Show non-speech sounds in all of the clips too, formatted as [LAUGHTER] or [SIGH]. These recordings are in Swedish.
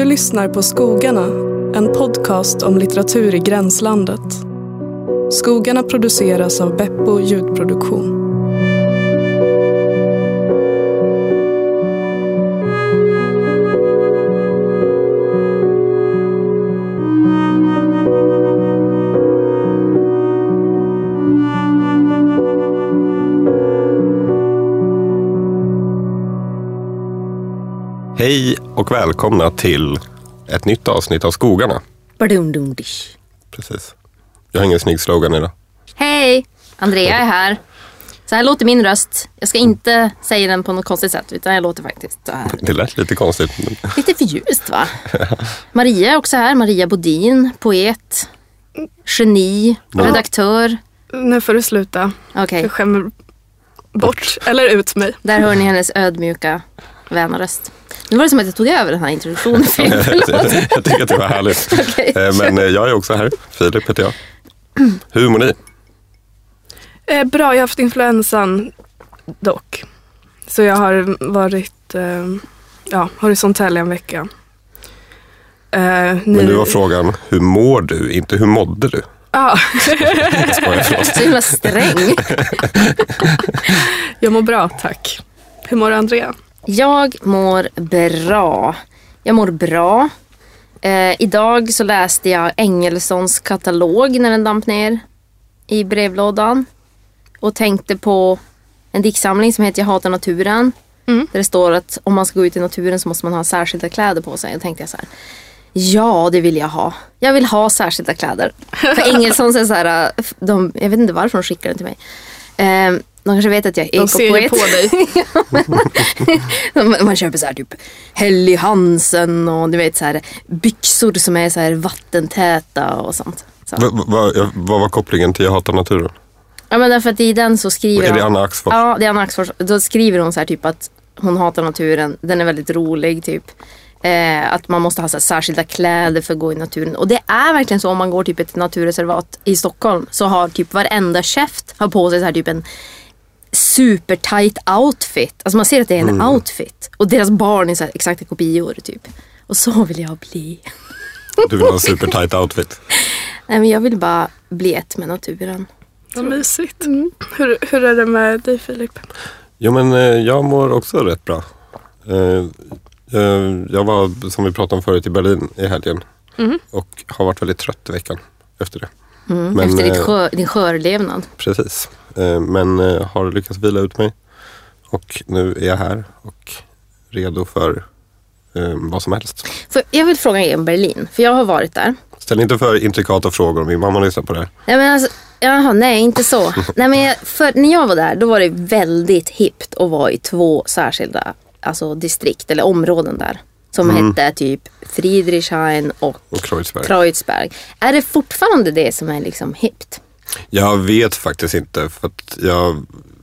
Du lyssnar på Skogarna, en podcast om litteratur i gränslandet. Skogarna produceras av Beppo ljudproduktion. Och välkomna till ett nytt avsnitt av Skogarna. Badumdumdish. Precis. Jag har ingen snygg slogan idag. Hej! Andrea är här. Så här låter min röst. Jag ska inte säga den på något konstigt sätt utan jag låter faktiskt så här. Det lät lite konstigt. Men... Lite för ljust va? [LAUGHS] Maria är också här. Maria Bodin, poet, geni, redaktör. Nu får du sluta. Okej, Jag skämmer bort, eller ut mig. där hör ni hennes ödmjuka vänröst. Nu var det som att jag tog över den här introduktionen. [LAUGHS] Jag tycker att det var härligt. [LAUGHS] Okej, Eh, Men eh, jag är också här. Filip heter jag. [CLEARS THROAT] Hur mår ni? Eh, bra, jag har haft influensan dock. Så jag har varit eh, ja, horisontell i en vecka. Eh, ni... Men nu var frågan, hur mår du? Inte hur mådde du? Ja, [LAUGHS] förlåt. Så himla sträng. jag mår bra tack. Hur mår du Andrea? Jag mår bra. Jag mår bra. Eh, idag så läste jag Engelsons katalog när den damp ner i brevlådan. Och tänkte på en diktsamling som heter Jag hatar naturen. Mm. Där det står att om man ska gå ut i naturen så måste man ha särskilda kläder på sig. Och tänkte jag så här. Ja, det vill jag ha. Jag vill ha särskilda kläder. För [LAUGHS] Engelsons är så här, äh, de, jag vet inte varför de skickar den till mig. Eh, de kanske vet att jag är De ser ekopoet. på dig. [LAUGHS] Man köper så här typ Helly Hansen och du vet så här byxor som är så här vattentäta och sånt. Så. Va- va- va- Vad var kopplingen till Jag hatar naturen? Ja men därför att i den så skriver Är det Anna Axfors? Ja det är Anna Axfors. Då skriver hon så här typ att hon hatar naturen. Den är väldigt rolig typ. Eh, att man måste ha så här särskilda kläder för att gå i naturen. Och det är verkligen så om man går typ ett naturreservat i Stockholm. Så har typ varenda käft har på sig så här typ en super tight outfit. Alltså man ser att det är en Mm. outfit. Och deras barn är så här exakta kopior typ. Och så vill jag bli. Du vill ha en super tight outfit. [LAUGHS] Nej men jag vill bara bli ett med naturen. Vad mysigt. Hur, hur är det med dig Filip? Jo men eh, jag mår också rätt bra. Eh, eh, Jag var, som vi pratade om förut, i Berlin i helgen. Och har varit väldigt trött i veckan efter det. Mm. Men, Efter ditt eh, skör, din skörlevnad. Precis. Eh, Men eh, har lyckats vila ut mig. Och nu är jag här och redo för vad som helst. För jag vill fråga er om Berlin. För jag har varit där. Ställ inte för intrikata frågor om min mamma lyssnar på det här. Nej, men alltså, jaha, nej, inte så. [LAUGHS] nej, men jag, för, när jag var där då var det väldigt hippt att vara i två särskilda alltså, distrikt eller områden där. Som hette typ Friedrichshain och Och Kreuzberg. Kreuzberg. Är det fortfarande det som är liksom hippt? Jag vet faktiskt inte. För att jag,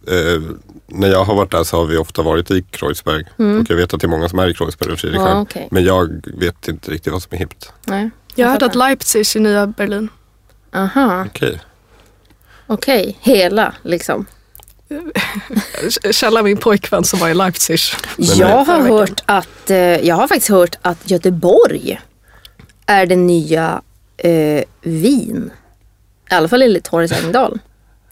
eh, när jag har varit där så har vi ofta varit i Kreuzberg. Och jag vet att det är många som är i Kreuzberg och Friedrichshain. Mm. Ja, okej. Men jag vet inte riktigt vad som är hippt. Nej. Jag har hört att. Leipzig är nya Berlin. Aha, Okej. okej. Hela liksom. Källa min pojkvän som var i Leipzig. Jag har hört att, eh, jag har faktiskt hört att Göteborg är det nya eh, Wien. I alla fall enligt Horace Engdahl.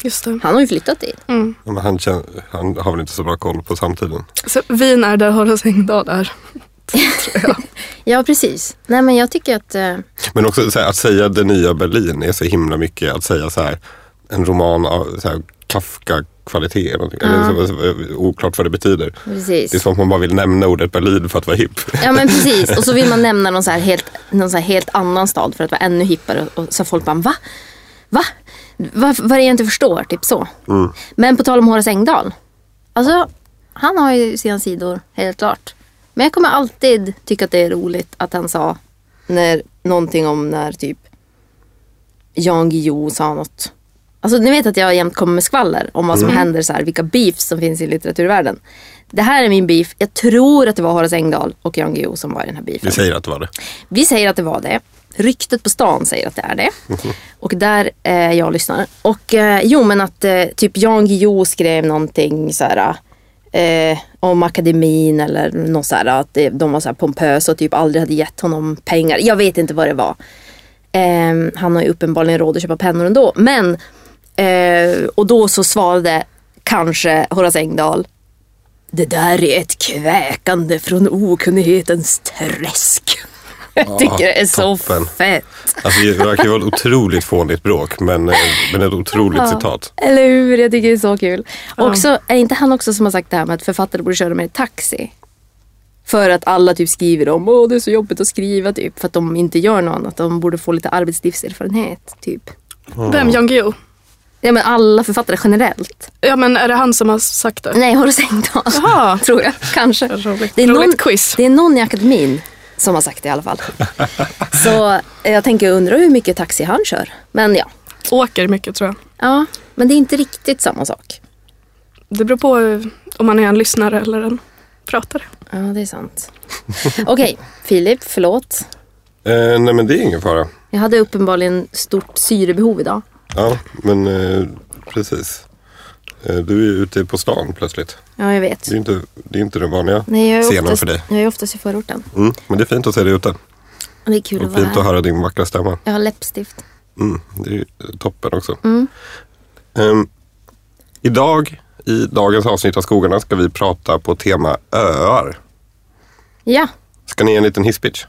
Just det. Han har ju flyttat dit. Mm. Men han, känner, han har väl inte så bra koll på samtiden. Så Wien är där Horace Engdahl är. [LAUGHS] Ja, precis. Nej, men jag tycker att... Eh, Men också så här, att säga det nya Berlin är så himla mycket att säga så här en roman av så här, Kafka-kvalitet. eller någonting. Eller så, så, oklart vad det betyder. Det är precis. som att man bara vill nämna ordet Berlin för att vara hipp. Ja, men precis. Och så vill man [LAUGHS] nämna någon så här helt, någon så helt annan stad för att vara ännu hippare. Och så folk bara, va? Va? Va? Vad är det jag inte förstår? Typ så. Men på tal om Horace Engdahl. Alltså, han har ju sina sidor, helt klart. Men jag kommer alltid tycka att det är roligt att han sa när, någonting om när typ Jan Guillou sa något. Alltså ni vet att jag jämt kommer med skvaller om vad som händer, så här, vilka beefs som finns i litteraturvärlden. Det här är min beef. Jag tror att det var Horace Engdahl och Jan Guillou som var i den här beefen. Vi säger att det var det. Vi säger att det var det. Ryktet på stan säger att det är det. [LAUGHS] Och där eh, jag lyssnar. Och eh, jo men att eh, typ Jan Guillou skrev någonting så här. eh, om akademin eller något så här, att det, de var så här pompösa och typ aldrig hade gett honom pengar. Jag vet inte vad det var. Eh, han har ju uppenbarligen råd att köpa pennor ändå. Men, eh, och då så svarade kanske Horace Engdahl det där är ett kväkande från okunnighetens träsk. [LAUGHS] Jag tycker det är så toppen. fett. Alltså, det verkar vara ett otroligt fånigt bråk, men, eh, men ett otroligt citat. Eller hur? Jag tycker det är så kul. Också, är inte han också som har sagt det här med att författare borde köra mer taxi? För att alla typ skriver om åh det är så jobbigt att skriva typ. För att de inte gör något annat. De borde få lite arbetslivserfarenhet typ. Vem? Jan Guillou? Ja men alla författare generellt. Ja men är det han som har sagt det? Nej, Horace Engdahl. Jaha. [LAUGHS] Tror jag. Kanske. Roligt, Det är, Roligt någon, quiz. det är någon i akademin som har sagt det i alla fall. [LAUGHS] Så jag tänker undra hur mycket taxi han kör. Men ja. Åker mycket tror jag. Ja, men det är inte riktigt samma sak. Det beror på eh, om man är en lyssnare eller en pratare. Ja, det är sant. [LAUGHS] Okej, Filip, förlåt. Eh, nej men det är ingen fara. Jag hade uppenbarligen stort syrebehov idag. Ja, men eh, precis. Eh, du är ute på stan plötsligt. Ja, jag vet. Det är inte, det är inte den vanliga Nej, jag scenen oftast, för dig. Jag är oftast i förorten. Mm, men det är fint att se dig ute. Och det är kul Och att vara fint att höra din vackra stämma. Jag har läppstift. Mm, det är toppen också. Mm. Ehm, idag, i dagens avsnitt av Skogarna, ska vi prata på tema öar. Ja, Ska ni ge en liten hisspitch?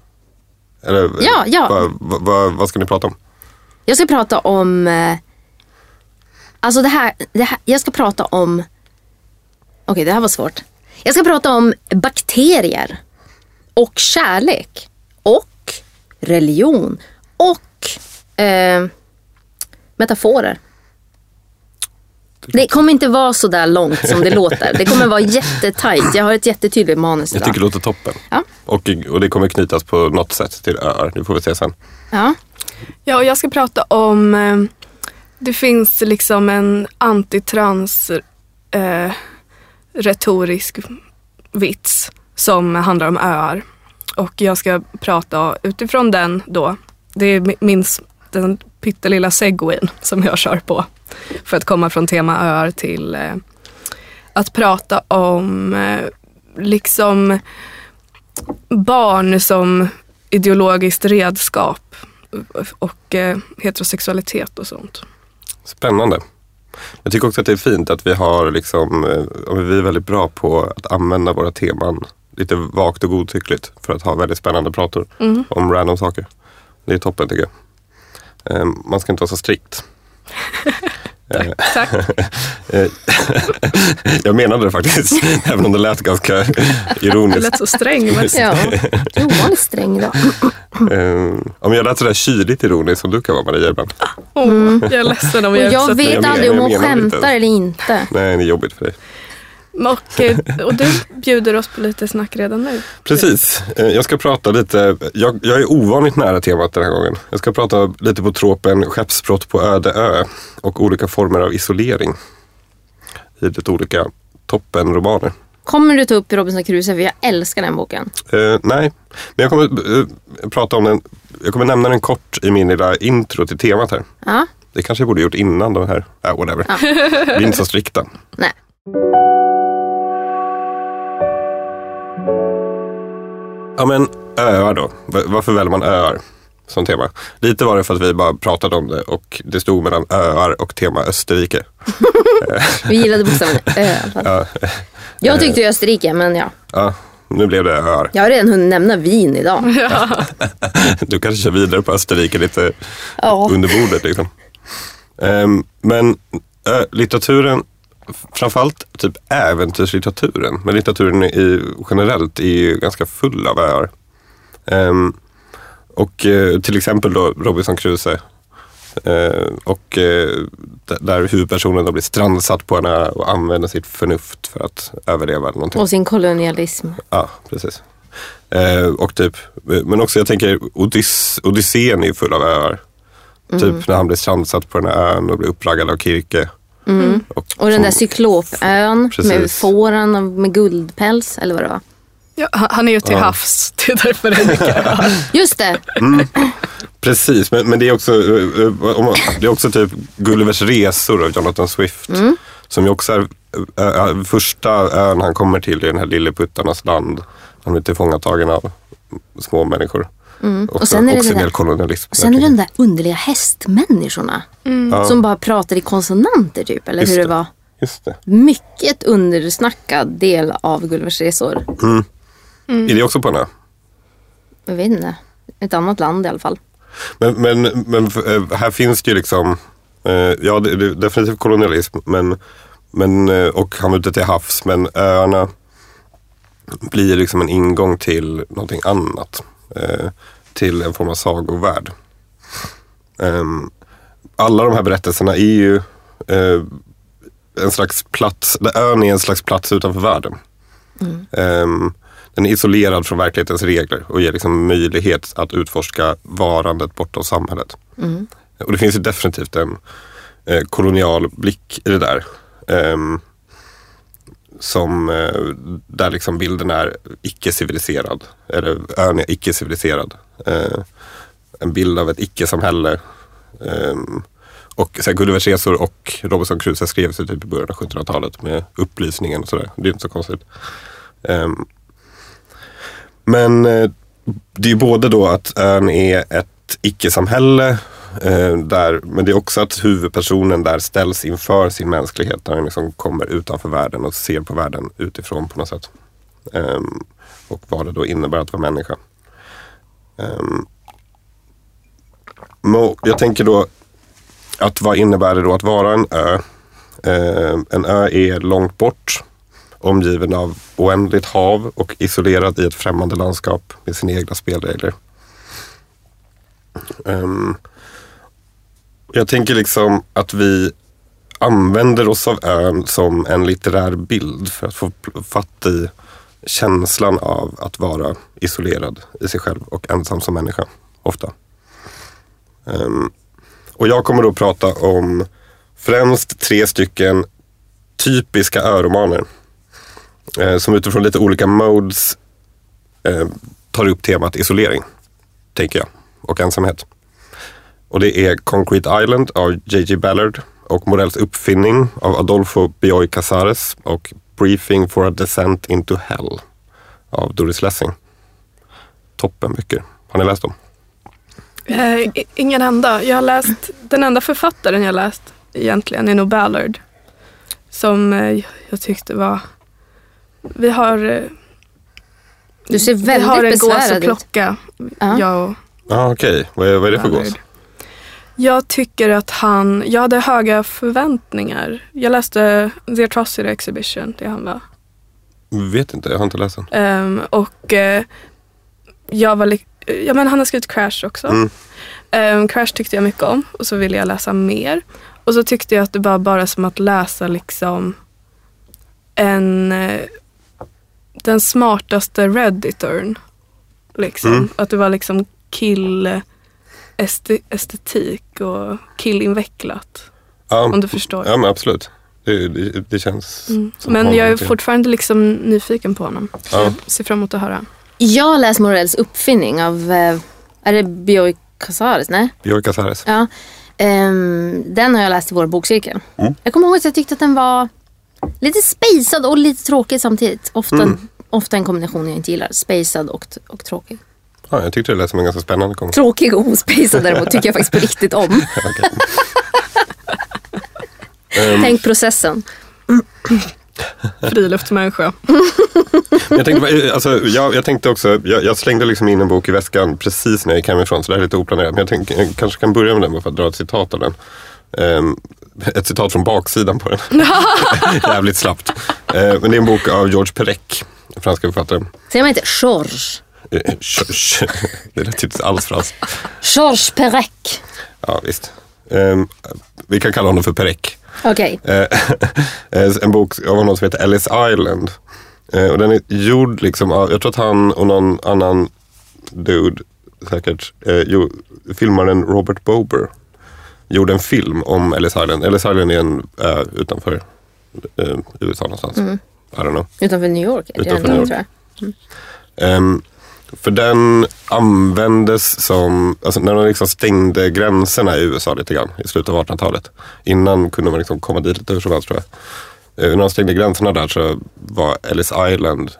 Eller, Ja, ja. Vad, vad, vad, vad ska ni prata om? Jag ska prata om... Eh, alltså det här, det här jag ska prata om... Okej, det här var svårt. Jag ska prata om bakterier. Och kärlek. Och religion. Och eh, metaforer. Det kommer inte vara så där långt som det låter. Det kommer vara jättetajt. Jag har ett jättetydligt manus Jag idag. tycker det låter toppen. Ja. Och, och det kommer knytas på något sätt till öar. Det får vi se sen. Ja. Ja, och jag ska prata om... Eh, det finns liksom en antitrans eh, retorisk vits som handlar om öar. Och jag ska prata utifrån den då. Det är mi- min den pyttelilla segwayn som jag kör på. För att komma från tema öar till eh, att prata om eh, liksom barn som ideologiskt redskap och eh, heterosexualitet och sånt. Spännande. Jag tycker också att det är fint att vi har liksom, eh, vi är väldigt bra på att använda våra teman lite vagt och godtyckligt för att ha väldigt spännande prator om random saker. Det är toppen tycker jag. Eh, Man ska inte vara så strikt. [LAUGHS] Tack. [LAUGHS] eh, [LAUGHS] jag menade det faktiskt, även om det lät ganska ironiskt. lät så sträng. Men... ja. Ovanligt sträng idag. Eh, Om jag lät sådär kyligt ironiskt som du kan vara Maria ibland. Åh, Jag är ledsen om Och jag, jag vet aldrig om hon skämtar eller inte. Nej, det är jobbigt för dig. Och, eh, och du bjuder oss på lite snack redan nu. Precis. Eh, Jag ska prata lite, jag, jag är ovanligt nära temat den här gången. Jag ska prata lite på tropen skeppsbrott på öde ö och olika former av isolering i lite olika toppenromaner. Kommer du ta upp Robinson Crusoe? För jag älskar den boken. Eh, nej, men jag kommer eh, prata om den, jag kommer nämna den kort i min lilla intro till temat här. Ja, Det kanske jag borde gjort innan de här, äh, whatever. Vi är inte så strikta. nej. Ja men öar då. Va- Varför väljer man öar som tema? Lite var det för att vi bara pratade om det och det stod mellan öar och tema Österrike. [LAUGHS] Vi gillade bokstaven Ö. Ja, Jag tyckte ju Österrike, men ja. ja, nu blev det öar. Jag har redan hunnit nämna Wien idag. [LAUGHS] [LAUGHS] Du kanske kör vidare på Österrike lite Ja. under bordet. Liksom. Ehm, men ö, litteraturen, framförallt typ äventyrslitteraturen, men litteraturen i, generellt är ju ganska full av öar. Ehm, och eh, till exempel då Robinson Crusoe. Eh, och d- där huvudpersonen då blir strandsatt på en ö och använder sitt förnuft för att överleva någonting. Och sin kolonialism. Ja, precis. Och typ, men också jag tänker Odyss, Odysseen är ju full av öar. Mm. Typ när han blir strandsatt på den här ön och blir uppraggad av Kirke. Och, Mm. Och den där cyklopön med Precis. fåren och med guldpäls, eller vad det var. Ja, han är ju till Ja. havs, [LAUGHS] det är därför det är mycket. Just det! Precis, men, men det, är också, eh, eh, det är också typ Gullivers resor av Jonathan Swift. Mm. Som ju också är ö, första ön han kommer till är den här lilleputtarnas land. Han blir tillfångatagen av små människor. Mm. Också, Och sen är det också det där-. Och sen är det de där underliga hästmänniskorna. Som bara pratar i konsonanter typ. Eller Just hur det det. var. Just det. Mycket undersnackad del av Gullivers resor. Är det också på en ö? Jag vet inte. Ett annat land i alla fall. Men, men, men eh, här finns det ju liksom, eh, ja det, det, definitivt kolonialism men, men, eh, och han var ute till havs men öarna blir liksom en ingång till någonting annat. Eh, till en form av sagovärld. Ehm, alla de här berättelserna är ju eh, en slags plats, där ön är en slags plats utanför världen. Ehm, den är isolerad från verklighetens regler och ger liksom möjlighet att utforska varandet bortom samhället. Och det finns ju definitivt en eh, kolonial blick i det där. Som, eh, där liksom bilden är icke-civiliserad. Eller ön är icke-civiliserad. Eh, en bild av ett icke-samhälle. Ehm, och så här, Gullivers resor och Robinson Crusoe skrevs ju typ i början av 1700-talet med upplysningen och sådär. Det är inte så konstigt. Ehm, men eh, det är ju både då att ön är ett icke-samhälle Eh, där, men det är också att huvudpersonen där ställs inför sin mänsklighet. Där han liksom kommer utanför världen och ser på världen utifrån på något sätt. Ehm, och vad det då innebär att vara människa. Ehm, jag tänker då att vad innebär det då att vara en ö? Ehm, en ö är långt bort omgiven av oändligt hav och isolerad i ett främmande landskap med sina egna spelregler. Ehm, jag tänker liksom att vi använder oss av ön som en litterär bild för att få fatt i känslan av att vara isolerad i sig själv och ensam som människa, ofta. Um, och jag kommer då prata om främst tre stycken typiska öromaner eh, som utifrån lite olika modes eh, tar upp temat isolering, tänker jag, och ensamhet. Och det är Concrete Island av J.J. Ballard och Morells uppfinning av Adolfo Bioy Casares och Briefing for a Descent into Hell av Doris Lessing. Toppenböcker. Har ni läst dem? Eh, ingen enda. Jag har läst, den enda författaren jag läst egentligen är nog Ballard. Som eh, jag tyckte var... Vi har, eh, Du ser vi har väldigt en gås att besvärad ut. plocka. Ja. Jag och Ja, okej. Vad, är, vad är det för Ballard. gås? Jag tycker att han, jag hade höga förväntningar. Jag läste The Atrocity Exhibition, det han var. Vet inte, jag har inte läst den. Ehm, och eh, jag var ja, men han har skrivit Crash också. Mm. Ehm, Crash tyckte jag mycket om och så ville jag läsa mer. Och så tyckte jag att det var bara som att läsa liksom en eh, den smartaste redditorn. Liksom. Mm. Att det var liksom kill este- estetik och killinvecklat. Ja, Om du förstår. ja men absolut. Det, det, det känns Mm. som Men jag är till- fortfarande liksom nyfiken på honom. Så Ja. jag ser fram emot att höra. Jag har läst Morells uppfinning av, eh, är det Bioy Casares? Nej? Björk Casares. Ja. Ehm, den har jag läst i vår bokcirkel. Mm. Jag kommer ihåg att jag tyckte att den var lite spacad och lite tråkig samtidigt. Ofta, Mm. ofta en kombination jag inte gillar. Spacad och, och tråkig. Ja, jag tyckte det lät som en ganska spännande konst. Tråkig och ospacad däremot [LAUGHS] tycker jag faktiskt på riktigt om. Ehm, Tänk processen. Friluftsmänniska. jag, tänkte, alltså, jag, jag tänkte också, jag, jag slängde liksom in en bok i väskan precis när jag gick hemifrån så det här är lite oplanerat. Men jag, tänkte, jag kanske kan börja med den bara för att dra ett citat av den. Ehm, ett citat från baksidan på den. [LAUGHS] Jävligt slappt. Ehm, men det är en bok av George Perec, franska författaren. Säger man inte George? Eh, [LAUGHS] Det lät inte alls franskt. George Perec. Ja, visst. Ehm, vi kan kalla honom för Perec. Okej. Eh, [LAUGHS] eh, en bok av honom som heter Ellis Island. Och den är gjord liksom av, jag tror att han och någon annan dude säkert, jo, filmaren Robert Bober gjorde en film om Ellis Island. Ellis Island är en ö utanför USA någonstans. I don't know. Utanför New York Utanför New tror York. jag. Ehm, för den användes som, alltså när de liksom stängde gränserna i USA lite grann i slutet av 1800-talet. Innan kunde man liksom komma dit lite hur som helst tror jag. eh, när de stängde gränserna där så var Ellis Island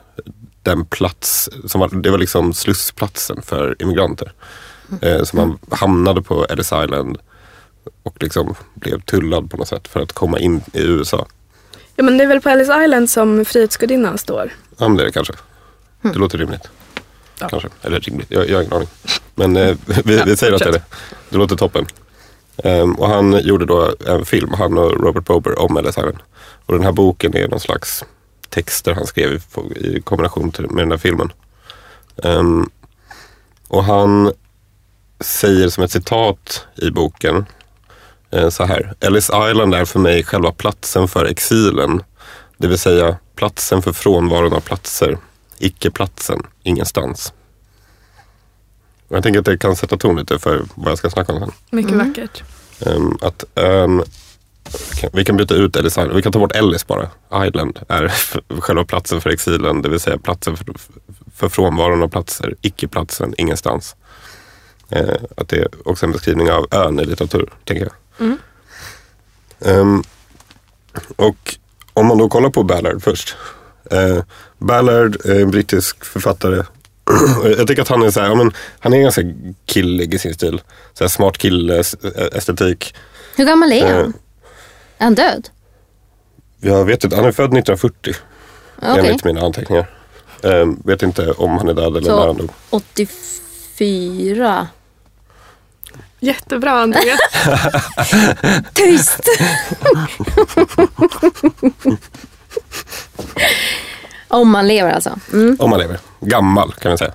den plats, som var, det var liksom slussplatsen för immigranter. Eh, så man hamnade på Ellis Island och liksom blev tullad på något sätt för att komma in i USA. Ja men det är väl på Ellis Island som Frihetsgudinnan står. Ja, men det är det kanske. Det låter rimligt. Ja. Kanske. Eller rimligt, jag, jag har ingen aning. Men eh, [LAUGHS] vi, vi säger att det är det. Det låter toppen. Ehm, och han gjorde då en film, han och Robert Bober, om Ellis Island. Och den här boken är någon slags texter han skrev i, i kombination med den här filmen. Ehm, och han säger som ett citat i boken eh, så här. Ellis Island är för mig själva platsen för exilen. Det vill säga platsen för frånvaron av platser. Icke platsen, ingenstans. Och jag tänker att det kan sätta ton lite för vad jag ska snacka om sen. Mycket vackert. Ehm, att kan- vi kan byta ut Ellis Island, vi kan ta bort Ellis bara. Island är [LAUGHS] själva platsen för exilen, det vill säga platsen för, för frånvaron av platser, icke-platsen, ingenstans. Eh, att det är också en beskrivning av ön i litteratur, tänker jag. Ehm, och om man då kollar på Ballard först. Eh, Ballard är en brittisk författare. [CLEARS THROAT] jag tycker att han är så här, ja, men, han är ganska killig i sin stil. Så här smart kille, s- estetik. Hur gammal är han? Eh. Är han död? Jag vet inte, han är född 1940 Okej. enligt mina anteckningar. Eh, vet inte om han är död eller när han Så dog. 84. Jättebra Andreas. [LAUGHS] Tyst! [LAUGHS] [LAUGHS] Om man lever alltså. Mm. Om han lever. Gammal kan vi säga.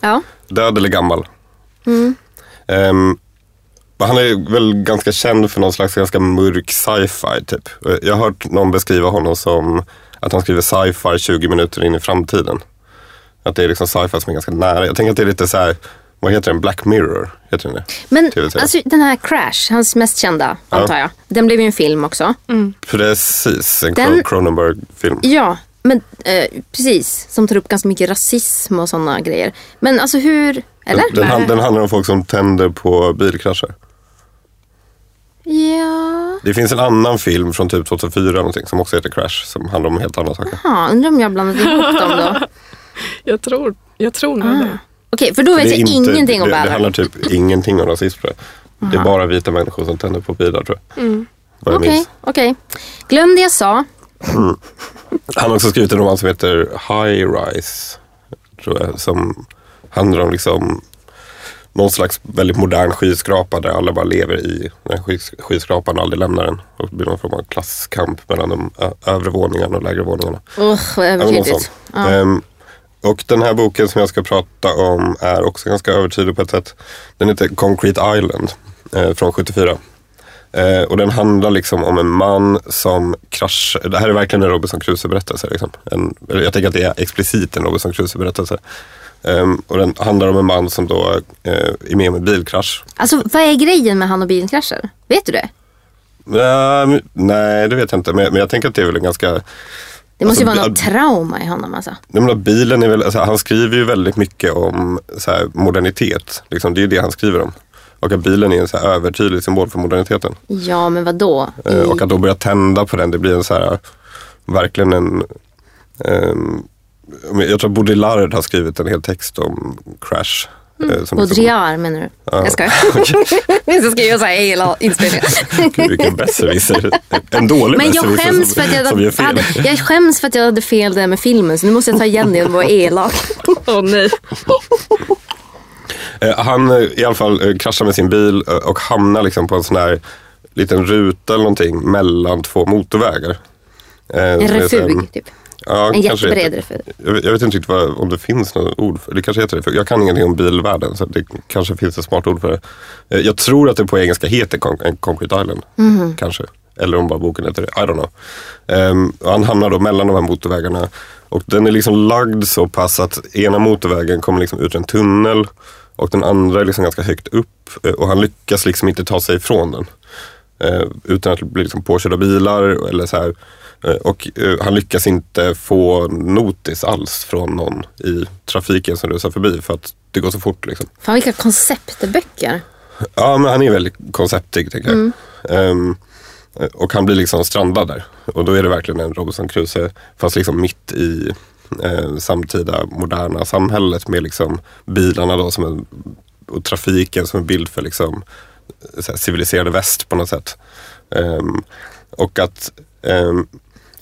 Ja. Död eller gammal. Ehm, men han är väl ganska känd för någon slags ganska mörk sci-fi typ. Jag har hört någon beskriva honom som att han skriver sci-fi 20 minuter in i framtiden. Att det är liksom sci-fi som är ganska nära. Jag tänker att det är lite så här, vad heter den? Black Mirror? Heter den det? Men alltså, den här Crash, hans mest kända antar jag. Den blev ju en film också. Precis, en Den- den... Cronenberg-film. Ja, men eh, precis. Som tar upp ganska mycket rasism och sådana grejer. Men alltså hur, eller? Den, han- den handlar om folk som tänder på bilkrascher. Ja, Det finns en annan film från typ 2004 eller någonting, som också heter Crash som handlar om helt andra saker. ha, undrar om jag blandat ihop dem då. [LAUGHS] Jag tror, jag tror nog det. Okej, för då vet jag inte- ingenting om det, det handlar typ ingenting om rasism tror jag. Det är bara vita människor som tänder på bilar tror jag. Vad jag Okej, minns. okej. Glöm det jag sa. [CLEARS THROAT] Han har också skrivit en roman som heter High Rise. Tror jag, som handlar om liksom någon slags väldigt modern skyskrapa där alla bara lever i den skys- skyskrapan och aldrig lämnar den. Och det blir någon form av klasskamp mellan de övre våningarna och lägre våningarna. Usch, vad övertydligt. Ja. Ehm, och den här boken som jag ska prata om är också ganska övertydlig på ett sätt. Den heter Concrete Island eh, från 74. Eh, och den handlar liksom om en man som kraschar. Det här är verkligen en Robinson Crusoe-berättelse. Liksom. En, jag tänker att det är explicit en Robinson Crusoe-berättelse. Ehm, och den handlar om en man som då eh, är med om en bilkrasch. Alltså, vad är grejen med han och bilkrascher? Vet du det? Ehm, nej, det vet jag inte. Men, men jag tänker att det är väl en ganska Det måste ju Alltså, vara något trauma i honom alltså. Att bilen är väl, alltså, han skriver ju väldigt mycket om här, modernitet. Liksom, det är ju det han skriver om. Och att bilen är en så här, övertydlig symbol för moderniteten. Ja, men vad då? Eh, och att då börja tända på den, det blir en så här, verkligen en... men jag tror att Baudrillard har skrivit en hel text om Crash. Eh, som liksom- Baudrillard menar du? Jag skojar. [LAUGHS] [LAUGHS] Så ska jag säga hela inspelningen. [LAUGHS] Gud, vilken besserwisser. En dålig Men jag besserwisser skäms, som, för att jag, som gör fel. hade, jag skäms för att jag hade fel där med filmen så nu måste jag ta igen det att vara elak. Åh nej. Eh, Han eh, i alla fall eh, kraschar med sin bil eh, och hamnar liksom på en sån här liten ruta eller någonting mellan två motorvägar. Eh, En så här- refug typ. Ja, En jättebred refug. Jag vet, jag vet inte riktigt vad, om det finns något ord för det. kanske heter refug. Jag kan ingenting om bilvärlden så det kanske finns ett smart ord för det. Eh, Jag tror att det på engelska heter Con- en Concrete Island. Mhm. Kanske. Eller om bara boken heter det. I don't know. Och han hamnar då mellan de här motorvägarna. Och den är liksom lagd så pass att ena motorvägen kommer liksom ut en tunnel. Och den andra är liksom ganska högt upp. eh, Och han lyckas liksom inte ta sig ifrån den. Eh, utan att bli liksom påkörd av bilar. Eller så här. Eh, och eh, han lyckas inte få notis alls från någon i trafiken som rusar förbi. För att det går så fort. Liksom. Fan vilka konceptböcker. Ja, men han är väldigt konceptig tänker jag. Ehm, och han blir liksom strandad där. Och då är det verkligen en Robinson Crusoe fast liksom mitt i eh, samtida moderna samhället med liksom bilarna då som en, och trafiken som en bild för liksom här, civiliserade väst på något sätt. Ehm, och att ehm,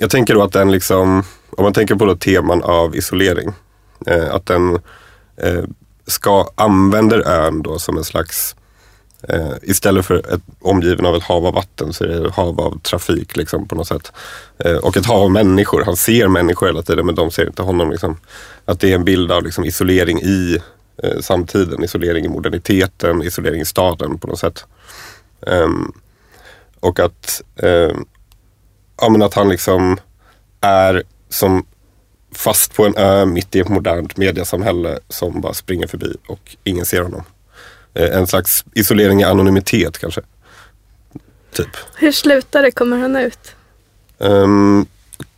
jag tänker då att den liksom, om man tänker på då teman av isolering, eh, att den eh, ska använder ön då som en slags Eh, istället för ett, omgiven av ett hav av vatten så är det ett hav av trafik liksom, på något sätt. Eh, och ett hav av människor. Han ser människor hela tiden men de ser inte honom. Liksom. Att det är en bild av liksom, isolering i eh, samtiden, isolering i moderniteten, isolering i staden på något sätt. Ehm, och att, ehm, ja, men att han liksom är som fast på en ö mitt i ett modernt mediasamhälle som bara springer förbi och ingen ser honom. Eh, en slags isolering i anonymitet kanske. Typ. Hur slutar det? Kommer han ut? Um,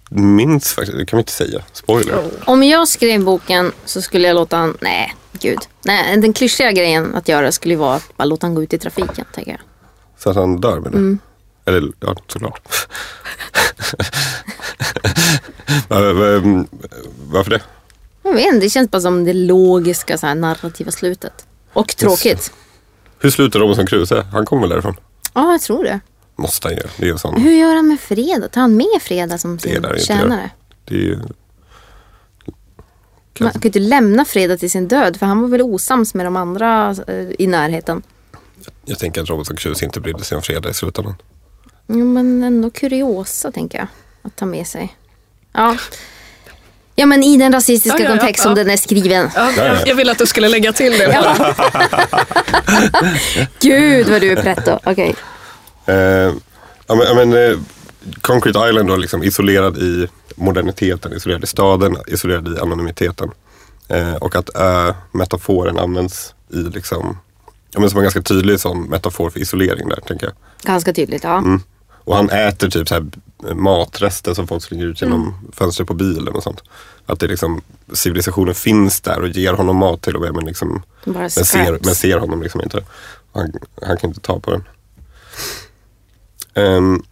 minns faktiskt, det kan vi inte säga. Spoiler. Oh. Om jag skrev boken så skulle jag låta han, nej gud. Nej, den klyschiga grejen att göra skulle vara att bara låta han gå ut i trafiken, tänker jag. Så att han dör med det? Mm. Eller ja, såklart. [LAUGHS] Var- var- Varför det? Jag vet inte, det känns bara som det logiska så här, narrativa slutet. Och tråkigt. Hur slutar Robinson Crusoe? Han kommer väl därifrån? Ja, jag tror det. Måste han ju. Det är sån. Hur gör han med Freda? Tar han med Freda som sin tjänare? Det är ju... Man kan ju inte lämna Freda till sin död för han var väl osams med de andra eh, i närheten. Jag tänker att Robinson Crusoe inte brydde sig om fredag i slutändan. Jo, men ändå kuriosa tänker jag. Att ta med sig. Ja. Ja men i den rasistiska Ja, ja, ja, kontext ja. som den är skriven. Ja, Ja, ja. jag, jag ville att du skulle lägga till det. [LAUGHS] Gud vad du är pretto. Okej. Eh, ja, men, ja, men, eh, Concrete Island då, liksom isolerad i moderniteten, isolerad i staden, isolerad i anonymiteten. Eh, och att ö-metaforen används i liksom, ja, men som en ganska tydlig sån metafor för isolering där, tänker jag. Ganska tydligt, ja. Mm. Och han äter typ så här matrester som folk slänger ut genom Mm. fönstret på bilen och sånt. Att det liksom, civilisationen finns där och ger honom mat till och med men, liksom, men, ser, men ser honom liksom inte. Han, han kan inte ta på den. Um,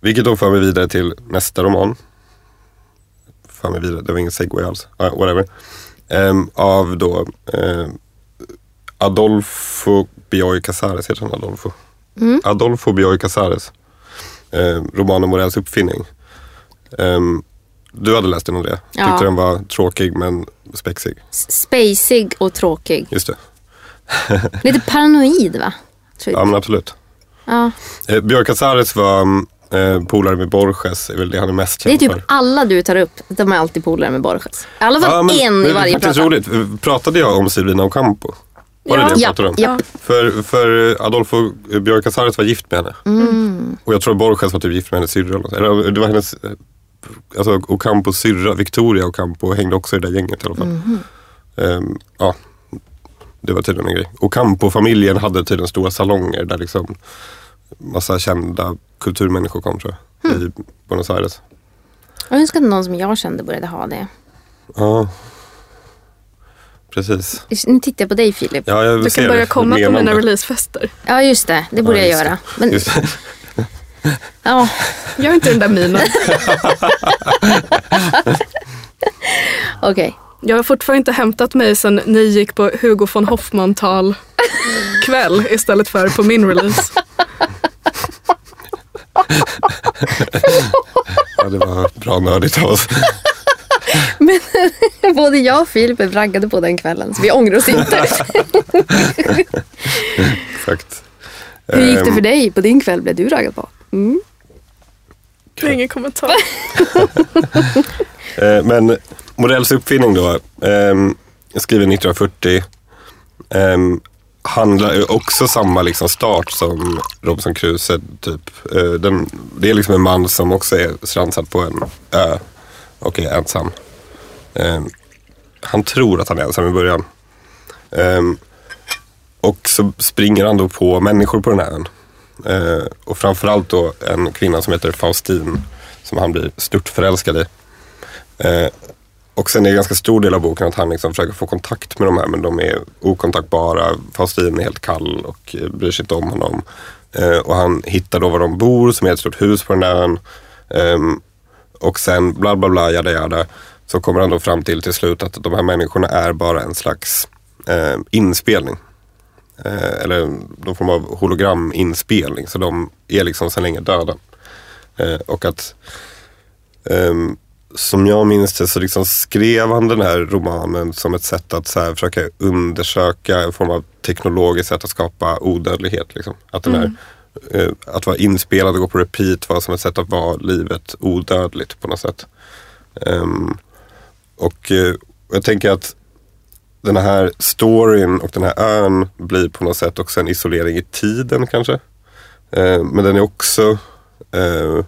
vilket då för mig vidare till nästa roman. För mig vidare, det var ingen segway alls. Ah, whatever. Ehm, av då eh, Adolfo Bioy Casares, heter han Adolfo? Mm. Adolfo Bioy Casares. Eh, romanen Morells uppfinning. Ehm, du hade läst den Andrea. Ja. Tyckte den var tråkig men spexig. Spacig och tråkig. Just det. [LAUGHS] Lite paranoid va? Typ. Ja men absolut. Ja. Eh, Björk Casares var eh, polare med Borges, är väl det han är mest Det är känd typ för. alla du tar upp, de är alltid polare med Borges. I alla fall men en det i är varje prata. roligt. Pratade jag om Silvina Ocampo? Var det Ja. det jag Ja, pratade om? ja. För, för Adolfo Björk Casares var gift med henne. Mm. Och jag tror Borges var typ gift med hennes syrra. eller det var hennes, eh, alltså Ocampos syrra, Victoria Ocampo, hängde också i det där gänget i alla fall. Mhm. Ehm, ja, det var tydligen en grej. Ocampo-familjen hade tydligen stora salonger där liksom massa kända kulturmänniskor kom tror jag. Hmm. I Buenos Aires. Jag önskar att någon som jag kände började ha det. Ja, precis. Nu tittar jag på dig Filip. Ja, Ja, jag Du kan börja det. komma på mina releasefester. just det. Det borde Ja, jag göra. det. Men [LAUGHS] ja, Gör inte den där minen. [LAUGHS] okej. Jag har fortfarande inte hämtat mig sen ni gick på Hugo von Hoffmann-tal kväll istället för på min release. [LAUGHS] Ja, det var bra nördigt av oss. [LAUGHS] Men [LAUGHS] både jag och Filip är braggade på den kvällen så vi ångrar oss inte. [LAUGHS] Exakt. Hur gick det Ehm, för dig på din kväll? Blev du raggad på? Mm. Det är ingen kommentar. Eh, Men Morells uppfinning då, ehm, skriven 1940, ehm, handlar ju också samma liksom start som Robinson Crusoe. Typ. Eh, den, det är liksom en man som också är stransad på en ö och är ensam. Um, han tror att han är ensam i början. Um, och så springer han då på människor på den här ön. Uh, och framförallt då en kvinna som heter Faustin som han blir störtförälskad i. Uh, och sen är det en ganska stor del av boken att han liksom försöker få kontakt med de här men de är okontaktbara. Faustin är helt kall och bryr sig inte om honom. Eh, och han hittar då var de bor som är ett stort hus på den där ön. Um, och sen bla bla bla, jada jada. Så kommer han då fram till till slut att de här människorna är bara en slags eh, inspelning. Eh, eller någon form av holograminspelning. Så de är liksom sedan länge döda. Eh, och att ehm, som jag minns det så liksom skrev han den här romanen som ett sätt att så här försöka undersöka en form av teknologiskt sätt att skapa odödlighet. Liksom. Att, den här, mm Eh, att vara inspelad och gå på repeat var som ett sätt att vara livet odödligt på något sätt. Ehm, och eh, jag tänker att den här storyn och den här ön blir på något sätt också en isolering i tiden kanske. Ehm, men den är också eh,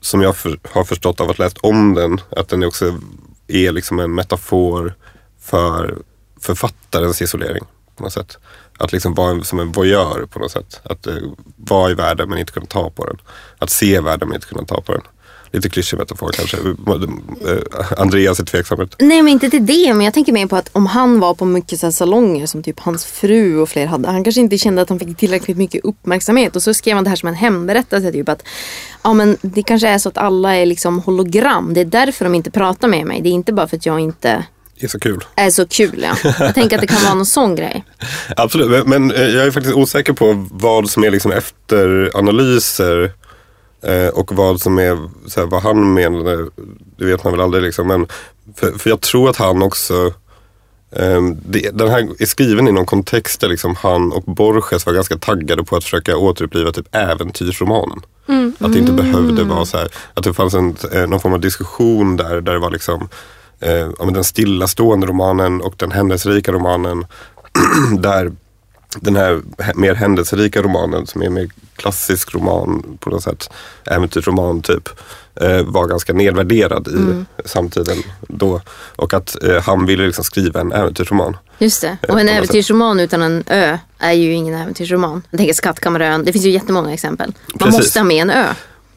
som jag för, har förstått av att läst om den, att den också är liksom en metafor för författarens isolering på något sätt. Att liksom vara en, som en voyeur på något sätt. Att uh, vara i världen men inte kunna ta på den. Att se världen men inte kunna ta på den. Lite klyschig metafor kanske. Eh, Andreas är tveksam. Nej men inte till det. Men jag tänker mer på att om han var på mycket så här salonger som typ hans fru och fler hade. Han kanske inte kände att han fick tillräckligt mycket uppmärksamhet. Och så skrev han det här som en hemberättelse. Typ att ja, men det kanske är så att alla är liksom hologram. Det är därför de inte pratar med mig. Det är inte bara för att jag inte är så kul. är så kul. Ja. Jag tänker att det kan vara någon sån grej. [LAUGHS] Absolut, men, men eh, jag är faktiskt osäker på vad som är liksom efteranalyser eh, och vad som är, så här, vad han menade, det vet man väl aldrig liksom. Men för, för jag tror att han också, eh, det, den här är skriven i någon kontext där liksom han och Borges var ganska taggade på att försöka återuppliva typ äventyrsromanen. Att det inte behövde vara så här, att det fanns en, eh, någon form av diskussion där, där det var liksom eh, ja, men den stillastående romanen och den händelserika romanen. [CLEARS THROAT] där den här mer händelserika romanen som är mer klassisk roman på något sätt, äventyrsroman typ, eh, var ganska nedvärderad i samtiden då. Och att eh, han ville liksom skriva en äventyrsroman. Just det. Eh, Och en äventyrsroman utan en ö är ju ingen äventyrsroman. Jag tänker Skattkammarön. Det finns ju jättemånga exempel. Man Precis. måste ha med en ö.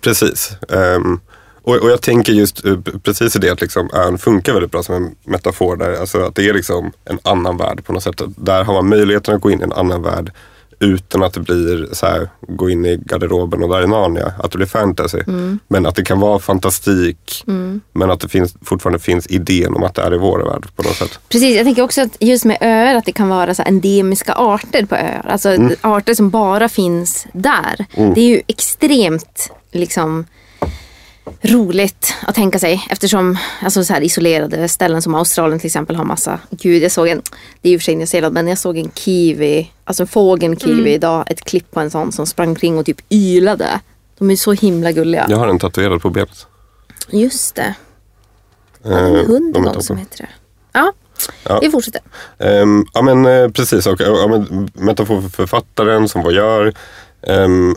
Precis. Ehm, och, och jag tänker just eh, precis i det att liksom ön funkar väldigt bra som en metafor där. Alltså att det är liksom en annan värld på något sätt. Där har man möjligheten att gå in i en annan värld utan att det blir så här, gå in i garderoben och där är Narnia. Att det blir fantasy. Men att det kan vara fantastik. Men att det finns, fortfarande finns idén om att det är i vår värld på något sätt. Precis, jag tänker också att just med öar att det kan vara så endemiska arter på öar. Alltså Mm. arter som bara finns där. Det är ju extremt liksom roligt att tänka sig eftersom alltså så här isolerade ställen som Australien till exempel har massa, gud jag såg en, det är ju för sig Nya Zeeland men jag såg en kiwi, alltså en fågel kiwi idag, ett klipp på en sån som sprang kring och typ ylade. De är så himla gulliga. Jag har en tatuerad på benet. Just det, Eh, en hund de en är gång som toppen. heter det. Ja, Ja. vi fortsätter. Ehm, ja men eh, precis, och, ja, men, metafor för författaren som vad gör. Ehm,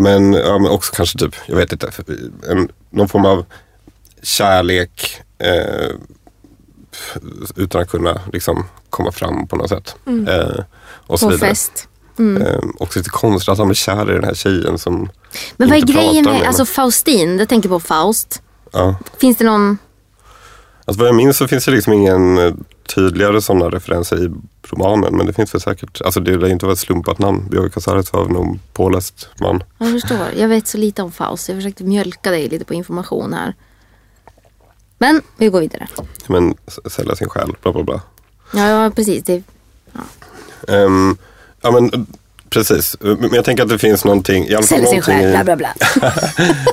men, ja, men också kanske typ, jag vet inte, en, någon form av kärlek eh, utan att kunna liksom komma fram på något sätt. Eh, och så På vidare. fest. Ehm, också lite konstigt att han är kär i den här tjejen som Men vad är grejen pratar med, alltså Faustin, jag tänker på Faust. Ja. Finns det någon, Alltså vad jag minns så finns det liksom ingen eh, tydligare sådana referenser i romanen. Men det finns väl säkert, alltså det lär inte vara ett slumpat namn. Björk Casares var någon påläst man. jag förstår, jag vet så lite om Faust. Jag försökte mjölka dig lite på information här. Men vi går vidare. Men sälja sin själ, bla bla bla. Ja, ja precis. Det, Ehm, ja men eh, precis. Men jag tänker att det finns någonting, i alla fall säljer sin själ, bla bla bla. [LAUGHS]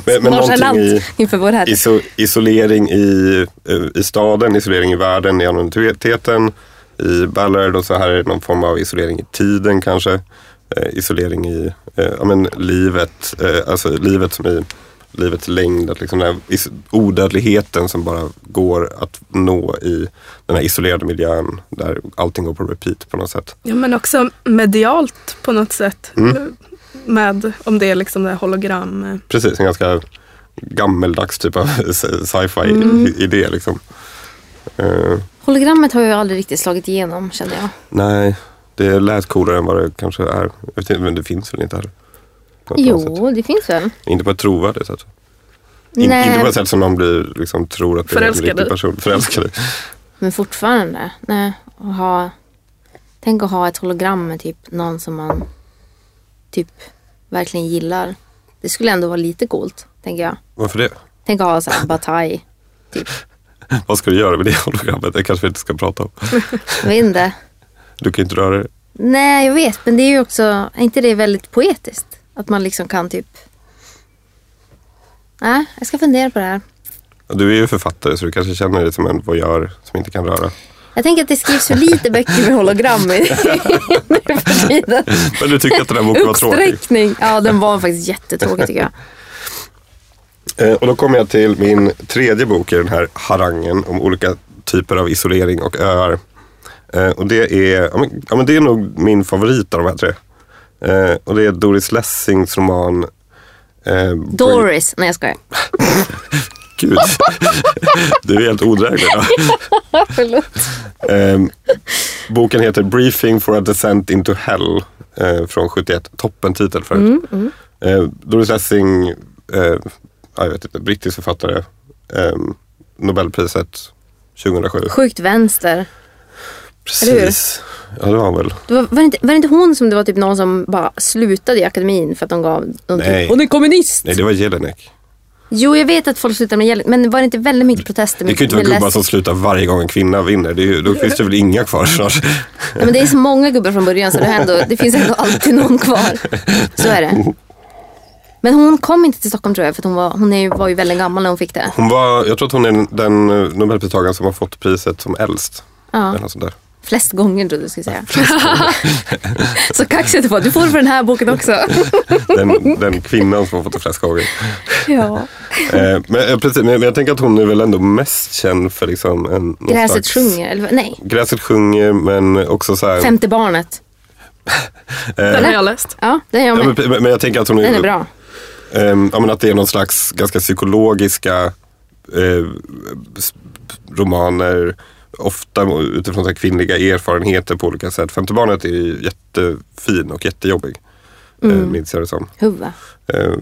men, men någonting i inför vår herre. iso, isolering i, eh, i staden, isolering i världen, i anonymiteten, i Ballard och så här är det någon form av isolering i tiden kanske. Eh, isolering i eh, ja, men livet, eh, alltså livet som i livets längd. Att liksom den här odödligheten som bara går att nå i den här isolerade miljön där allting går på repeat på något sätt. Ja, men också medialt på något sätt. Mm. eh, Med, om det är liksom det här hologram. eh, Precis, en ganska gammeldags typ av [LAUGHS] sci-fi Mm. idé liksom. Hologrammet har ju aldrig riktigt slagit igenom känner jag. Nej, det lät coolare än vad det kanske är. Jag vet inte, men det finns väl inte här? Jo, det finns väl. Inte på ett trovärdigt sätt. In, Nej. inte på ett sätt som någon blir, liksom, tror att det är en riktig person. Förälskade. Men fortfarande. Nej, att ha, tänk att ha ett hologram med typ någon som man typ verkligen gillar. Det skulle ändå vara lite coolt, tänker jag. Varför det? Tänk att ha så här bataj. [LAUGHS] Vad ska du göra med det [LAUGHS] hologrammet? Det kanske vi inte ska prata om. Jag vet inte. Du kan inte röra dig. Nej, jag vet. Men det är ju också, är inte det väldigt poetiskt? Att man liksom kan typ... Nej, jag ska fundera på det här. Du är ju författare så du kanske känner dig som en voyeur som inte kan röra. Jag tänker att det skrivs för lite böcker med hologram. [LAUGHS] Men du tycker att den här boken var tråkig? Uppsträckning. Ja, den var faktiskt jättetråkig tycker jag. Eh, och då kommer jag till min tredje bok i den här harangen om olika typer av isolering och öar. Eh, och det är, ja men, ja, det är nog min favorit av de här tre. Eh, och det är Doris Lessings roman Doris. Nej, jag skojar. [LAUGHS] Gud, du är helt odräglig idag. [LAUGHS] Förlåt. Eh, boken heter Briefing for a descent into hell från 71. Toppentitel förut. Eh, Doris Lessing, eh, ja, jag vet inte, brittisk författare. Eh, Nobelpriset 2007. Sjukt vänster. Precis. Ja, det var han väl. Det var, var, det inte, var det inte hon som det var typ någon som bara slutade i akademin för att de gav någon Nej. typ, Hon är kommunist! Nej, det var Jelinek. Jo, jag vet att folk slutade med hjälp. Men var det inte väldigt mycket protester? Det Med, kan ju inte vara gubbar läs- som slutar varje gång en kvinna vinner. Det är ju, då finns det väl inga kvar snart. Ja, men det är så många gubbar från början så det, ändå, det finns ändå alltid någon kvar. Så är det. [LAUGHS] Men hon kom inte till Stockholm tror jag för att hon, var, hon är ju, var ju väldigt gammal när hon fick det. Hon var, jag tror att hon är den eh, Nobelpristagaren som har fått priset som äldst. Ja. Eller något sånt där. Flest gånger trodde du skulle säga. [LAUGHS] så kaxigt det var. Du får för den här boken också. [LAUGHS] Den, den kvinnan som har fått det flest gånger. ja. [LAUGHS] Eh, men, eh, precis, men, men jag tänker att hon är väl ändå mest känd för liksom en... Gräset slags- sjunger. Eller, nej, Gräset sjunger men också så här... Femte barnet. Den har jag läst. Ja, den är jag Ja, med. men, men jag tänker att hon Den är bra. Ehm, ja, men att det är någon slags ganska psykologiska eh, romaner. Ofta utifrån så kvinnliga erfarenheter på olika sätt. Femte barnet är jättefin och jättejobbig. Mm. Eh, minns jag det som. Huva. Eh,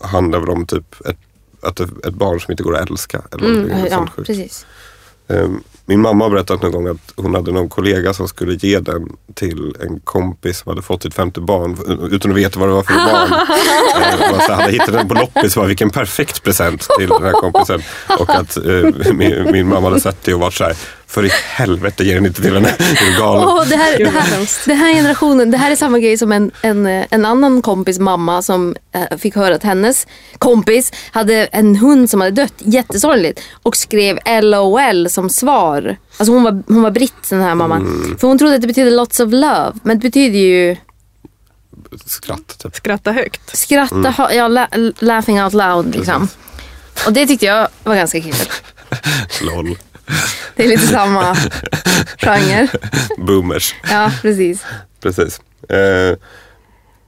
handlar väl om typ ett, att ett, barn som inte går att älska. Eller Mm, ja, precis. Ehm, Min mamma har berättat någon gång att hon hade någon kollega som skulle ge den till en kompis som hade fått sitt femte barn utan att veta vad det var för barn. [LAUGHS] Eh, och så hade hittat den på loppis och bara vilken perfekt present till den här kompisen. Och att eh, min, min mamma hade sett det och varit så här, för i helvete ge den inte till henne. Är du galen? Åh, det, här, det, här, det här generationen, det här är samma grej som en, en, eh, en annan kompis mamma som eh, fick höra att hennes kompis hade en hund som hade dött, jättesorgligt, och skrev LOL som svar. Alltså hon var, hon var britt den här mamman. För hon trodde att det betydde lots of love, men det betyder ju Skratt typ. Skratta högt. skratta, ha, ja, la, laughing out loud liksom. Och det tyckte jag var ganska kul. [LAUGHS] LOL. Det är lite samma genre. Boomers. Ja, precis. Precis. Eh,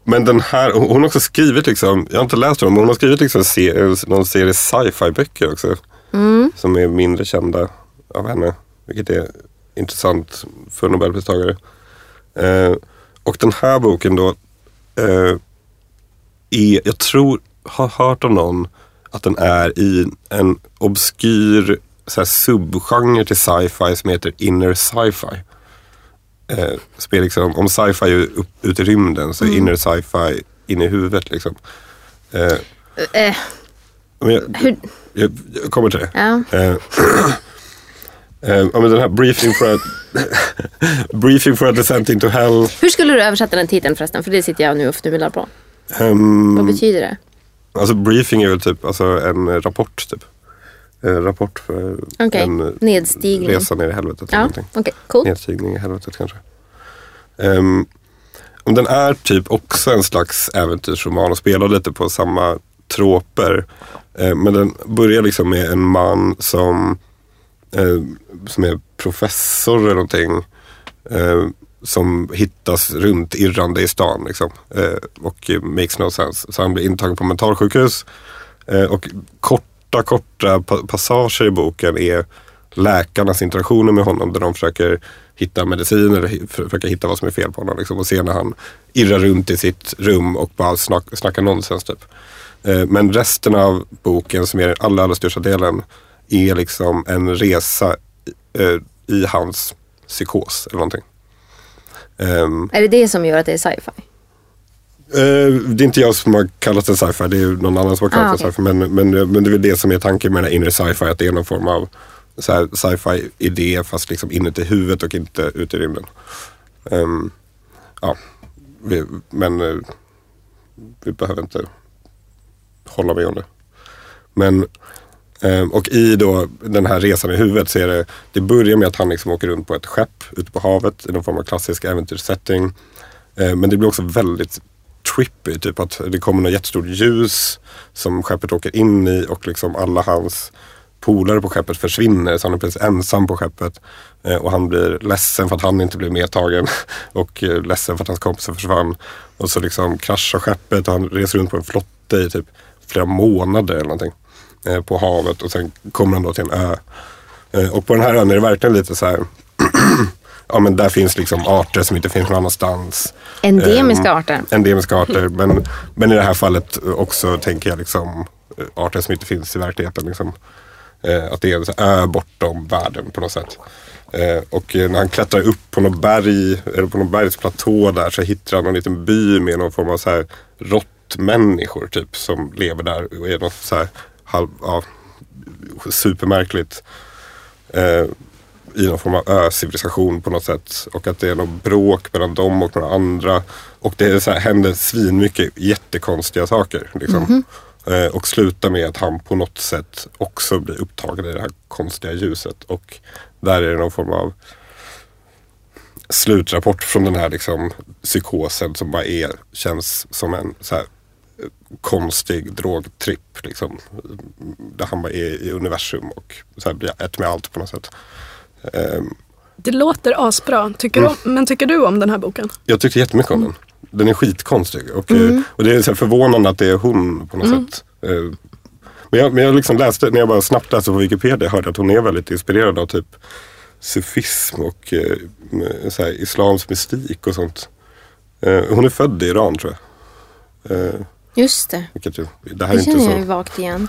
men den här, hon har också skrivit liksom, jag har inte läst dem, men hon har skrivit liksom en serie, någon serie sci-fi böcker också. Som är mindre kända av henne. Vilket är intressant för Nobelpristagare. Eh, och den här boken då, eh, är, jag tror, har hört av någon att den är i en obskyr så subgenre till sci-fi som heter inner sci-fi. Eh, som liksom, om sci-fi är upp, ut i rymden så är inner sci-fi in i huvudet. Liksom. Eh, Eh, jag, jag, jag kommer till det. ja. Eh, [CLEARS THROAT] eh, ja, men den här briefing for, a, [LAUGHS] briefing for a descent into hell. hur skulle du översätta den titeln förresten? För det sitter jag nu och fnular på. Ehm, Vad betyder det? alltså briefing är väl typ alltså en rapport. Typ. En rapport för Okej, en nedstigning. resa ner i helvetet. Ja, okej, cool. Nedstigning i helvetet kanske. Um, och den är typ också en slags äventyrsroman och spelar lite på samma troper. Eh, men den börjar liksom med en man som, eh, som är professor eller någonting. Eh, som hittas runt irrande i stan. Liksom. Eh, och eh, makes no sense. Så han blir intagen på mentalsjukhus. Eh, och korta, korta passager i boken är läkarnas interaktioner med honom där de försöker hitta medicin eller försöka hitta vad som är fel på honom. Liksom, och se när han irrar runt i sitt rum och bara snack, snackar nonsens. Typ. Eh, men resten av boken, som är den allra, allra största delen, är liksom en resa i eh, hans psykos eller någonting. Um, Är det det som gör att det är sci-fi? Eh, det är inte jag som har kallat den sci-fi, det är någon annan som har kallat Ah, den okej. sci-fi. Men, men, men det är väl det som är tanken med den här inre sci-fi, att det är någon form av sci-fi idé fast liksom inuti huvudet och inte ute i rymden. Ehm, ja, vi, men eh, vi behöver inte hålla med om det. Men, ehm, och i då den här resan i huvudet så är det, det börjar med att han liksom åker runt på ett skepp ute på havet i någon form av klassisk äventyrssetting. Eh, Men det blir också väldigt trippy, typ att det kommer något jättestort ljus som skeppet åker in i och liksom alla hans polare på skeppet försvinner så han är precis ensam på skeppet. Eh, och han blir ledsen för att han inte blev medtagen [LAUGHS] och eh, ledsen för att hans kompisar försvann. Och så liksom kraschar skeppet och han reser runt på en flotte i typ flera månader eller någonting. Eh, på havet och sen kommer han då till en ö. Och på den här ön är det verkligen lite så här Ja men där finns liksom arter som inte finns någon annanstans. Endemiska Ehm, arter. Endemiska arter. Men, men i det här fallet också tänker jag liksom eh, arter som inte finns i verkligheten. Liksom. Eh, att det är en ö bortom världen på något sätt. Eh, och eh, när han klättrar upp på något berg, eller på någon bergsplatå där så hittar han en liten by med någon form av så här råttmänniskor typ som lever där och är något så här halv, ja, supermärkligt. Eh, i någon form av ö-civilisation på något sätt. Och att det är något bråk mellan dem och några andra. Och det är så här, händer svinmycket jättekonstiga saker. Liksom. Eh, och slutar med att han på något sätt också blir upptagen i det här konstiga ljuset. Och där är det någon form av slutrapport från den här liksom, psykosen som bara är, känns som en så här, konstig drogtripp. Liksom, där han bara är i universum och så här, blir ett med allt på något sätt. Ehm, Det låter asbra. Tycker du, om- men tycker du om den här boken? jag tyckte jättemycket om den. Den är skitkonstig. Och, eh, och det är så här förvånande att det är hon på något sätt. Eh, Men jag, men jag liksom läste, när jag bara snabbt läste på Wikipedia, hörde att hon är väldigt inspirerad av typ sufism och eh, så här, islams mystik och sånt. Hon är född i Iran tror jag. Just det. vilket det här är Det inte känner jag ju så. vagt igen.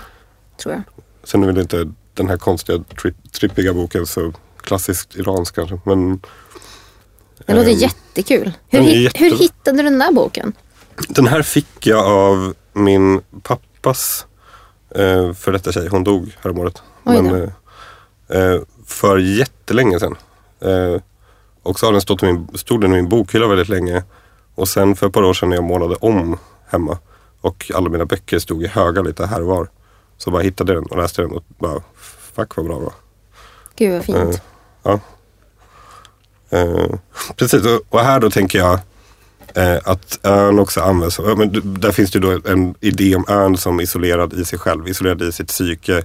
Tror jag. Sen är väl inte den här konstiga tri, trippiga boken så klassiskt iransk kanske. Men Det låter Ehm, jättekul. Hur, jätte- hur hittade du den där boken? Den här fick jag av min pappas eh, för detta tjej. Hon dog häromåret. Men, eh, eh, för jättelänge sedan. Eh, och så har den stått i min, stod den i min bokhylla väldigt länge. Och sen för ett par år sedan när jag målade om hemma och alla mina böcker stod i högar lite här och var. Så bara hittade jag den och läste den och bara, fuck vad bra det var. Gud vad fint. Ja. Eh, precis, och, och här då tänker jag eh, att ön också används. Men där finns det då en idé om ön som isolerad i sig själv, isolerad i sitt psyke.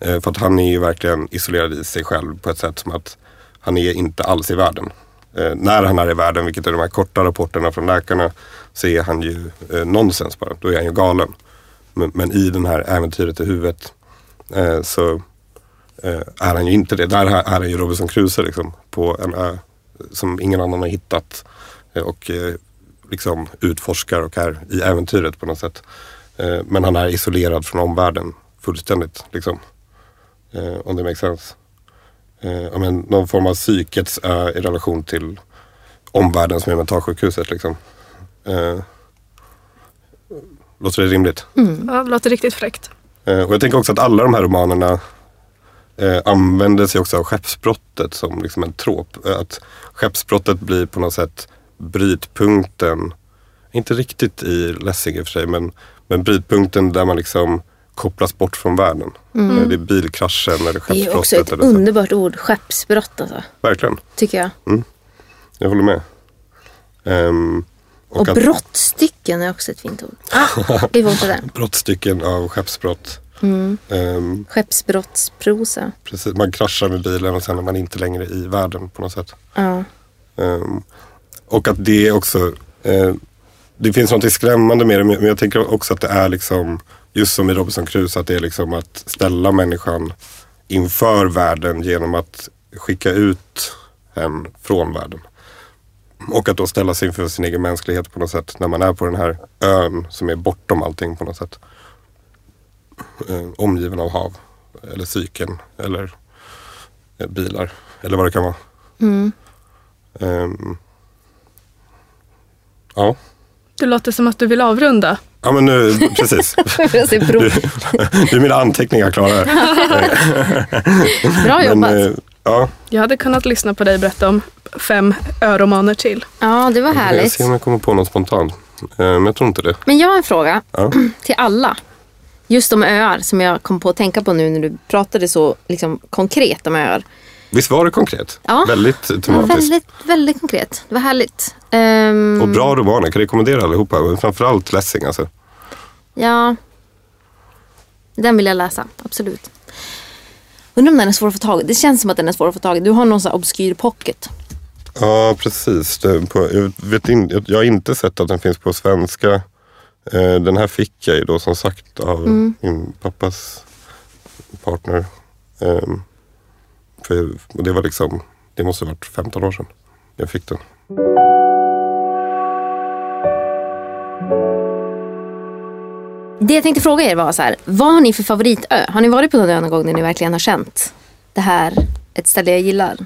Eh, för att han är ju verkligen isolerad i sig själv på ett sätt som att han är inte alls i världen. Eh, när han är i världen, vilket är de här korta rapporterna från läkarna, så är han ju eh, nonsens bara. Då är han ju galen. Men, men i den här äventyret i huvudet eh, så är han ju inte det. Där är han ju Robinson Crusoe liksom, på en ö som ingen annan har hittat. Eh, och eh, liksom utforskar och är i äventyret på något sätt. Eh, men han är isolerad från omvärlden fullständigt. Liksom. Eh, om det makes sense. Eh, men någon form av psykets ö i relation till omvärlden som är mentalsjukhuset. Liksom. Eh, låter det rimligt? Ja, det låter riktigt fräckt. Eh, och jag tänker också att alla de här romanerna eh, använder sig också av skeppsbrottet som liksom en trop. Eh, Att skeppsbrottet blir på något sätt brytpunkten, inte riktigt i Lessing i och för sig, men, men brytpunkten där man liksom kopplas bort från världen. Eh, Det är bilkraschen eller Det är skeppsbrottet. också ett underbart ord, skeppsbrott alltså. Verkligen, Tycker jag. jag håller med. Ehm, Och, att- brottstycken är också ett fint ord. Ah, vi fortsätter. [LAUGHS] Brottstycken av skeppsbrott. Mm. Ehm, Skeppsbrottsprosa. precis, man kraschar med bilen och sen är man inte längre i världen på något sätt. Ja. Ehm, och att det också, eh, det finns något skrämmande med det men jag tänker också att det är liksom, just som i Robinson Crusoe, att det är liksom att ställa människan inför världen genom att skicka ut en från världen. Och att då ställa sig inför sin egen mänsklighet på något sätt när man är på den här ön som är bortom allting på något sätt. Eh, omgiven av hav eller cykeln eller eh, bilar eller vad det kan vara. Mm. Ehm, ja, Du låter som att du vill avrunda. Ja men nu, precis. [LAUGHS] Prov. Du är mina anteckningar klara. [LAUGHS] Bra jobbat. Men, eh, ja, Jag hade kunnat lyssna på dig berätta om fem öromaner till. Ja, det var jag härligt. ser om jag kommer på något spontant. Men jag tror inte det. Men jag har en fråga Ja. [CLEARS THROAT] till alla. Just de öar som jag kom på att tänka på nu när du pratade så liksom, konkret om öar. Visst var det konkret? Ja. Väldigt tematiskt. väldigt, väldigt konkret. Det var härligt. Ehm, Och bra romaner, kan rekommendera allihopa. Men framförallt Lessing alltså. Ja. Den vill jag läsa, absolut. Undrar om den är svår att få tag i. Det känns som att den är svår att få tag i. Du har någon sån här obskyr pocket. Ja, precis. På, jag, vet in, jag har inte sett att den finns på svenska. Eh, den här fick jag ju då som sagt av Mm. min pappas partner. Eh, för det var liksom, det måste ha varit 15 år sedan jag fick den. Det jag tänkte fråga er var så här. Vad har ni för favoritö? Har ni varit på någon ö någon gång när ni verkligen har känt det här, ett ställe jag gillar?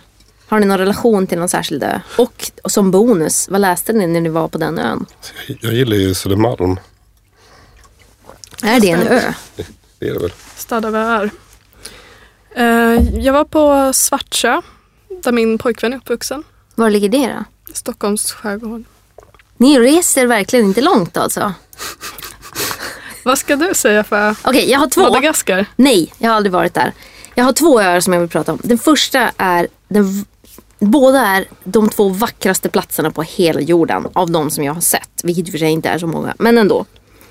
Har ni någon relation till någon särskild ö? Och, och som bonus, vad läste ni när ni var på den ön? Jag, gillar ju Södermalm. Är det en ö? [LAUGHS] Det är det väl. Stad av öar. Eh, Jag var på Svartsjö där min pojkvän är uppvuxen. Var ligger det då? Stockholms skärgård. Ni reser verkligen inte långt alltså? [LAUGHS] Vad ska du säga för Okej, jag har två. Madagaskar? Nej, jag har aldrig varit där. Jag har två öar som jag vill prata om. Den första är, den, båda är de två vackraste platserna på hela jorden av de som jag har sett. Vilket i och för sig inte är så många, men ändå.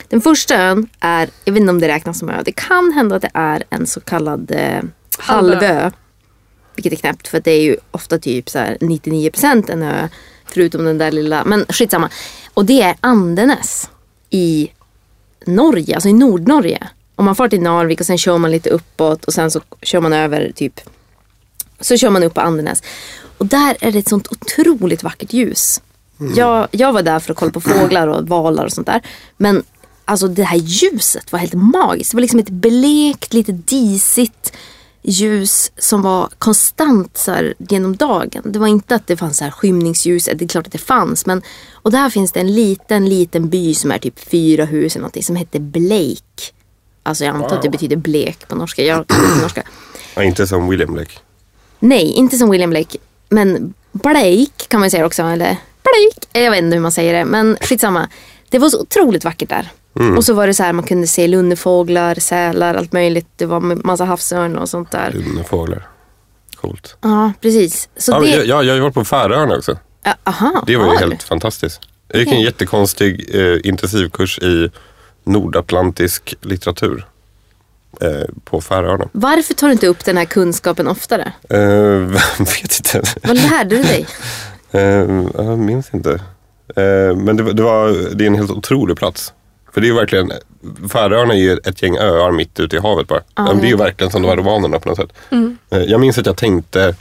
Den första ön är, jag vet inte om det räknas som ö. Det kan hända att det är en så kallad eh, Halvö. Vilket är knäppt för det är ju ofta typ så här 99% en ö. Förutom den där lilla, men skitsamma. Och det är Andenes i Norge, alltså i Nordnorge. Om man far till Narvik och sen kör man lite uppåt och sen så kör man över typ så kör man upp på Andenäs. Och där är det ett sånt otroligt vackert ljus. Jag, jag var där för att kolla på fåglar och valar och sånt där. Men alltså det här ljuset var helt magiskt. Det var liksom ett blekt, lite disigt ljus som var konstant så här, genom dagen. Det var inte att det fanns så här skymningsljus, det är klart att det fanns. Men, och där finns det en liten, liten by som är typ fyra hus eller någonting som heter Blake. Alltså jag antar att det betyder blek på norska. Jag inte norska. Ja, inte som William Blake. Nej, inte som William Blake. Men Blake kan man säga också. Eller Blake. Jag vet inte hur man säger det. Men skitsamma. Det var så otroligt vackert där. Och så var det så här, man kunde se lunnefåglar, sälar, allt möjligt. Det var massa havsörn och sånt där. Lugna fåglar. Coolt. Ja, precis. Så Ja, det... jag, jag, jag har ju varit på Färöarna också. Ja, Aha, Det var ju helt fantastiskt. Jag gick en Okej. jättekonstig eh, intensivkurs i nordatlantisk litteratur eh, på Färöarna. Varför tar du inte upp den här kunskapen oftare? Eh, [LAUGHS] vet inte. Vad lärde du dig? [LAUGHS] Eh, jag minns inte. Eh, men det, var- det, var, det är en helt otrolig plats. För det är ju verkligen, Färöarna är ju ett gäng öar mitt ute i havet bara. Ja, det är ju jag verkligen som de här romanerna på något sätt. Eh, jag minns att jag tänkte,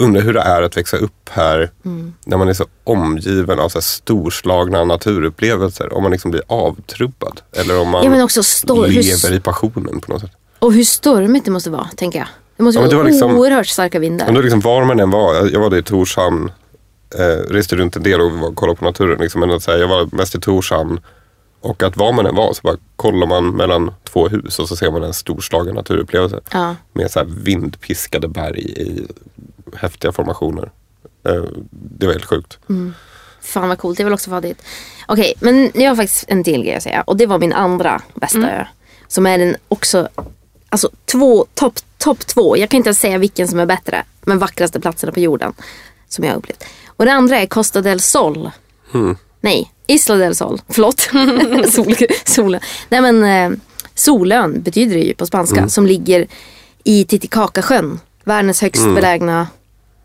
undrar hur det är att växa upp här Mm. när man är så omgiven av så storslagna naturupplevelser. Om man liksom blir avtrubbad. Eller om man Ja, lever i passionen på något sätt. Och hur stormigt det måste vara, tänker jag. Det måste Ja, vara det var liksom- oerhört starka vindar. Men då liksom var man än var, jag var i Torshamn, eh, reste runt en del och var- kollade på naturen. Liksom, men att säga, jag var mest i Torshamn. Och att var man än var så bara kollar man mellan två hus och så ser man en storslagen naturupplevelse. Ja. Med så vindpiskade berg i häftiga formationer. Eh, det var helt sjukt. Fan vad coolt, jag vill också få dit. Okej, men jag har faktiskt en till grej att säga. Och det var min andra bästa ö. Som är den också, alltså två, topp top två. Jag kan inte ens säga vilken som är bättre. Men vackraste platserna på jorden. Som jag har upplevt. Och det andra är Costa del Sol. Nej, Isla del Sol. [LAUGHS] Förlåt. [LAUGHS] Sol, solen. Nej men eh, Solön betyder det ju på spanska. Som ligger i Titicacasjön. Världens högst belägna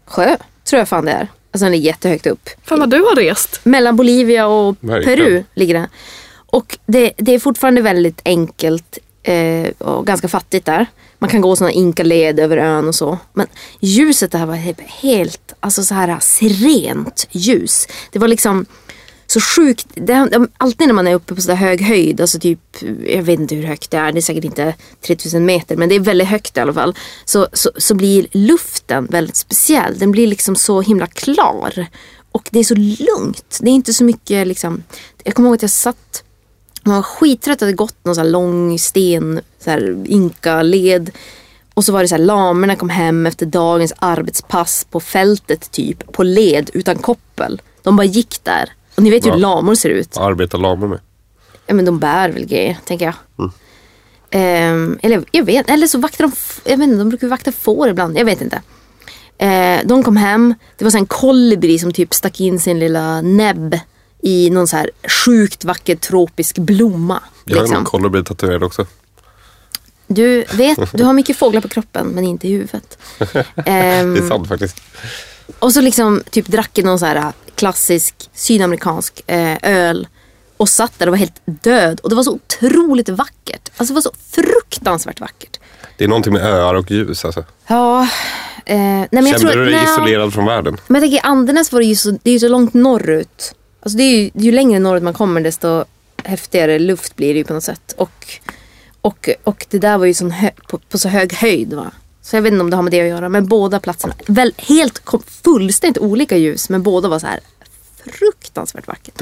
sjö. Tror jag fan det är. Alltså den ligger jättehögt upp. Fan vad du har rest. Mellan Bolivia och Verkligen. Peru ligger det. Och det, det är fortfarande väldigt enkelt eh, och ganska fattigt där. Man kan gå sådana inkaled över ön och så. Men ljuset där var he- helt, alltså så här serent ljus. Det var liksom så sjukt. Det, alltid när man är uppe på sådär hög höjd, alltså typ, jag vet inte hur högt det är, det är säkert inte 3000 meter, men det är väldigt högt i alla fall. Så, så, så blir luften väldigt speciell. Den blir liksom så himla klar. och det är så lugnt. Det är inte så mycket liksom. Jag kommer ihåg att jag satt man var skittrött, hade gått någon så här lång sten, så här inka-led. Och så var det så här, lamerna kom hem efter dagens arbetspass på fältet typ, på led utan koppel. De bara gick där. Och ni vet ju hur lamor ser ut. Vad arbetar lamor med? Ja men de bär väl grejer, tänker jag. Ehm, eller jag vet eller så vaktar de, jag vet inte, de brukar vakta får ibland, jag vet inte. Eh, de kom hem, det var så en kolibri som typ stack in sin lilla näbb i någon så här sjukt vacker tropisk blomma. Jag har liksom. en kolibri tatuerad också. Du vet, du har [LAUGHS] mycket fåglar på kroppen men inte i huvudet. Ehm, [LAUGHS] Det är sant faktiskt. och så liksom typ drack någon så här klassisk sydamerikansk eh, öl. Och satt där och var helt död. Och det var så otroligt vackert. Alltså det var så fruktansvärt vackert. Det är någonting med öar och ljus alltså. Ja, eh, nej men jag Kände tror... du dig nej, isolerad från världen? Men jag tänker Andenäs var det ju så, det är ju så långt norrut. Alltså det är ju, ju längre norrut man kommer desto häftigare luft blir det ju på något sätt. Och, och, och det där var ju sån hö, på, på så hög höjd va. Så jag vet inte om det har med det att göra. Men båda platserna, väl, helt kom, fullständigt olika ljus. Men båda var så här fruktansvärt vackert.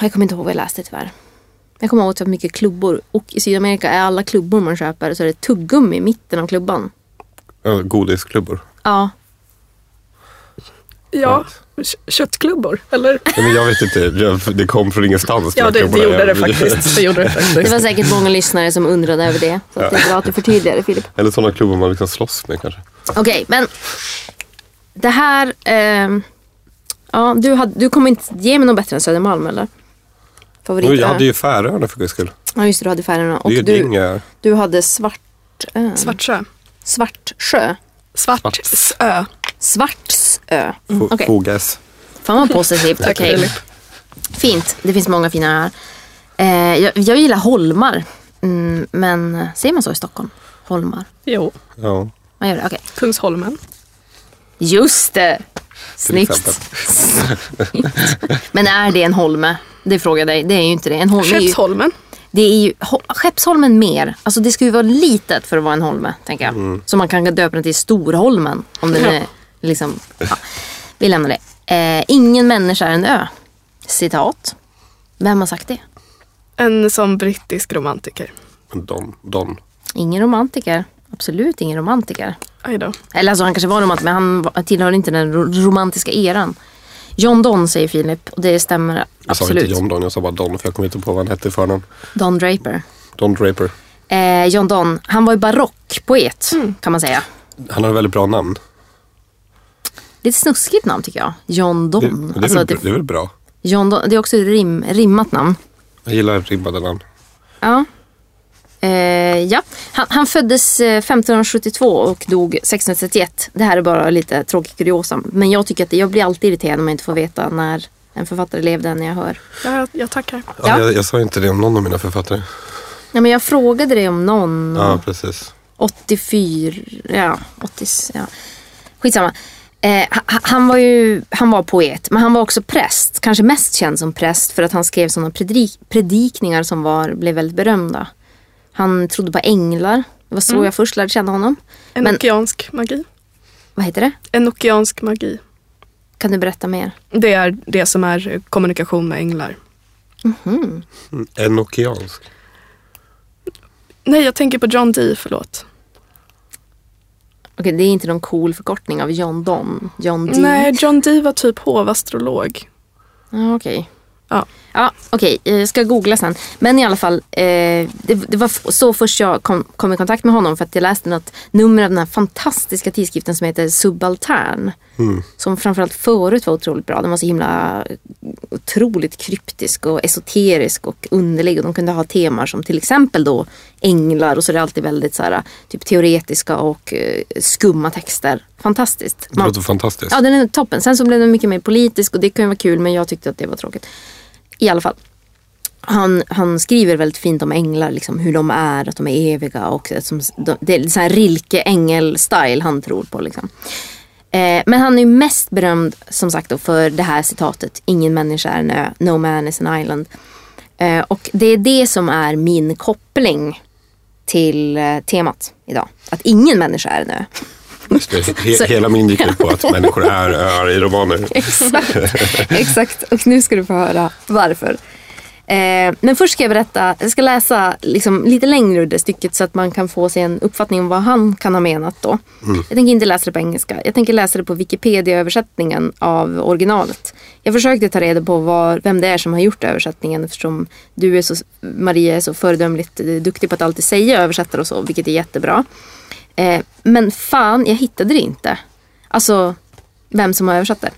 Jag kommer inte ihåg vad jag läste tyvärr. Jag kommer ihåg att det var mycket klubbor. Och i Sydamerika är alla klubbor man köper så är det tuggummi i mitten av klubban. Ja, Godisklubbor. Ja, Ja, köttklubbor, eller? Nej, men jag vet inte, det kom från ingenstans. Ja, det, det gjorde det faktiskt. Det gjorde det Det faktiskt. var säkert många lyssnare som undrade över det. Så att det är bra att du förtydligar det Filip. Eller sådana klubbar man liksom slåss med kanske. Okej, men det här... ehm, ja, du, hade, du kommer inte ge mig något bättre än Södermalm eller? Favorit jag hade ju Färöarna för guds skull. Ja just det, du hade Färöarna. Och Det du, du hade Svartö. Svartsjö. Svartsjö. Svartsö. Svartsö. Fo- Okej, Fogas. fan vad positivt. Okej. Filip. Fint, det finns många fina öar. Eh, jag, jag gillar holmar. Mm, men säger man så i Stockholm? Holmar? Jo, Ja, Man gör det, okej. Kungsholmen. Just det! Snyggt. Men är det en holme? Det frågar jag dig. Det är ju inte det. En holme Skeppsholmen. det är ju Ho- Skeppsholmen mer. Alltså det ska ju vara litet för att vara en holme, tänker jag. Mm. Så man kan döpa den till Storholmen. Om den Ja. är liksom... Ja. Vi lämnar det. Eh, ingen människa är en ö. Citat. Vem har sagt det? En sån brittisk romantiker. Men Don, Don. Ingen romantiker. Absolut ingen romantiker. Aj då. Eller alltså han kanske var romantiker men han tillhör inte den ro- romantiska eran. John Donne säger Filip och det stämmer Jag sa absolut. inte John Don, jag sa bara Don för jag kommer inte på vad han hette i förnamn. Don Draper. Don Draper. Eh, John Donne, han var ju barockpoet Mm. kan man säga. Han har ett väldigt bra namn. Lite snuskigt namn tycker jag. John Det, Donne. det, är, Alltså, väl, det, det är väl bra. John Donne det är också ett rim, rimmat namn. Jag gillar rimmade namn. Ja. Eh, ja. Han, han föddes eh, 1572 och dog 1631. Det här är bara lite tråkig kuriosa. Men jag tycker att det, jag blir alltid irriterad om jag inte får veta när en författare levde när jag hör. Ja, jag, jag tackar. Ja. Ja. Jag, jag sa inte det om någon av mina författare. Ja, men jag frågade dig om någon. Ja, precis. 84, ja, 80, ja. Skitsamma. Eh, ha- han var ju han var poet, men han var också präst. Kanske mest känd som präst för att han skrev sådana predik, predikningar som var, blev väldigt berömda. Han trodde på änglar. Det var så jag först lärde känna honom. Men- Enokiansk magi. Vad heter det? Enokiansk magi. Kan du berätta mer? Det är det som är kommunikation med änglar. Mm. Enokiansk. Nej, jag tänker på John Dee, förlåt. Okej, det är inte någon cool förkortning av John Donne. John Dee. Nej, John Dee var typ hovastrolog. Ja, okej. Ja. Ja, okej. eh, Jag ska googla sen. Men i alla fall, eh, det, det var så först jag kom, kom i kontakt med honom för att jag läste något nummer av den här fantastiska tidskriften som heter Subaltern. Som framförallt förut var otroligt bra. Den var så himla otroligt kryptisk och esoterisk och underlig. Och de kunde ha teman som till exempel då änglar och så är det alltid väldigt så här, typ teoretiska och eh, skumma texter. Fantastiskt. Det låter fantastiskt. Ja, den är toppen. Sen så blev den mycket mer politisk och det kan ju vara kul men jag tyckte att det var tråkigt. I alla fall. Han, han skriver väldigt fint om änglar, liksom, hur de är, att de är eviga och som, de, det är så här Rilke ängel-style han tror på. Liksom. Eh, men han är mest berömd som sagt då, för det här citatet, ingen människa är en ö, no man is an island. Eh, och det är det som är min koppling till eh, temat idag. Att ingen människa är en ö. He- hela min gick ut på att människor är öar i romaner. Exakt. [LAUGHS] Exakt. Och nu ska du få höra varför. Eh, men först ska jag berätta, jag ska läsa liksom lite längre ur det stycket så att man kan få sig en uppfattning om vad han kan ha menat då. Jag tänker inte läsa det på engelska. Jag tänker läsa det på Wikipedia-översättningen av originalet. Jag försökte ta reda på var, vem det är som har gjort översättningen eftersom du är så, Maria är så föredömligt eh, duktig på att alltid säga översättare och så, vilket är jättebra. Eh, men fan, jag hittade det inte. Alltså, vem som har översatt det.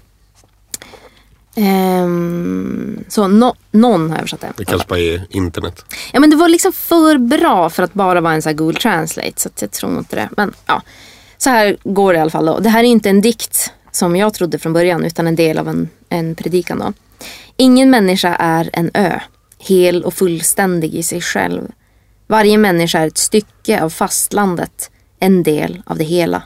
Ehm, så no, någon har översatt det. Det kanske bara är internet. Ja men det var liksom för bra för att bara vara en sån här Google Translate. Så jag tror inte det. Men ja, så här går det i alla fall. Då. Det här är inte en dikt som jag trodde från början utan en del av en, en predikan. Då. Ingen människa är en ö, hel och fullständig i sig själv. Varje människa är ett stycke av fastlandet, en del av det hela.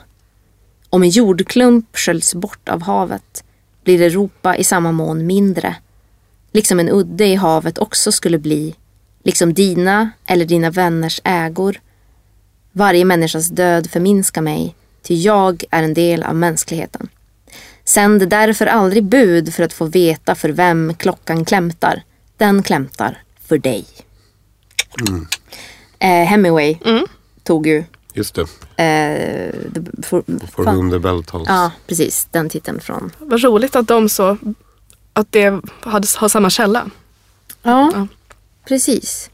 Om en jordklump sköljs bort av havet blir Europa i samma mån mindre. Liksom en udde i havet också skulle bli, liksom dina eller dina vänners ägor. Varje människas död förminskar mig, ty jag är en del av mänskligheten. Sänd därför aldrig bud för att få veta för vem klockan klämtar. Den klämtar för dig. Eh, Hemingway tog ju Just det. eh, the, for, For fan- whom the bell tolls. Ja, precis. Den titeln från Vad roligt att de så, att det hade, har samma källa. Ja, Ja. precis.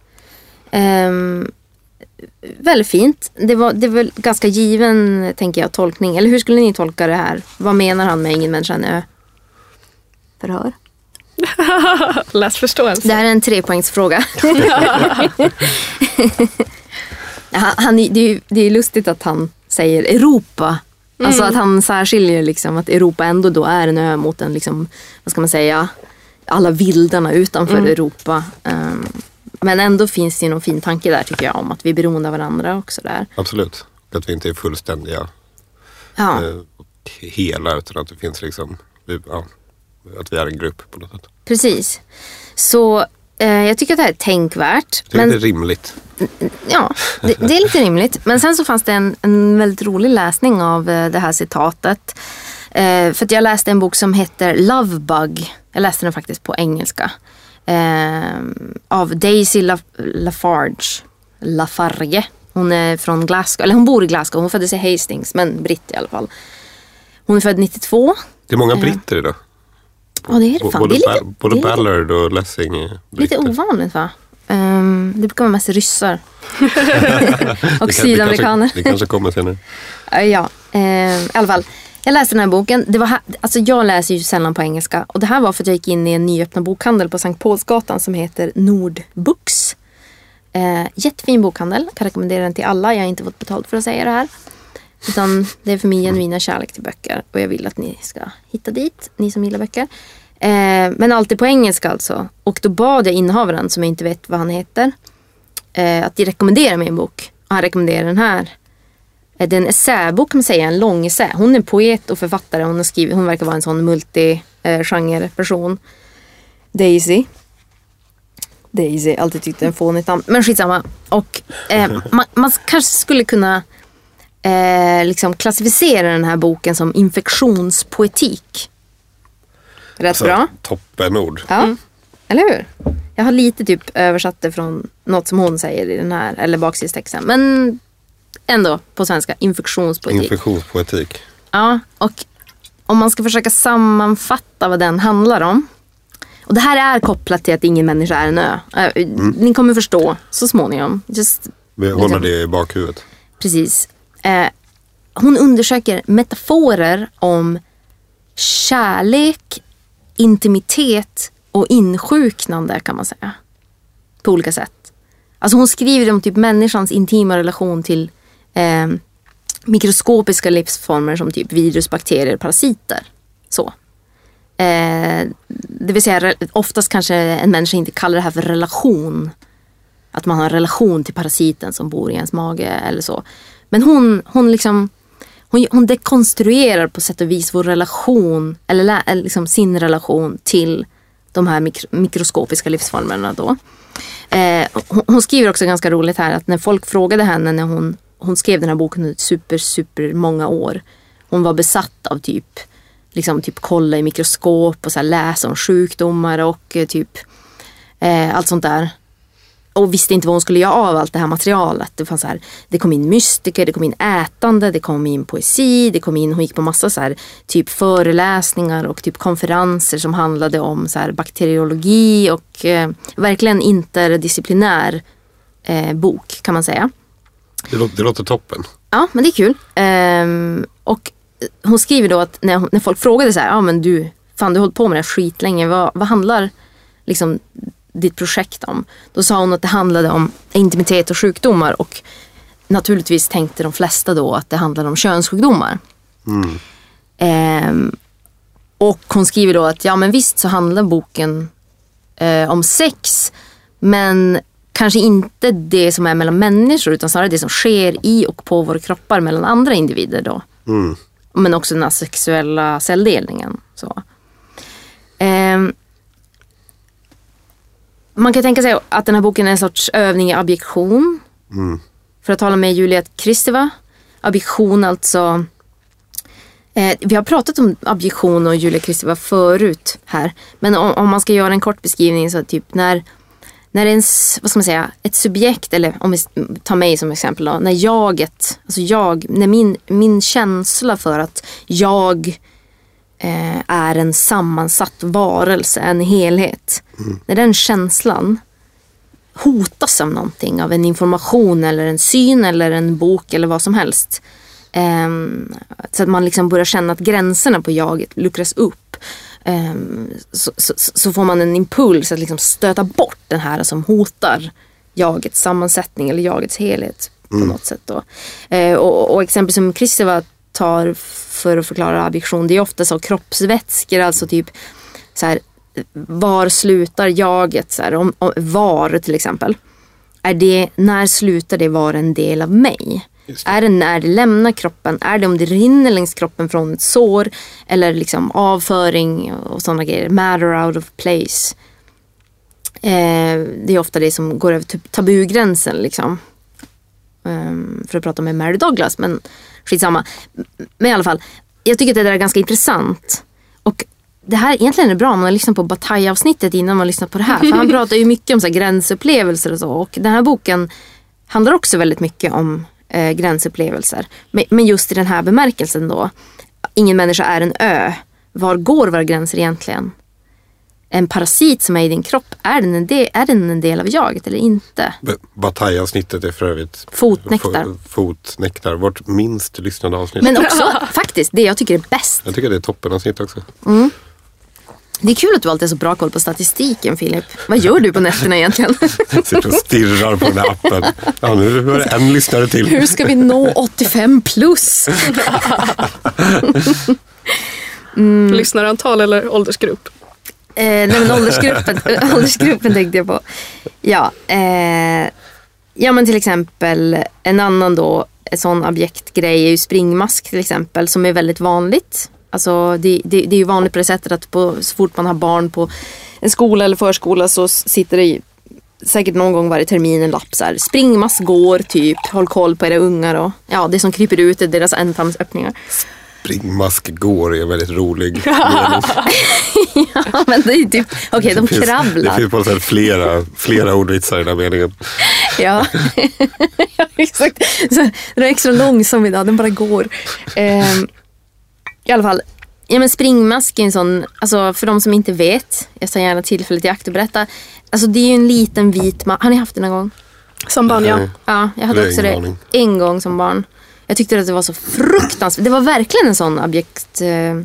Ehm, väldigt fint. Det var, det var ganska given, tänker jag, tolkning. Eller hur skulle ni tolka det här? Vad menar han med ingen människa ö? Förhör. [LAUGHS] Läsförståelse. Det här är en trepoängsfråga. [LAUGHS] [LAUGHS] han, det, är, ju- det är lustigt att han säger Europa. Alltså att han särskiljer liksom att Europa ändå då är en ö mot en, liksom, vad ska man säga, alla vildarna utanför Europa. Ehm, men ändå finns det någon fin tanke där tycker jag om att vi är beroende av varandra också där. Absolut. Att vi inte är fullständiga Ja, eh, hela utan att det finns liksom, ja, att vi är en grupp på något sätt. precis. Så jag tycker att det här är tänkvärt. Det är lite rimligt. Ja, det, det är lite rimligt. Men sen så fanns det en, en väldigt rolig läsning av eh, det här citatet. Eh, för att jag läste en bok som heter Lovebug. Jag läste den faktiskt på engelska. Eh, av Daisy La, Lafarge. Lafarge. Hon är från Glasgow, eller hon bor i Glasgow. Hon föddes i Hastings, men britt i alla fall. Hon är född 92. Det är många britter idag. Ja, det är det fan. Både, det är lite, både det är Ballard och Lessing är lite ovanligt va? Um, det brukar vara mest ryssar. och Det kan- sydamerikaner. Det kanske, det kanske kommer senare. Ja, Ja, eh, i alla fall. Jag läste den här boken. Det var alltså jag läser ju sällan på engelska. Och det här var för att jag gick in i en nyöppnad bokhandel på Sankt Paulsgatan som heter Nordbooks. Eh, jättefin bokhandel. Kan rekommendera den till alla. Jag har inte fått betalt för att säga det här. Utan det är för min genuina kärlek till böcker. Och jag vill att ni ska hitta dit, ni som gillar böcker. Eh, men alltid på engelska alltså. Och då bad jag innehavaren, som jag inte vet vad han heter, eh, att rekommendera mig en bok. Och han rekommenderade den här. Eh, Det är en essäbok kan man säga, en lång essä. Hon är poet och författare. Hon, har skrivit, hon verkar vara en sån multi-genre person. Daisy. Daisy, alltid tyckt en fånigt namn. Men skitsamma. Och eh, [LAUGHS] man, man kanske skulle kunna eh, liksom klassificera den här boken som infektionspoetik. Rätt Så, bra. Toppenord. Ja, eller hur? Jag har lite typ översatt det från något som hon säger i den här, eller baksidestexten. Men ändå på svenska, infektionspoetik. Infektionspoetik. ja, och om man ska försöka sammanfatta vad den handlar om. Och det här är kopplat till att ingen människa är en ö. Äh, Ni kommer förstå så småningom. Just, Vi håller det i bakhuvudet. precis. Eh, hon undersöker metaforer om kärlek, intimitet och insjuknande kan man säga. På olika sätt. Alltså hon skriver om typ människans intima relation till eh, mikroskopiska livsformer som typ virus, bakterier, parasiter. Så. Eh, det vill säga oftast kanske en människa inte kallar det här för relation. Att man har en relation till parasiten som bor i ens mage eller så. Men hon, hon liksom hon, hon dekonstruerar på sätt och vis vår relation, eller, eller liksom sin relation till de här mikro, mikroskopiska livsformerna då. Eh, hon, hon skriver också ganska roligt här att när folk frågade henne när hon hon skrev den här boken under super, super många år. Hon var besatt av typ, liksom typ kolla i mikroskop och så här läsa om sjukdomar och eh, typ eh, allt sånt där. Och visste inte vad hon skulle göra av allt det här materialet. Det, fanns så här, det kom in mystiker, det kom in ätande, det kom in poesi, det kom in, hon gick på massa så här, typ föreläsningar och typ konferenser som handlade om så här, bakteriologi och eh, verkligen interdisciplinär eh, bok kan man säga. Det låter, det låter toppen. Ja, men det är kul. Ehm, och hon skriver då att när, när folk frågade så här, ja men du, fan du har hållit på med det här skitlänge, vad, vad handlar liksom ditt projekt om? Då sa hon att det handlade om intimitet och sjukdomar och naturligtvis tänkte de flesta då att det handlade om könssjukdomar. Ehm, och hon skriver då att ja men visst så handlar boken eh, om sex men kanske inte det som är mellan människor utan snarare det som sker i och på våra kroppar mellan andra individer då. Men också den här sexuella celldelningen. Så. Ehm, man kan tänka sig att den här boken är en sorts övning i objektion. För att tala med Juliet Kristeva. Objektion alltså Eh, vi har pratat om objektion och Julia Kristeva förut här. Men om, om, man ska göra en kort beskrivning så typ när, när ens, vad ska man säga, ett subjekt, eller om vi tar mig som exempel då, när jaget, alltså jag, när min, min känsla för att jag eh, är en sammansatt varelse, en helhet. När den känslan hotas av någonting, av en information eller en syn eller en bok eller vad som helst. Um, så att man liksom börjar känna att gränserna på jaget luckras upp. Um, så, så, så, får man en impuls att liksom stöta bort den här som hotar jagets sammansättning eller jagets helhet på något sätt. Då. Uh, och, och exempel som Kristeva tar för att förklara addiktion det är ofta så kroppsvätskor, alltså typ så här, var slutar jaget? Så här, om, om, var till exempel. Är det, när slutar det vara en del av mig? Är det när det lämnar kroppen? Är det om det rinner längs kroppen från ett sår? Eller liksom avföring och sådana grejer. Matter out of place. Eh, det är ofta det som går över typ tabugränsen liksom. Um, för att prata med Mary Douglas, men skitsamma. Men i alla fall, jag tycker att det där är ganska intressant. Och det här egentligen är bra om man lyssnar på Bataille-avsnittet innan man lyssnar på det här. För han [LAUGHS] pratar ju mycket om så gränsupplevelser och så. Och den här boken handlar också väldigt mycket om eh, gränsupplevelser. Men, men just i den här bemärkelsen då. Ingen människa är en ö. Var går våra gränser egentligen? En parasit som är i din kropp, är den en del, är den en del av jaget eller inte? Bataille-avsnittet är för övrigt Fotnektar. F- Fotnektar, vårt minst lyssnade avsnitt. Men också faktiskt det jag tycker är bäst. Jag tycker det är toppenavsnitt också. Det är kul att du alltid har så bra koll på statistiken Filip. Vad gör du på nätterna egentligen? Sitter och stirrar på den här appen. Ja, nu var det en lyssnare till. Hur ska vi nå 85 plus? [LAUGHS] Lyssnarantal eller åldersgrupp? Eh, nej men åldersgruppen, [LAUGHS] åldersgruppen tänkte jag på. Ja, eh, ja men till exempel en annan då, en sån objektgrej är ju springmask till exempel som är väldigt vanligt. Alltså det, det, det är ju vanligt på det sättet att på, så fort man har barn på en skola eller förskola så sitter det i, säkert någon gång varje termin en lapp så här. Springmask går typ, håll koll på era ungar och ja det som kryper ut är deras ändtarmsöppningar. Springmask går är en väldigt rolig [LAUGHS] mening. Ja men det är ju typ, okej de Det finns- Det kravlar. finns på något sätt flera, flera ordvitsar i den här meningen. Ja, [LAUGHS] ja exakt. Så, den är extra långsam idag, den bara går. Ehm, I alla fall, ja, men springmask är en sån, alltså för de som inte vet, jag tar gärna tillfället i akt och berätta. Alltså det är ju en liten vit mask, har ni haft den någon gång? Som barn, ja. Ja, jag Det hade också det en gång som barn. Jag tyckte att det var så fruktansvärt, det var verkligen en sån objekt, eh,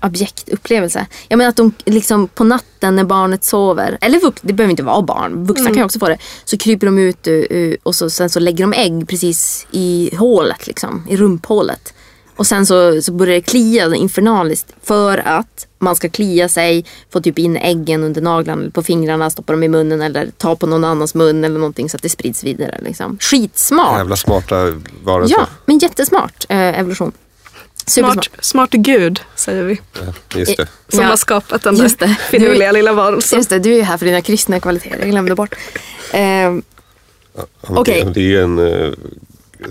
objektupplevelse. Jag menar att de liksom på natten när barnet sover, eller vux, det behöver inte vara barn, vuxna kan ju också få det. Så kryper de ut uh, uh, och så, sen så lägger de ägg precis i hålet, liksom, i rumphålet. Och sen så, så börjar det klia infernaliskt för att man ska klia sig, få typ in äggen under naglarna eller på fingrarna, stoppa dem i munnen eller ta på någon annans mun eller någonting så att det sprids vidare. Liksom. Skitsmart! Jävla smarta varelser. Ja, men jättesmart eh, evolution. Supersmart. Smart, smart gud, säger vi. Ja, Just det. Som Ja, har skapat den just där finurliga lilla varelsen. Just det, du är ju här för dina kristna kvaliteter. Jag glömde bort. Eh, Ja, Okej. det, det är en, eh,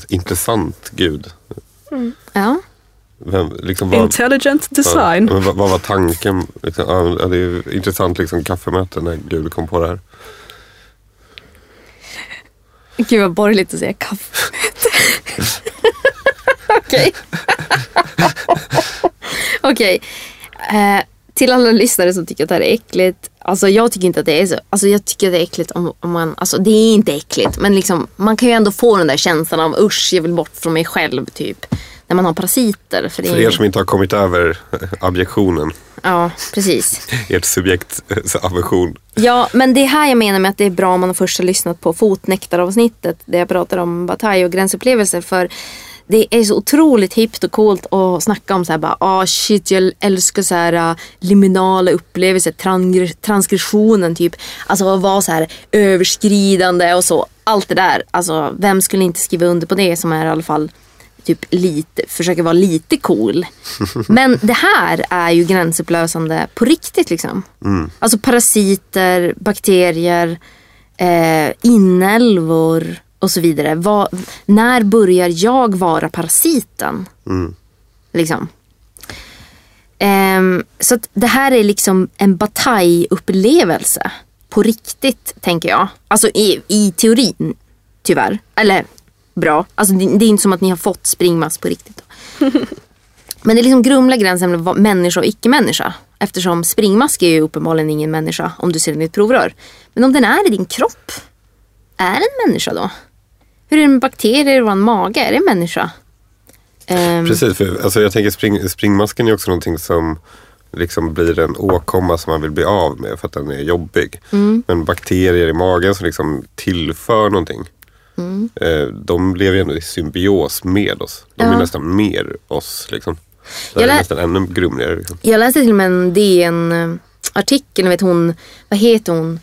intressant gud. Ja. Vem, liksom, vad, Intelligent ja, design. men vad, vad var tanken? Liksom, ja, det är ju intressant liksom, kaffemöte när Gud kom på det här. Gud vad borgerligt att säga kaffe. [LAUGHS] Okej. [LAUGHS] Okej. Eh, till alla lyssnare som tycker att det här är äckligt. Alltså jag tycker inte att det är så. Alltså jag tycker att det är äckligt om, om man, alltså det är inte äckligt. Men liksom, man kan ju ändå få den där känslan av usch, jag vill bort från mig själv typ. När man har parasiter. För det För er som inte har kommit över eh, abjektionen, Ja, precis. [LAUGHS] ert subjekts eh, aversion. Ja, men det är här jag menar med att det är bra om man först har lyssnat på fotnektaravsnittet där jag pratar om bataj och gränsupplevelser. För det är så otroligt hippt och coolt att snacka om så här bara, ah shit jag älskar så här uh, liminala upplevelser, transgressionen typ. Alltså att vara så här överskridande och så. Allt det där. Alltså vem skulle inte skriva under på det som är i alla fall typ lite, försöker vara lite cool. [LAUGHS] Men det här är ju gränsupplösande på riktigt liksom. Alltså parasiter, bakterier, eh, inälvor och så vidare. Vad, när börjar jag vara parasiten? Liksom. Ehm, så att det här är liksom en bataillupplevelse. På riktigt, tänker jag. Alltså i, i teorin, tyvärr. Eller bra. Alltså det, det är inte som att ni har fått springmask på riktigt. [LAUGHS] Men det är liksom grumlar gränsen mellan vad människa och icke-människa. Eftersom springmask är ju uppenbarligen ingen människa om du ser den i ett provrör. Men om den är i din kropp, är den människa då? Hur är det med bakterier i vår mage? Är det en människa? Ehm, Precis, för alltså, jag tänker spring, springmasken är också någonting som liksom blir en åkomma som man vill bli av med för att den är jobbig. Men bakterier i magen som liksom tillför någonting. Eh, de lever ju ändå i symbios med oss. De är Ja. nästan mer oss. Liksom. Det Jag är lä- nästan ännu grumligare. Liksom. Jag läste till och med en DN-artikel, vet hon, vad heter hon?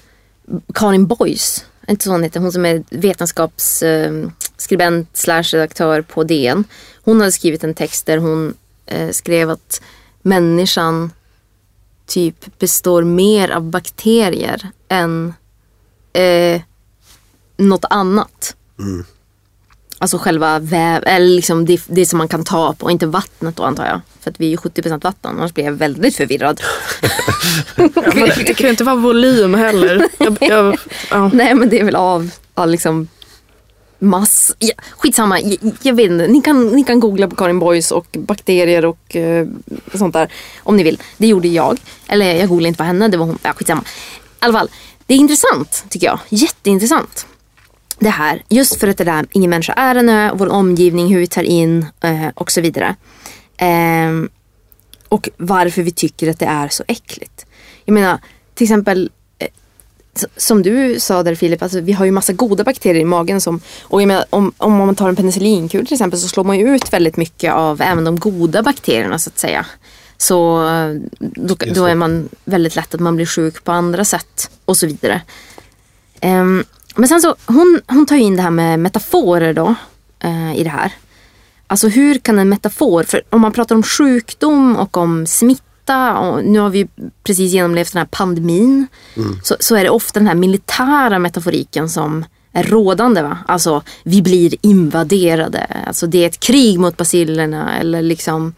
Karin Boys. Inte så hon heter, hon som är vetenskapsskribent eh, slash redaktör på DN. Hon hade skrivit en text där hon eh, skrev att människan typ består mer av bakterier än eh, något annat. Mm. Alltså själva väv, eller liksom det, det som man kan ta på, inte vattnet då antar jag. För att vi är ju 70% vatten, annars blir jag väldigt förvirrad. [LAUGHS] Ja, det kan ju inte vara volym heller. Jag, [LAUGHS] jag, ja. Nej men det är väl av, av liksom mass... Ja, skitsamma, jag, jag vet inte. Ni kan, ni kan googla på Karin Boys och bakterier och eh, sånt där om ni vill. Det gjorde jag. Eller jag googlade inte på henne, det var hon. Ja, skitsamma. I alla fall, det är intressant tycker jag. Jätteintressant. Det här, just för att det där, ingen människa är en ö, vår omgivning, hur vi tar in eh, och så vidare. Ehm, och varför vi tycker att det är så äckligt. Jag menar, till exempel S- som du sa där Filip, alltså, vi har ju massa goda bakterier i magen. Som, och jag menar, om, om man tar en penicillinkul till exempel så slår man ju ut väldigt mycket av även de goda bakterierna så att säga. Så eh, då, då är man väldigt lätt att man blir sjuk på andra sätt och så vidare. Ehm, men sen så, hon, hon tar ju in det här med metaforer då eh, i det här. Alltså hur kan en metafor, för om man pratar om sjukdom och om smitta och nu har vi precis genomlevt den här pandemin. Så, så är det ofta den här militära metaforiken som är rådande. Va? Alltså vi blir invaderade, alltså det är ett krig mot bacillerna eller liksom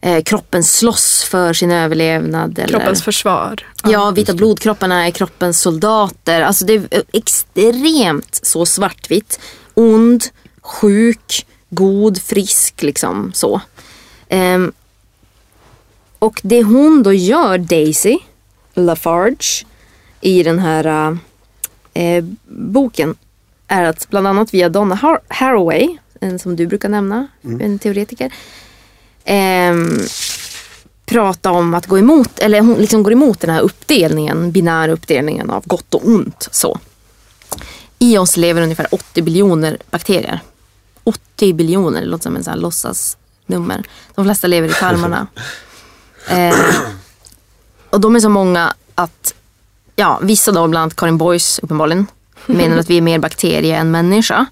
eh, kroppen slåss för sin överlevnad. Eller... Kroppens försvar. Ja, vita blodkropparna är kroppens soldater. Alltså det är extremt så svartvitt. Ond, sjuk, god, frisk liksom så. Ehm, och det hon då gör, Daisy Lafarge, i den här eh, boken är att bland annat via Donna Har- Haraway, en som du brukar nämna, en teoretiker, ehm, prata om att gå emot, eller hon liksom går emot den här uppdelningen, binära uppdelningen av gott och ont. Så. I oss lever ungefär 80 biljoner bakterier. 80 biljoner, det låter som en sån här låtsasnummer. De flesta lever i tarmarna. [LAUGHS] eh, och de är så många att, ja, vissa då, bland annat Karin Boys uppenbarligen, menar att vi är mer bakterie än människa.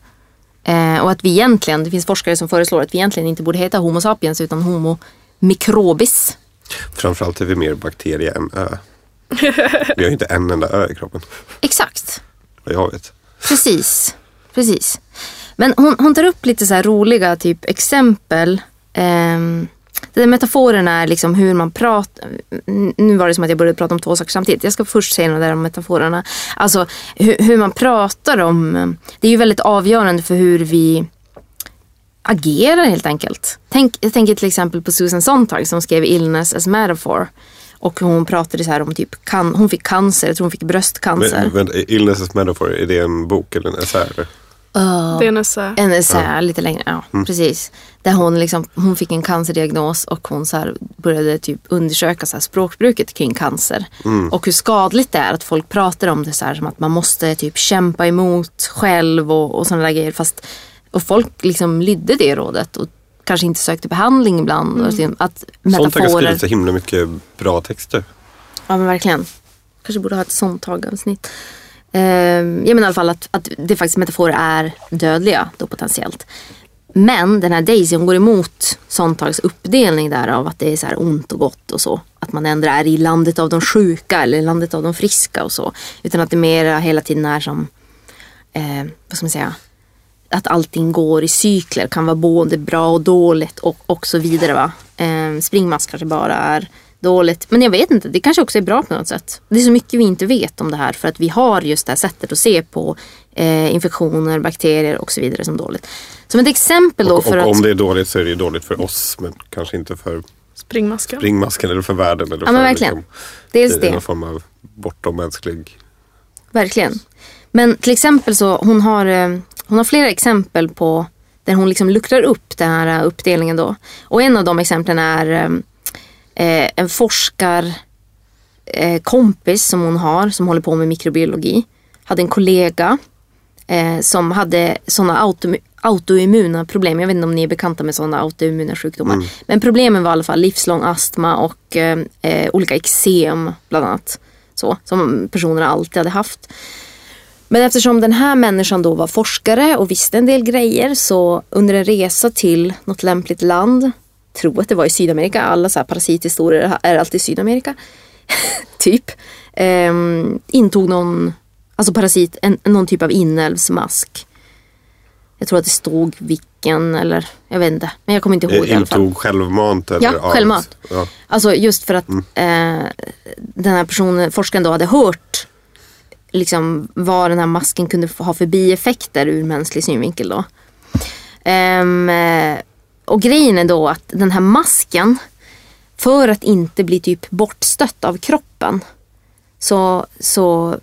Eh, och att vi egentligen, det finns forskare som föreslår att vi egentligen inte borde heta Homo sapiens utan Homo microbis. Framförallt är vi mer bakterie än ö. Vi har ju inte en enda ö i kroppen. Exakt. Vad jag vet. Precis. Precis. Men hon, hon tar upp lite så roliga typ exempel. Um, Eh, metaforerna metaforen är liksom hur man pratar. Nu var det som att jag började prata om två saker samtidigt. Jag ska först säga något där om metaforerna. Alltså hur, hur man pratar om. Eh, det är ju väldigt avgörande för hur vi agerar helt enkelt. Tänk, jag tänker till exempel på Susan Sontag som skrev Illness as metaphor. Och hon pratade så här om typ, kan, hon fick cancer, jag tror hon fick bröstcancer. Men, men Illness as metaphor, är det en bok eller en essä? Det är en essä. En essä lite längre, ja precis. Där hon, liksom, hon fick en cancerdiagnos och hon så här började typ undersöka så här språkbruket kring cancer. Och hur skadligt det är att folk pratar om det så här som att man måste typ kämpa emot själv och, och sådana där grejer. Fast, och folk liksom lydde det rådet och kanske inte sökte behandling ibland. Och liksom att Sånt har metaforer... skrivit så himla mycket bra texter. Ja men verkligen. Kanske borde ha ett sånt tagavsnitt. Eh, jag menar i alla fall att, att det faktiskt metaforer är dödliga då potentiellt. Men den här Daisy hon går emot Sontags uppdelning där av att det är så här ont och gott och så. Att man ändå är i landet av de sjuka eller landet av de friska och så. Utan att det mera hela tiden är som, eh, vad ska man säga, att allting går i cykler. Kan vara både bra och dåligt och, och så vidare. Va? Eh, springmask kanske bara är dåligt. Men jag vet inte, det kanske också är bra på något sätt. Det är så mycket vi inte vet om det här för att vi har just det här sättet att se på eh, infektioner, bakterier och så vidare som dåligt. Som ett exempel då Och, för och att... om det är dåligt så är det ju dåligt för oss men kanske inte för Springmasken. ringmasken eller för världen. Eller Ja men för, verkligen. liksom, Dels det. någon form av bortommänsklig... Verkligen. Men till exempel så hon har, eh, hon har flera exempel på där hon liksom luckrar upp den här eh, uppdelningen då. Och en av de exemplen är eh, en forskar eh, som hon har som håller på med mikrobiologi. Hade en kollega eh, som hade sådana auto, autoimmuna problem. Jag vet inte om ni är bekanta med sådana autoimmuna sjukdomar. Men problemen var i alla fall livslång astma och eh, eh, olika eksem bland annat. Så, som personer alltid hade haft. Men eftersom den här människan då var forskare och visste en del grejer så under en resa till något lämpligt land, tror att det var i Sydamerika, alla så här parasithistorier är alltid i Sydamerika, [LAUGHS] typ, ehm, intog någon, alltså parasit, en, någon typ av inälvsmask. Jag tror att det stod vilken eller jag vet inte, men jag kommer inte ihåg det i Eh, alla fall. Intog självmant? Eller Ja, självmant. Ja. Alltså just för att eh, den här personen, forskaren då hade hört liksom vad den här masken kunde ha för bieffekter ur mänsklig synvinkel då. Eh, och grejen är då att den här masken, för att inte bli typ bortstött av kroppen, så, så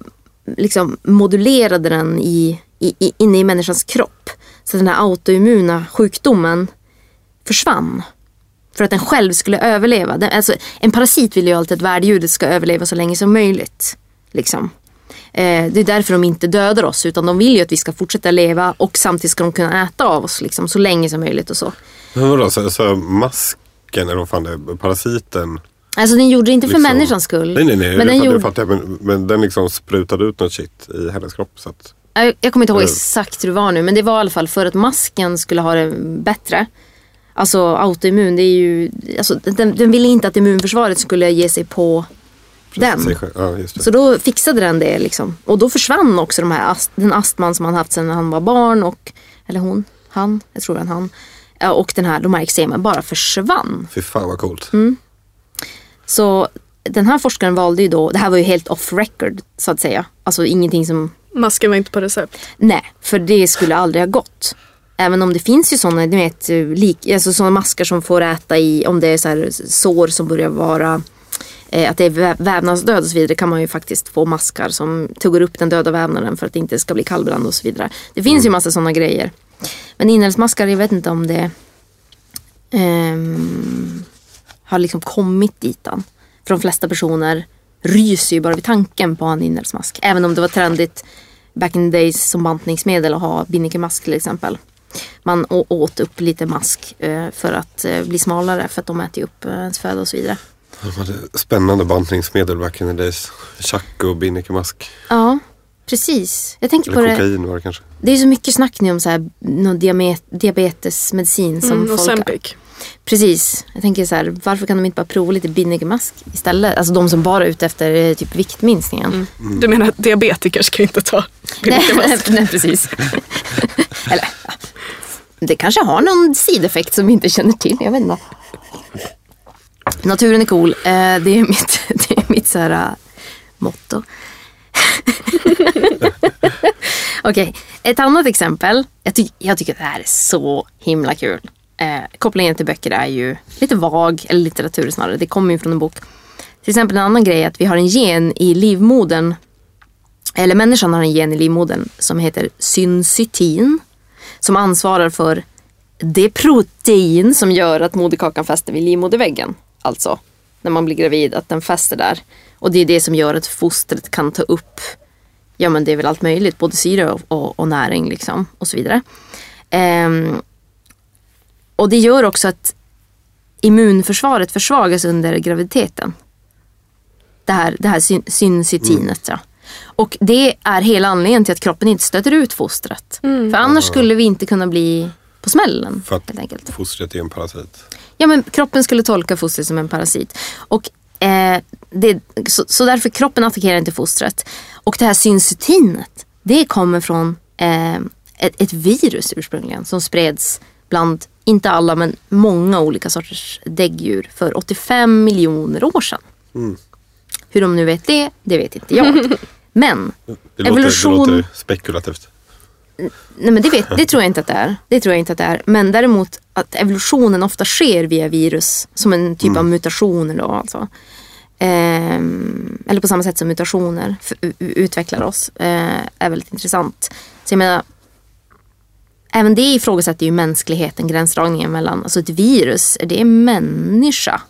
liksom modulerade den i, i, i, inne i människans kropp. Så den här autoimmuna sjukdomen försvann. För att den själv skulle överleva. Den, alltså, en parasit vill ju alltid att värddjuret ska överleva så länge som möjligt. Liksom. Eh, det är därför de inte dödar oss utan de vill ju att vi ska fortsätta leva och samtidigt ska de kunna äta av oss liksom, så länge som möjligt och så. Men vadå, så, så masken eller vad fan det är, parasiten? Alltså den gjorde det inte för liksom- människans skull. Nej nej nej, men den gjorde, fattar. Men, men den liksom sprutade ut något shit i hennes kropp. Så att, jag, jag kommer inte ihåg Eller- exakt hur det var nu men det var i alla fall för att masken skulle ha det bättre. Alltså autoimmun, det är ju, alltså, den, den ville inte att immunförsvaret skulle ge sig på den. Ja, just det. Så då fixade den det liksom. Och då försvann också de här, den astman som han haft sedan han var barn och, eller hon, han, jag tror det var han. Och den här, de här eksemen bara försvann. Fy fan vad coolt. Mm. Så den här forskaren valde ju då, det här var ju helt off record så att säga. Alltså ingenting som, Masken var inte på recept. nej, för det skulle aldrig ha gått. Även om det finns ju sådana, du vet, lik, alltså sådana maskar som får äta i, om det är så här sår som börjar vara eh, att det är vä- vävnadsdöd och så vidare kan man ju faktiskt få maskar som tuggar upp den döda vävnaden för att det inte ska bli kallbrand och så vidare. Det finns ju massa sådana grejer. Men inälvsmaskar, jag vet inte om det ehm, har liksom kommit dit än. För de flesta personer ryser ju bara vid tanken på att ha en inälvsmask. Även om det var trendigt back in the days som bantningsmedel att ha binnikemask till exempel. Man åt upp lite mask eh, för att eh, bli smalare för att de äter upp eh, ens föda och så vidare. De hade spännande bantningsmedel back in the days. Chack och binnikemask. Ja, precis. Jag tänker på Eller det. kokain var det kanske. Det är så mycket snack nu om så här, någon diabetesmedicin som Mm, och folk... Precis. Jag tänker så här, varför kan de inte bara prova lite binnikemask istället? Alltså de som bara är ute efter eh, typ viktminskningen. Du menar att diabetiker ska inte ta Nej, Pinocchio-mask? [LAUGHS] nej, precis. [LAUGHS] Eller, det kanske har någon sideffekt som vi inte känner till. Jag vet inte. Naturen är cool. Eh, Det är mitt, [LAUGHS] det är mitt så här, eh, motto. [LAUGHS] Okej, ett annat exempel. Jag, ty- jag tycker att det här är så himla kul. Eh, kopplingen till böcker är ju lite vag, eller litteratur snarare. Det kommer ju från en bok. Till exempel en annan grej är att vi har en gen i livmodern eller människan har en gen i livmodern som heter syncytin. Som ansvarar för det protein som gör att moderkakan fäster vid livmoderväggen. Alltså när man blir gravid, att den fäster där. Och det är det som gör att fostret kan ta upp, ja men det är väl allt möjligt, både syre och, och, och näring liksom och så vidare. Ehm, och det gör också att immunförsvaret försvagas under graviditeten. Det här, det här syn, syncytinet. Ja. Och det är hela anledningen till att kroppen inte stöter ut fostret. För annars skulle vi inte kunna bli på smällen. För att helt enkelt. fostret är en parasit. Ja, men kroppen skulle tolka fostret som en parasit. Och, eh, det, så, så därför kroppen attackerar inte fostret. Och det här syncytinet, det kommer från eh, ett, ett virus ursprungligen som spreds bland, inte alla, men många olika sorters däggdjur för 85 miljoner år sedan. Hur de nu vet det, det vet inte jag. [LAUGHS] Men Det låter, evolution... det låter spekulativt. Nej men det, vet, det tror jag inte att det är. Det tror jag inte att det är. Men däremot att evolutionen ofta sker via virus. Som en typ av mutationer då alltså. Ehm, eller på samma sätt som mutationer f- u- utvecklar oss. Eh, är väldigt intressant. Så jag menar. Även det ifrågasätter ju mänskligheten, gränsdragningen mellan, alltså ett virus, är det en människa?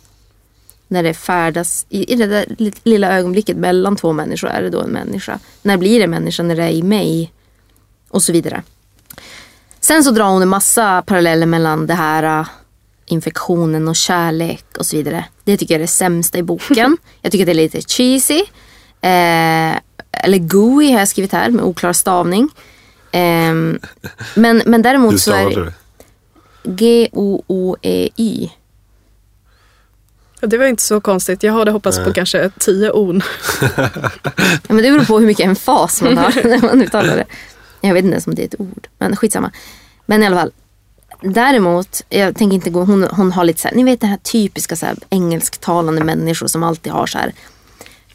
När det färdas i, i det där li- lilla ögonblicket mellan två människor, är det då en människa? När blir det människa när det är i mig? Och så vidare. Sen så drar hon en massa paralleller mellan det här uh, infektionen och kärlek och så vidare. Det tycker jag är det sämsta i boken. [LAUGHS] jag tycker att det är lite cheesy. Eh, eller gooey har jag skrivit här med oklar stavning. Ehm, men, men däremot så är det? G-O-O-E-Y. Ja, Det var inte så konstigt. Jag hade hoppats på kanske tio ord. [LAUGHS] Ja, men det beror på hur mycket emfas man har [LAUGHS] när man uttalar det. Jag vet inte ens om det är ett ord, men skitsamma. Men i alla fall. Däremot, jag tänker inte gå, hon, hon har lite så här, ni vet den här typiska så här, engelsktalande människor som alltid har så här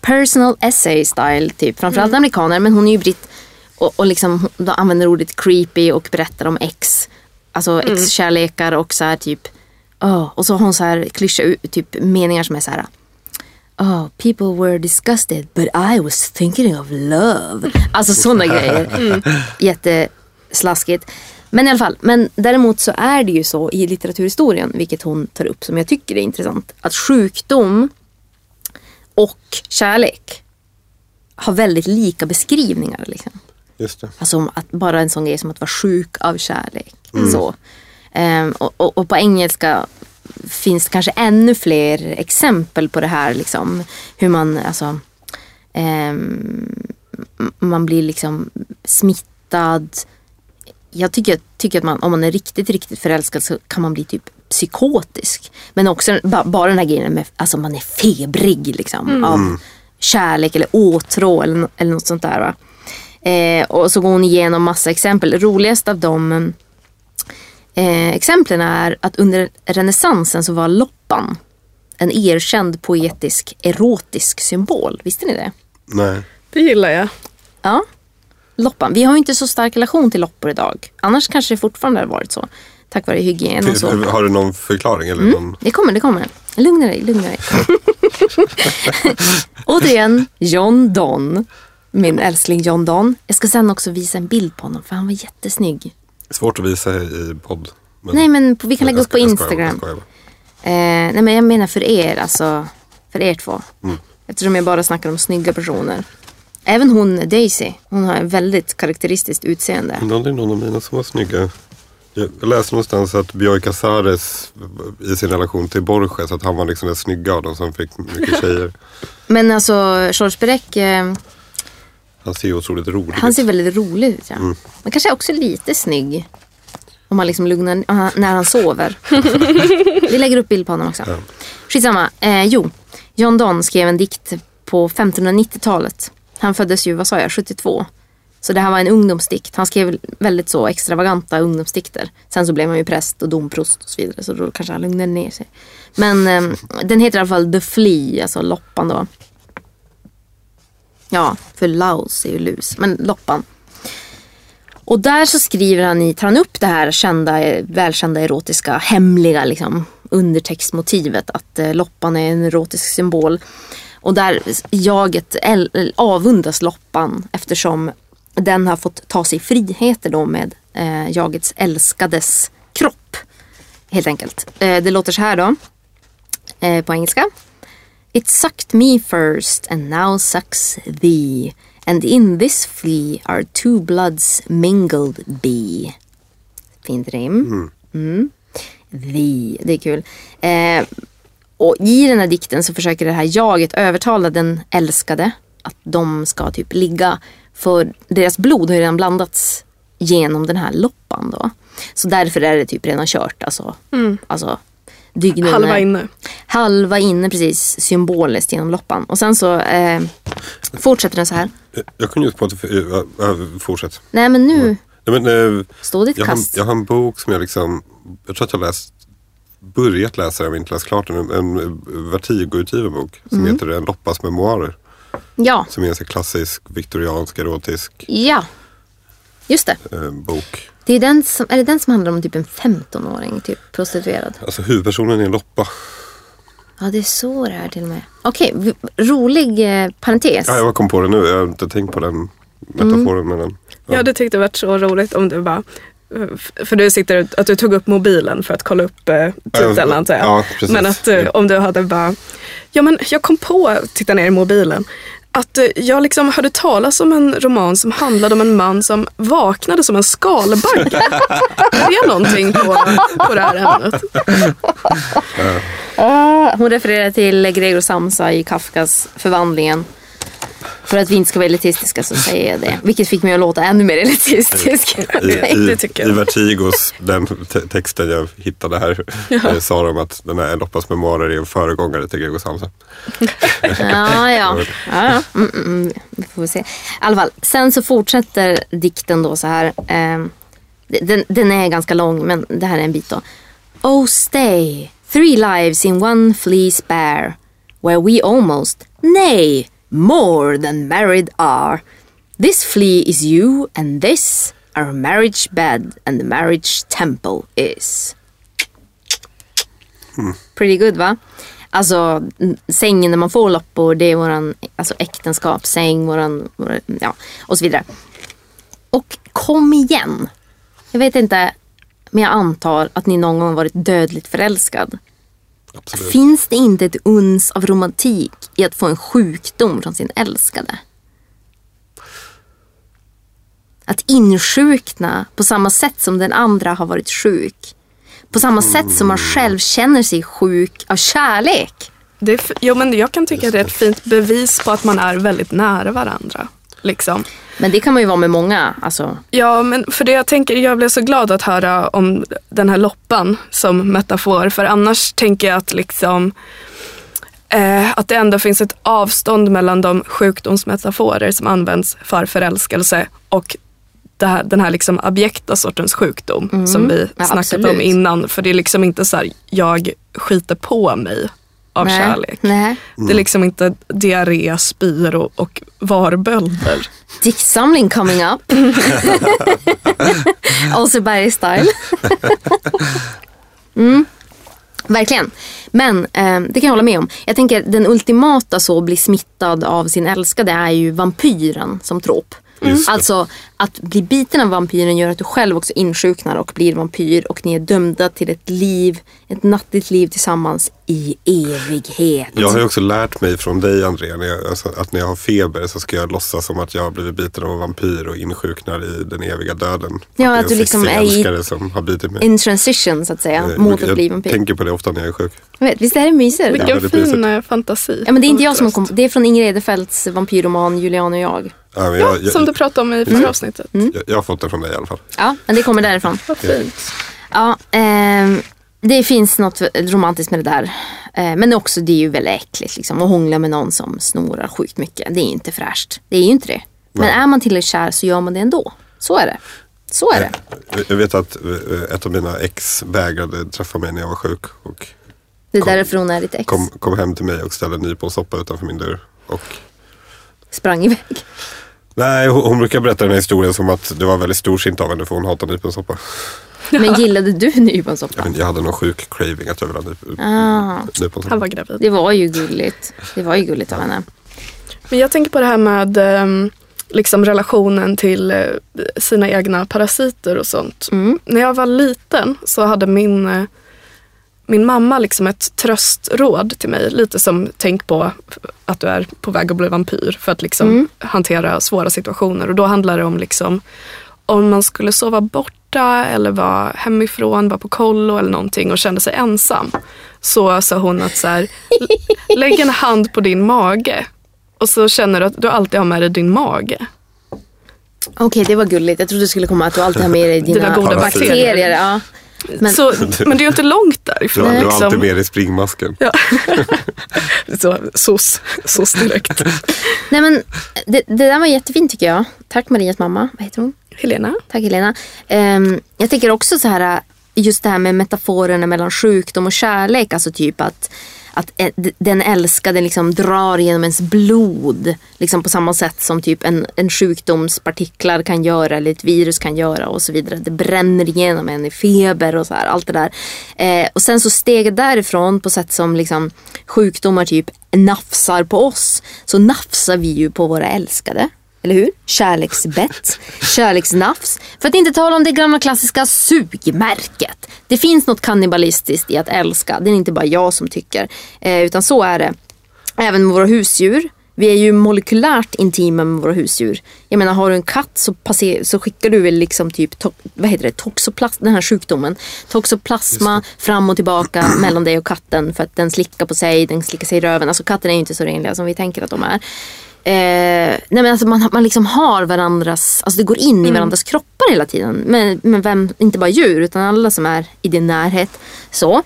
personal essay style typ. Framförallt amerikaner, men hon är ju britt. Och, och liksom, de använder ordet creepy och berättar om ex. Alltså ex-kärlekar och så här typ. Oh, och så har hon så här klyscha typ meningar som är så här. Oh, people were disgusted but I was thinking of love. Alltså sådana [LAUGHS] grejer. Jätteslaskigt. Men i alla fall, men däremot så är det ju så i litteraturhistorien, vilket hon tar upp som jag tycker är intressant, att sjukdom och kärlek har väldigt lika beskrivningar. Liksom. Just det. Alltså att, bara en sån grej som att vara sjuk av kärlek. Så. Ehm, och, och, och på engelska finns kanske ännu fler exempel på det här. Liksom, hur man, alltså, m- man blir liksom smittad. Jag tycker, tycker att man, om man är riktigt, riktigt förälskad så kan man bli typ psykotisk. Men också ba, bara den här grejen med, alltså man är febrig liksom av kärlek eller åtrå eller, eller något sånt där. Va? Eh, och så går hon igenom massa exempel. Roligast av dem eh, exemplen är att under renässansen så var loppan en erkänd poetisk erotisk symbol. Visste ni det? Nej. Det gillar jag. Ja. Loppan. Vi har ju inte så stark relation till loppor idag. Annars kanske det fortfarande har varit så. Tack vare hygien och så. Har du någon förklaring? Eller Mm. någon... Det kommer, det kommer. Lugna dig, lugna dig. [LAUGHS] Återigen, John Donne. Min älskling John Donne. Jag ska sen också visa en bild på honom för han var jättesnygg. Svårt att visa i podd. Men... Nej men vi kan lägga upp på skojar Instagram. skojar. Eh, nej men jag menar för er, alltså. För er två. Mm. Eftersom jag bara snackar om snygga personer. Även hon Daisy, hon har ett väldigt karaktäristiskt utseende. Men Det är någon av mina som var snygga. Jag läste någonstans att Bioy Casares i sin relation till Borges, att han var liksom den snygga av dem som fick mycket tjejer. [LAUGHS] Men alltså George Perec, eh, Han ser ju otroligt rolig han ut. ser väldigt rolig ut. Ja. Mm. Men kanske också lite snygg. Om man liksom lugnar när han sover. [LAUGHS] Vi lägger upp bild på honom också. Skitsamma. Eh, jo, John Donne skrev en dikt på 1590-talet. Han föddes ju, vad sa jag, 72. Så det här var en ungdomsdikt. Han skrev väldigt så extravaganta ungdomsdikter. Sen så blev han ju präst och domprost och så vidare. Så då kanske han lugnade ner sig. Men eh, den heter i alla fall The Flea, alltså loppan då. Ja, för Laos är ju lus. Men loppan. Och där så skriver han i, tar han upp det här kända, välkända erotiska, hemliga liksom, undertextmotivet. Att eh, loppan är en erotisk symbol. Och där jaget avundas loppan eftersom den har fått ta sig friheter då med eh, jagets älskades kropp. Helt enkelt. Eh, det låter så här då. Eh, på engelska. It sucked me first and now sucks thee. And in this flea are two bloods mingled be. Fint rim. Mm. Thee, det är kul. Eh, och i den här dikten så försöker det här jaget övertala den älskade att de ska typ ligga. För deras blod har ju redan blandats genom den här loppan då. Så därför är det typ redan kört. Alltså, alltså dygnen Halva inne. Halva inne precis symboliskt genom loppan. Och sen så eh, fortsätter den så här. Jag kunde just på att... Äh, fortsätt. Nej men nu Nej, men, äh, står ditt jag, har, kast. jag har en bok som jag liksom... Jag tror att jag läst, börjat läsa den, men inte läst klart den. En, en Vertigo-utgiven bok som Mm. heter En loppas memoarer. Ja, Som är en klassisk viktoriansk erotisk ja. Just det. eh, bok. Det är, den som, är det den som handlar om typ en 15-åring, typ prostituerad? Alltså huvudpersonen är en loppa. Ja, det är så det är till och med. Okej, v- rolig eh, parentes. Ja, jag kom på det nu. Jag har inte tänkt på den metaforen med den. Jag hade tyckt det varit så roligt om du bara för du sitter att du tog upp mobilen för att kolla upp eh, titeln Ja, antar jag. ja, precis. men att eh, om du hade bara, ja men jag kom på, titta ner i mobilen, att eh, jag liksom hörde talas om en roman som handlade om en man som vaknade som en skalbagge. är det någonting på, på det här ämnet? Ah, hon refererar till Gregor Samsa i Kafkas Förvandlingen. För att vi inte ska vara elitistiska så säger jag det. Vilket fick mig att låta ännu mer elitistisk. I. [LAUGHS] Vertigos, den te- texten jag hittade här, eh, sa de att den här Loppas memoarer är en föregångare till Gregor Samsa. [LAUGHS] Ja, ja. [LAUGHS] ja, ja. Mm, mm, mm. Vi får se. I alla fall, sen så fortsätter dikten då så här. Ehm, den, den är ganska lång, men det här är en bit då. Oh stay, three lives in one flea spare, where we almost, nay, more than married are. This flea is you, and this our marriage bed, and the marriage temple is. Pretty good va? Alltså sängen där man får loppor, det är våran alltså, äktenskapssäng, våran, våran, ja, och så vidare. Och kom igen. Jag vet inte, men jag antar att ni någon gång varit dödligt förälskad. Absolut. Finns det inte ett uns av romantik i att få en sjukdom från sin älskade? Att insjukna på samma sätt som den andra har varit sjuk. På samma sätt som man själv känner sig sjuk av kärlek. Det är, jo, men jag kan tycka att det är ett fint bevis på att man är väldigt nära varandra. Liksom. Men det kan man ju vara med många. Alltså, Ja, men för det jag tänker, jag blev så glad att höra om den här loppan som metafor. För annars tänker jag att liksom eh, att det ändå finns ett avstånd mellan de sjukdomsmetaforer som används för förälskelse och här, den här liksom abjekta sortens sjukdom som vi Ja, snackat om absolut. innan. För det är liksom inte så här, jag skiter på mig av nej. kärlek. Nej. Det är liksom inte diarré, spyor och, och varbölder. Diktsamling coming up. [LAUGHS] Olseberg style. [LAUGHS] mm. Verkligen. Men eh, det kan jag hålla med om. Jag tänker den ultimata så bli smittad av sin älskade är ju vampyren som trop. Det. Alltså att bli biten av vampyren gör att du själv också insjuknar och blir vampyr och ni är dömda till ett liv, ett nattligt liv tillsammans i evighet. Jag har ju också lärt mig från dig Andrea, när jag, alltså, att när jag har feber så ska jag låtsas som att jag har blivit biten av en vampyr och insjuknar i den eviga döden. Ja, är att du liksom är i- som har bitit mig. In transition så att säga, Eh, mot jag att bli vampyr. tänker på det ofta när jag är sjuk. Jag vet, visst är det mysigt? Vilken väldigt fin eh, fantasi. Ja, men det är inte jag som har kom- Det är från Ingrid Edefeldts vampyrroman Julian och jag. Ja, men Ja, jag, jag, som du pratade om i förra avsnittet. jag, jag har fått det från dig i alla fall. Ja, men det kommer därifrån. Vad fint. Ja, ehm, det finns något romantiskt med det där. Eh, men också det är ju väldigt äckligt liksom, att hångla med någon som snorar sjukt mycket. Det är inte fräscht. Det är ju inte det. Men Nej. är man tillräckligt kär så gör man det ändå. Så är det. Så är det. Jag vet att eh, ett av mina ex vägrade träffa mig när jag var sjuk. Och Det är Kom- därför hon är ditt ex. kom, kom hem till mig och ställde nyponsoppa utanför min dörr. Och, Sprang iväg. Nej, hon, brukar berätta den här historien som att det var väldigt storsint av henne för hon hatar nyponsoppa. Men gillade du nyponsoppa? Jag hade någon sjuk craving att jag ville ha nyp, Ah, nyponsoppa. Han var gravid. det var ju gulligt. Det var ju gulligt av henne. Men jag tänker på det här med ehm, liksom relationen till eh, sina egna parasiter och sånt. Mm. När jag var liten så hade min, eh, min mamma liksom ett tröstråd till mig. Lite som tänk på att du är på väg att bli vampyr för att liksom Mm. hantera svåra situationer. Och då handlar det om liksom om man skulle sova borta eller vara hemifrån, vara på kollo eller någonting och kände sig ensam. Så sa hon att så här, lägg en hand på din mage och så känner du att du alltid har med dig din mage. Okej, det var gulligt. Jag trodde du skulle komma att du alltid har med dig [LAUGHS] dina Dina goda bakterier. bakterier. Ja. Men- Så, [LAUGHS] men det är ju inte långt Du, därifrån. har- du har liksom. alltid med dig springmasken. Ja. [LAUGHS] så, sos, sos direkt. [LAUGHS] Nej, men det, det där var jättefint tycker jag. Tack Marias mamma. Vad heter hon? Helena? Tack Helena. Ehm, jag tänker också så här, just det här med metaforerna mellan sjukdom och kärlek. Alltså typ att, att den älskade liksom drar genom ens blod. Liksom på samma sätt som typ en, en sjukdomspartiklar kan göra eller ett virus kan göra och så vidare. Det bränner igenom en i feber och så här, allt det där. Eh, och sen så steg därifrån på sätt som liksom sjukdomar typ nafsar på oss. Så nafsar vi ju på våra älskade. Eller hur? Kärleksbett, [LAUGHS] kärleksnafs. För att inte tala om det gamla klassiska sugmärket. Det finns något kannibalistiskt i att älska. Det är inte bara jag som tycker. Eh, utan så är det. Även med våra husdjur. Vi är ju molekylärt intima med våra husdjur. Jag menar har du en katt så, passer, så skickar du väl liksom typ to, vad heter det, toxoplasma, den här sjukdomen. Toxoplasma fram och tillbaka [CLEARS THROAT] mellan dig och katten för att den slickar på sig, den slickar sig i röven. Alltså katter är ju inte så renliga som vi tänker att de är. Eh, nej men alltså man, man liksom har varandras, alltså det går in i varandras kroppar hela tiden. Men, men vem, inte bara djur utan alla som är i din närhet. Så.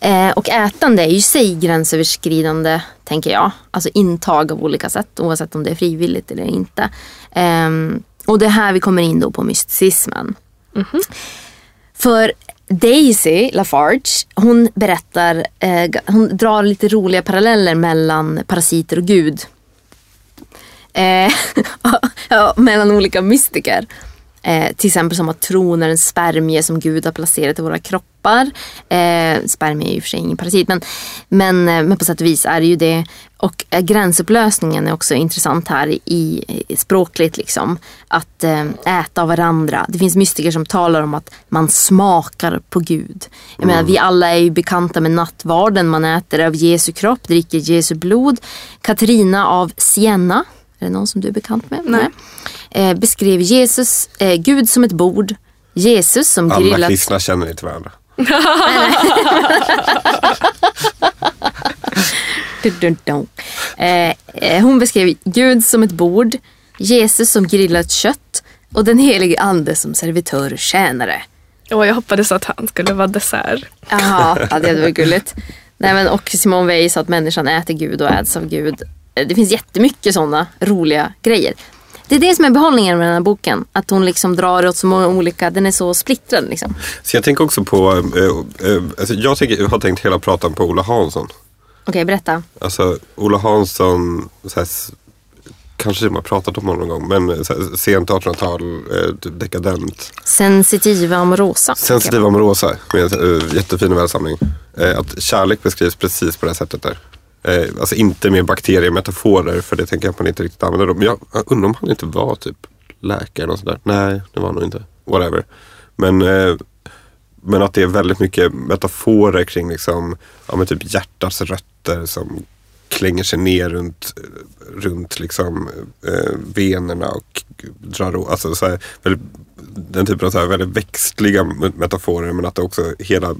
Eh, och ätande är ju sig gränsöverskridande, tänker jag. Alltså intag av olika sätt, oavsett om det är frivilligt eller inte. Ehm, och det är här vi kommer in då på mysticismen. För Daisy Lafarge, hon berättar, eh, hon drar lite roliga paralleller mellan parasiter och Gud. Eh, [LAUGHS] mellan olika mystiker. Eh, till exempel som att tron är en spermie som Gud har placerat i våra kroppar. Eh, spermie är ju för sig ingen parasit men, men, eh, men på sätt och vis är det ju det. Och eh, gränsupplösningen är också intressant här i, i språkligt liksom. Att eh, äta av varandra. Det finns mystiker som talar om att man smakar på Gud. Jag menar, vi alla är ju bekanta med nattvarden. Man äter av Jesu kropp, dricker Jesu blod. Katarina av Siena är det någon som du är bekant med? Nej. Eh, beskrev Jesus, eh, Gud som ett bord. Jesus som Alla grillat... kristna känner inte varandra. [LAUGHS] Eh, eh, hon beskrev Gud som ett bord, Jesus som grillat kött och den helige ande som servitör och tjänare. Och jag hoppades att han skulle vara dessert. Jaha, ja, det var gulligt. Nej, men, och Simone Weil sa att människan äter Gud och äts av Gud. Eh, Det finns jättemycket sådana roliga grejer. Det är det som är behållningen med den här boken. Att hon liksom drar åt så många olika, den är så splittrad liksom. Så jag tänker också på, eh, eh, alltså jag, tänker, jag har tänkt hela pratan på Ola Hansson. Okej, berätta. Alltså Ola Hansson, så här, kanske man har pratat om honom någon gång, men så här, sent 1800-tal, eh, typ dekadent. Sensitiva amorosa. Sensitiv Amorosa med en eh, jättefin välsamling. Eh, att kärlek beskrivs precis på det här sättet där. Eh, alltså inte med bakteriemetaforer för det tänker jag att man inte riktigt använder dem. Men jag, jag undrar om han inte var typ läkare eller något sådär. Nej, det var han nog inte. Whatever. Men, eh, men att det är väldigt mycket metaforer kring liksom, ja, men typ hjärtats rötter som klänger sig ner runt, runt liksom, eh, venerna och drar åt. alltså, så här, väldigt, den typen av så här, väldigt växtliga metaforer men att det också hela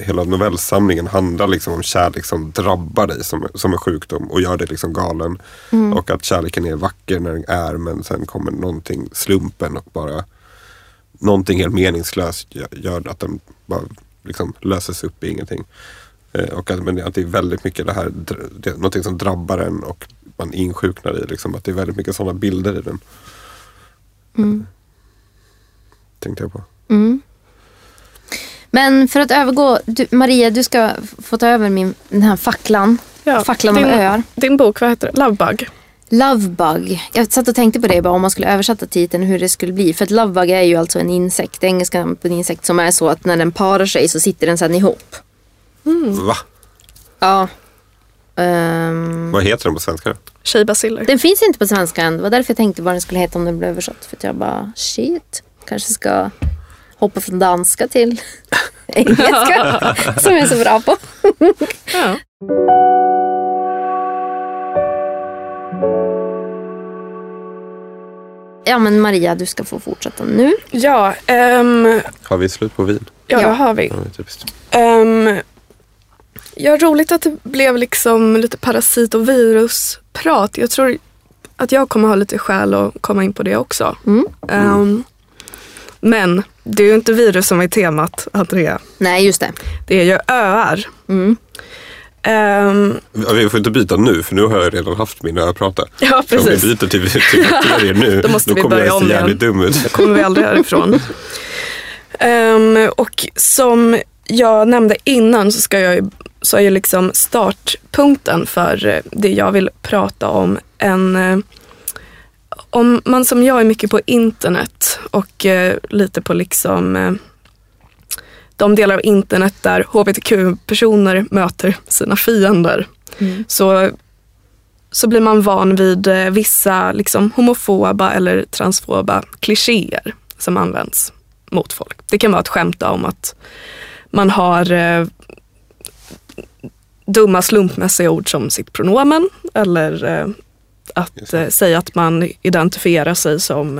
hela novellsamlingen handlar liksom om kärlek som drabbar dig som, som en sjukdom och gör dig liksom galen. Och att kärleken är vacker när den är men sen kommer någonting, slumpen och bara någonting helt meningslöst gör, att den bara liksom löses upp i ingenting. Eh, och att, men att det är väldigt mycket det här, det någonting som drabbar en och man insjuknar i. Liksom, att det är väldigt mycket sådana bilder i den. Tänkte jag på. Men för att övergå, du, Maria du ska få ta över min, den här facklan. facklan din, av öar. Din bok, vad heter det? Lovebug. Lovebug. Jag satt och tänkte på det bara om man skulle översätta titeln hur det skulle bli. För att lovebug är ju alltså en insekt, det engelska på en insekt som är så att när den parar sig så sitter den sedan ihop. Va? Ja. Ehm, Vad heter den på svenska? Tjejbaciller. den finns inte på svenska än. Det var därför jag tänkte vad den skulle heta om den blev översatt. För att jag bara shit, kanske ska hoppa från danska till [LAUGHS] engelska. som jag är så bra på. Ja. Ja men Maria du ska få fortsätta nu. Ja, ehm, Har vi slut på vin? ja, Ja. det har vi. Ja. Um, ja, roligt att det blev liksom lite parasit och virusprat. Jag tror att jag kommer ha lite skäl att komma in på det också. Mm. Ehm, men det är ju inte virus som är temat, Andrea. Nej just det. Det är ju öar. Mm. Ja, Vi får inte byta nu för nu har jag redan haft min öprata. ja, Så om vi precis. byter till, till bakterier nu [LAUGHS] Då måste vi kommer börja jag se jävligt dum ut. Då kommer vi aldrig härifrån. Ehm, och som jag nämnde innan så, ska jag, så är ju liksom startpunkten för eh, det jag vill prata om en... Om man som jag är mycket på internet och eh, lite på liksom eh, de delar av internet där hbtq-personer möter sina fiender så, så blir man van vid eh, vissa liksom, homofoba eller transfoba klichéer som används mot folk. Det kan vara att skämta om att man har eh, dumma slumpmässiga ord som sitt pronomen eller eh, att eh, säga att man identifierar sig som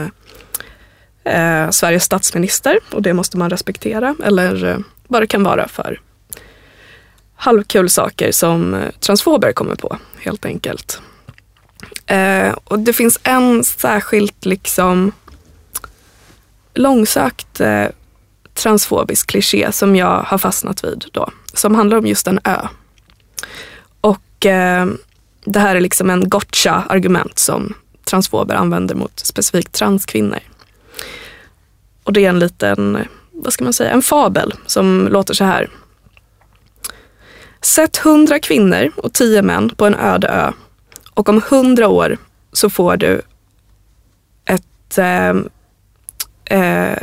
eh, Sveriges statsminister och det måste man respektera eller eh, vad det kan vara för halvkul saker som eh, transfober kommer på helt enkelt. Eh, och det finns en särskilt liksom långsökt transfobisk kliché som jag har fastnat vid då. Som handlar om just en ö. Och eh, det här är liksom en gotcha-argument som transfober använder mot specifikt transkvinnor. Och det är en liten, vad ska man säga, en fabel som låter så här. Sätt hundra kvinnor och tio män på en öde ö och om hundra år så får du ett eh, eh,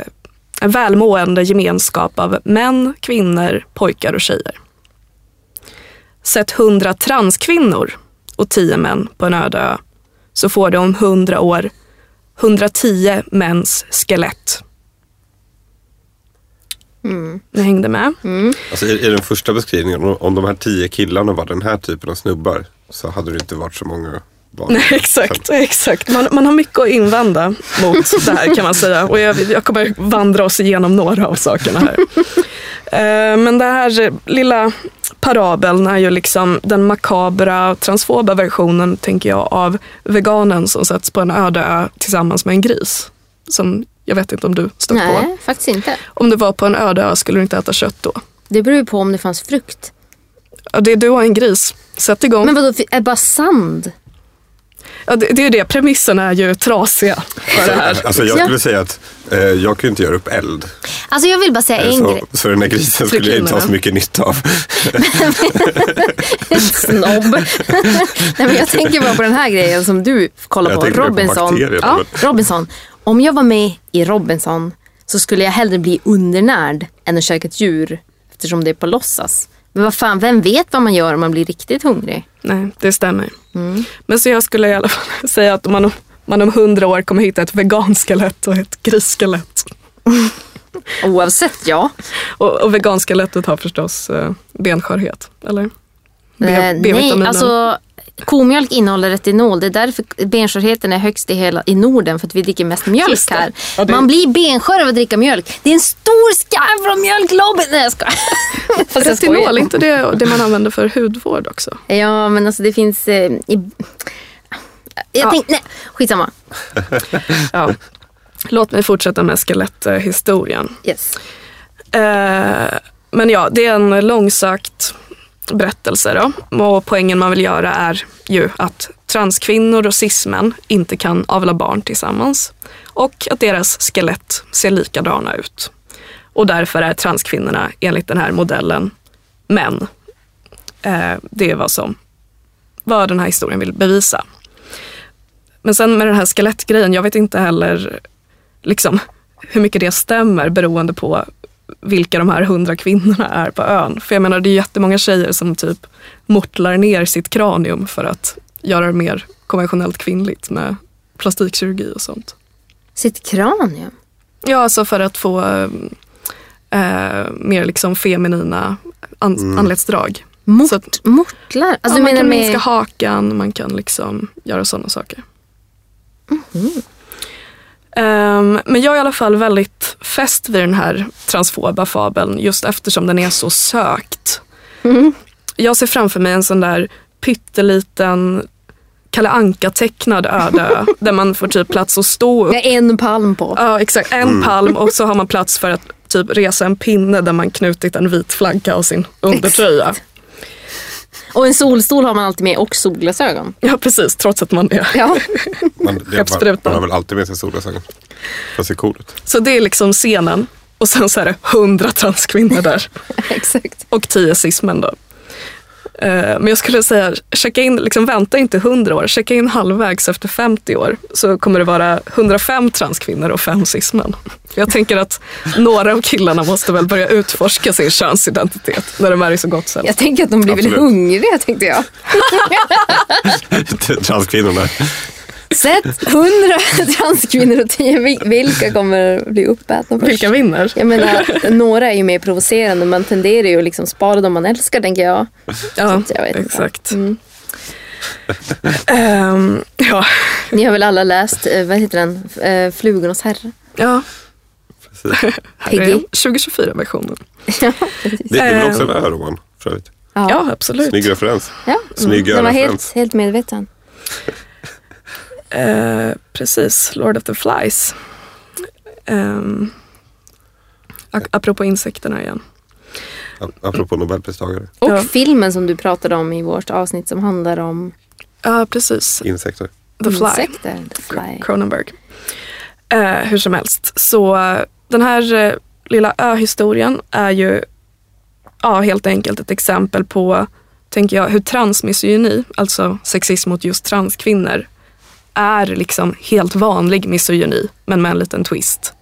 en välmående gemenskap av män, kvinnor, pojkar och tjejer. Sätt hundra transkvinnor och tio män på en öde ö så får du om hundra år 110 mäns skelett. Ni hängde med? Alltså, i, I den första beskrivningen, om, de här tio killarna var den här typen av snubbar så hade det inte varit så många. Nej, exakt. exakt. Man, man har mycket att invända mot det här kan man säga. Och jag, jag kommer vandra oss igenom några av sakerna här. [LAUGHS] Eh, Men det här lilla parabeln är ju liksom den makabra transfoba versionen, tänker jag, av veganen som sätts på en öde ö tillsammans med en gris. Som jag vet inte om du stött på. Nej, faktiskt inte. Om du var på en öde ö skulle du inte äta kött då. Det beror ju på om det fanns frukt. Ja, det är du och en gris. Sätt igång. Men vadå, är bara sand? Ja, det, det är det, premisserna är ju trasiga för det här. Alltså jag Ja. skulle säga att eh, jag kan ju inte göra upp eld. Alltså jag vill bara säga en grej. Så, så den där grisen skulle jag inte ha så mycket nytta av. [LAUGHS] Snobb. Nej, men jag tänker bara på den här grejen som du kollar Jag på. på Robinson. bakterier, ja, Robinson. Om jag var med i Robinson så skulle jag hellre bli undernärd än att käka ett djur eftersom det är på låtsas. Men vad fan, vem vet vad man gör om man blir riktigt hungrig? Nej, det stämmer. Men så jag skulle i alla fall [LAUGHS] säga att man, om- man om hundra år kommer hitta ett veganskelett och ett grisskelett. [LAUGHS] Oavsett, ja. Och, och veganskelettet har förstås eh, benskörhet, eller? B- Eh, nej, alltså komjölk innehåller retinol. Det är därför benskörheten är högst i, hela, i Norden. För att vi dricker mest mjölk här. Ja, det- Man blir benskör av att dricka mjölk. Det är en stor skarv från mjölklobbyn. Nej jag skojar. [LAUGHS] Fast jag skojar. Retinol, inte det det man använder för hudvård också? Ja, men alltså det finns... Eh, i... Jag Ja. tänkte, nej, skitsamma. [LAUGHS] Ja. Låt mig fortsätta med skeletthistorien. Yes. Eh, men ja, det är en långsökt berättelse då. Och poängen man vill göra är ju att transkvinnor och cismän inte kan avla barn tillsammans. Och att deras skelett ser likadana ut. Och därför är transkvinnorna enligt den här modellen män. Eh, det är vad som vad den här historien vill bevisa. Men sen med den här skelettgrejen, jag vet inte heller liksom, hur mycket det stämmer beroende på vilka de här hundra kvinnorna är på ön. För jag menar det är jättemånga tjejer som typ mortlar ner sitt kranium för att göra det mer konventionellt kvinnligt med plastikkirurgi och sånt. Sitt kranium. Ja, alltså för att få eh, mer liksom feminina an- anletsdrag. Mort, Så att- mortlar? Alltså ja, man menar kan med... minska hakan, man kan liksom göra sådana saker. Ehm, men jag är i alla fall väldigt fäst vid den här transfoba fabeln just eftersom den är så sökt. Jag ser framför mig en sån där pytteliten Kalle Anka-tecknad öde [LAUGHS] där man får typ plats att stå upp. Med en palm på. Ja exakt, en palm och så har man plats för att typ resa en pinne där man knutit en vit flagga och sin undertröja. Och en solstol har man alltid med och solglasögon. Ja precis, trots att man är Ja. [LAUGHS] Man, Skeppsbruten. man har väl alltid med sig solglasögon. För att se cool ut. Så det är liksom scenen och sen så är det hundra transkvinnor där [LAUGHS] Exakt. och tio cismän då. Eh, Men jag skulle säga, checka in, liksom vänta inte 100 år, checka in halvvägs efter 50 år så kommer det vara 105 transkvinnor och 5 cismän. Jag tänker att några av killarna måste väl börja utforska sin könsidentitet när de är i så gott sällskap. Jag tänker att de blir väl Absolut. hungriga tänkte jag. [LAUGHS] Transkvinnorna. Sätt hundra [LAUGHS] transkvinnor och tio vi- vilka kommer bli uppätna först? Vilka vinner? Jag menar, några är ju mer provocerande. Man tenderar ju att liksom spara dem man älskar tänker jag. Ja, jag vet inte. exakt. Mm. Ehm, ja, Ni har väl alla läst, eh, vad heter den, Eh, Flugornas herre? ja. Precis. Här är Piggy. 2024-versionen. ja, precis. Det är väl också en Ehm. öroman för övrigt. Ja, absolut. Snygg referens. Ja, Snygg den var helt, referens. helt medveten. Eh, precis, Lord of the Flies. Um, apropå insekterna igen. Apropå nobelpristagare. Och Ja. filmen som du pratade om i vårt avsnitt som handlar om Ja, precis. Insekter. The Fly. insekter. The Fly. Cronenberg. Eh, hur som helst, så eh, den här eh, lilla öhistorien är ju ja, helt enkelt ett exempel på, tänker jag, hur transmisogyni, alltså sexism mot just transkvinnor, är liksom helt vanlig misogyni, men med en liten twist.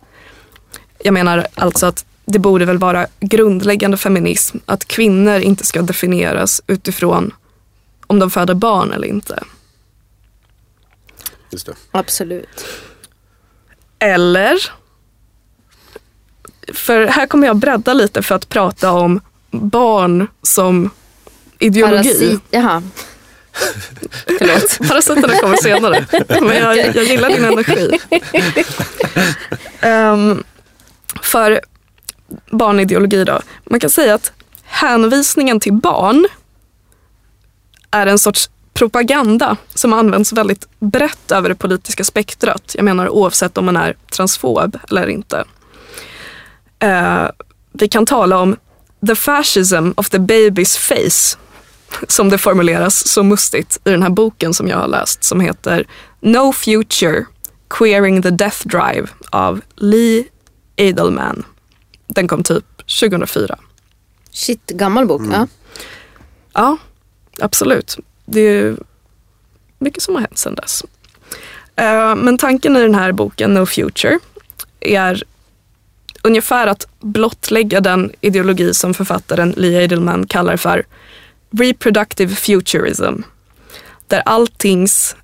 Jag menar alltså att det borde väl vara grundläggande feminism att kvinnor inte ska definieras utifrån om de föder barn eller inte. Just det. Absolut. Eller, för här kommer jag bredda lite för att prata om barn som ideologi. Parasit. Jaha. Förlåt. Parasiterna kommer senare, men jag, jag gillar din energi. Um, för barnideologi då, man kan säga att hänvisningen till barn är en sorts propaganda som används väldigt brett över det politiska spektrat. Jag menar oavsett om man är transfob eller inte. Uh, vi kan tala om the fascism of the baby's face [LAUGHS] som det formuleras så mustigt i den här boken som jag har läst som heter No Future Queering the Death Drive av Lee Edelman. Den kom typ 2004. Shit, gammal bok. Ja. Ja, absolut. Det är ju mycket som har hänt sedan dess. Eh, Men tanken i den här boken, No Future, är ungefär att blottlägga den ideologi som författaren Lee Edelman kallar för reproductive futurism. Där alltings,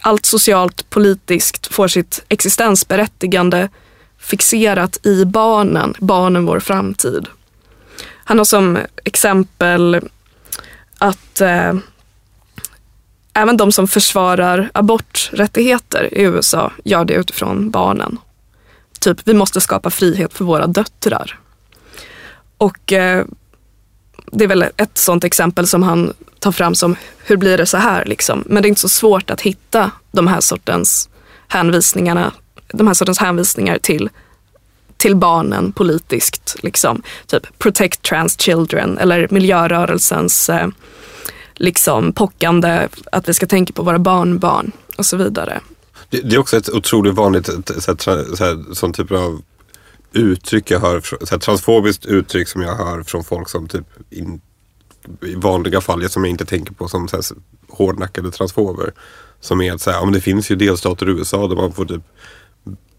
allt socialt, politiskt får sitt existensberättigande fixerat i barnen, barnen vår framtid. Han har som exempel att eh, även de som försvarar aborträttigheter i USA gör det utifrån barnen. Typ, vi måste skapa frihet för våra döttrar. Och eh, det är väl ett sånt exempel som han tar fram som hur blir det så här liksom. Men det är inte så svårt att hitta de här sortens hänvisningarna, de här sortens hänvisningar till till barnen politiskt. Liksom. Typ Protect Trans Children eller miljörörelsens eh, liksom pockande att vi ska tänka på våra barnbarn och så vidare. Det, det är också ett otroligt vanligt så här, så här, sån typ av uttryck jag hör, så här, transfobiskt uttryck som jag hör från folk som typ in, i vanliga fall, som jag inte tänker på som så här, hårdnackade transfober. Som är att säga, ja, det finns ju delstater i USA där man får typ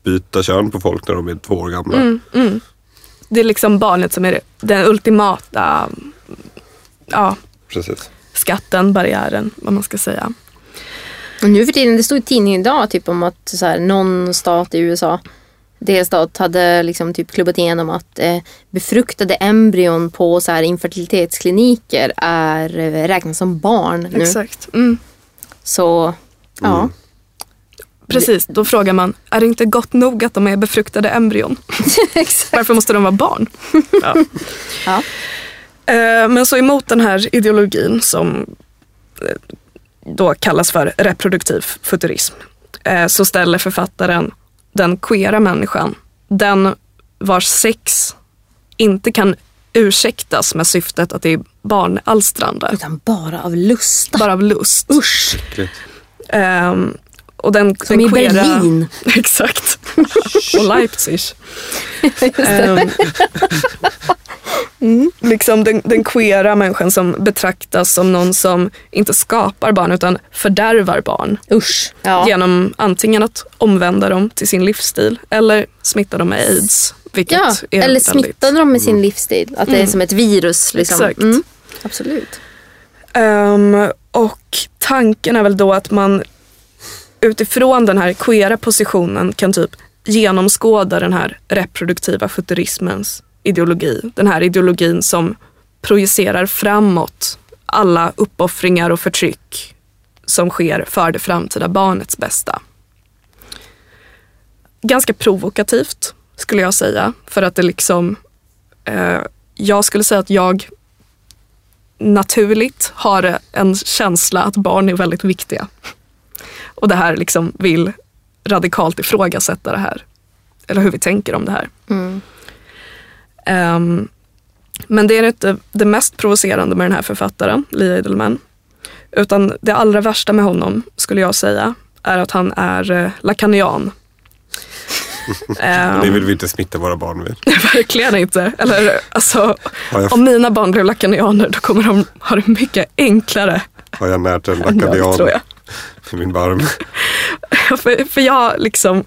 byta kön på folk när de är två år gamla. Mm, mm. Det är liksom barnet som är den ultimata ja, Precis. skatten, barriären, vad man ska säga. Och nu för tiden, det stod i tidningen idag typ om att så här, någon stat i USA delstat hade liksom typ klubbat igenom att eh, befruktade embryon på så här infertilitetskliniker är eh, räknas som barn nu. Exakt. Mm. Så ja. Mm. Precis, då frågar man, är det inte gott nog att de är befruktade embryon? [LAUGHS] Exakt. Varför måste de vara barn? [LAUGHS] ja. Ja. Eh, Men så emot den här ideologin som då kallas för reproduktiv futurism så ställer författaren den queera människan, den vars sex inte kan ursäktas med syftet att det är barnalstrande, Utan bara av lusta. bara av lust. Usch. Ehm, och den, Som den i Berlin. [LAUGHS] Exakt. och Leipzig. [LAUGHS] Ehm, [LAUGHS] mm, liksom den, den queera människan som betraktas som någon som inte skapar barn utan fördärvar barn. Usch. Ja. Genom antingen att omvända dem till sin livsstil eller smitta dem med aids. Vilket ja. är Eller väldigt- smittade de med sin livsstil. Att det är som ett virus. Liksom. Exakt. Mm. Absolut. Ehm, och tanken är väl då att man utifrån den här queera positionen kan typ genomskåda den här reproduktiva futurismens ideologi. Den här ideologin som projicerar framåt alla uppoffringar och förtryck som sker för det framtida barnets bästa. Ganska provokativt skulle jag säga för att det liksom eh, jag skulle säga att jag naturligt har en känsla att barn är väldigt viktiga. Och det här liksom vill radikalt ifrågasätta det här. Eller hur vi tänker om det här. Mm. Ehm, men det är inte det mest provocerande med den här författaren, Lee Edelman. Utan det allra värsta med honom, skulle jag säga, är att han är eh, lakanian. [LAUGHS] Ehm, Det vill vi inte smitta våra barn vid. [LAUGHS] Verkligen inte. Eller alltså, om mina barn blev lakanianer då kommer de ha det mycket enklare har jag närt en lakadian tror jag. i min barm? [LAUGHS] för, för jag liksom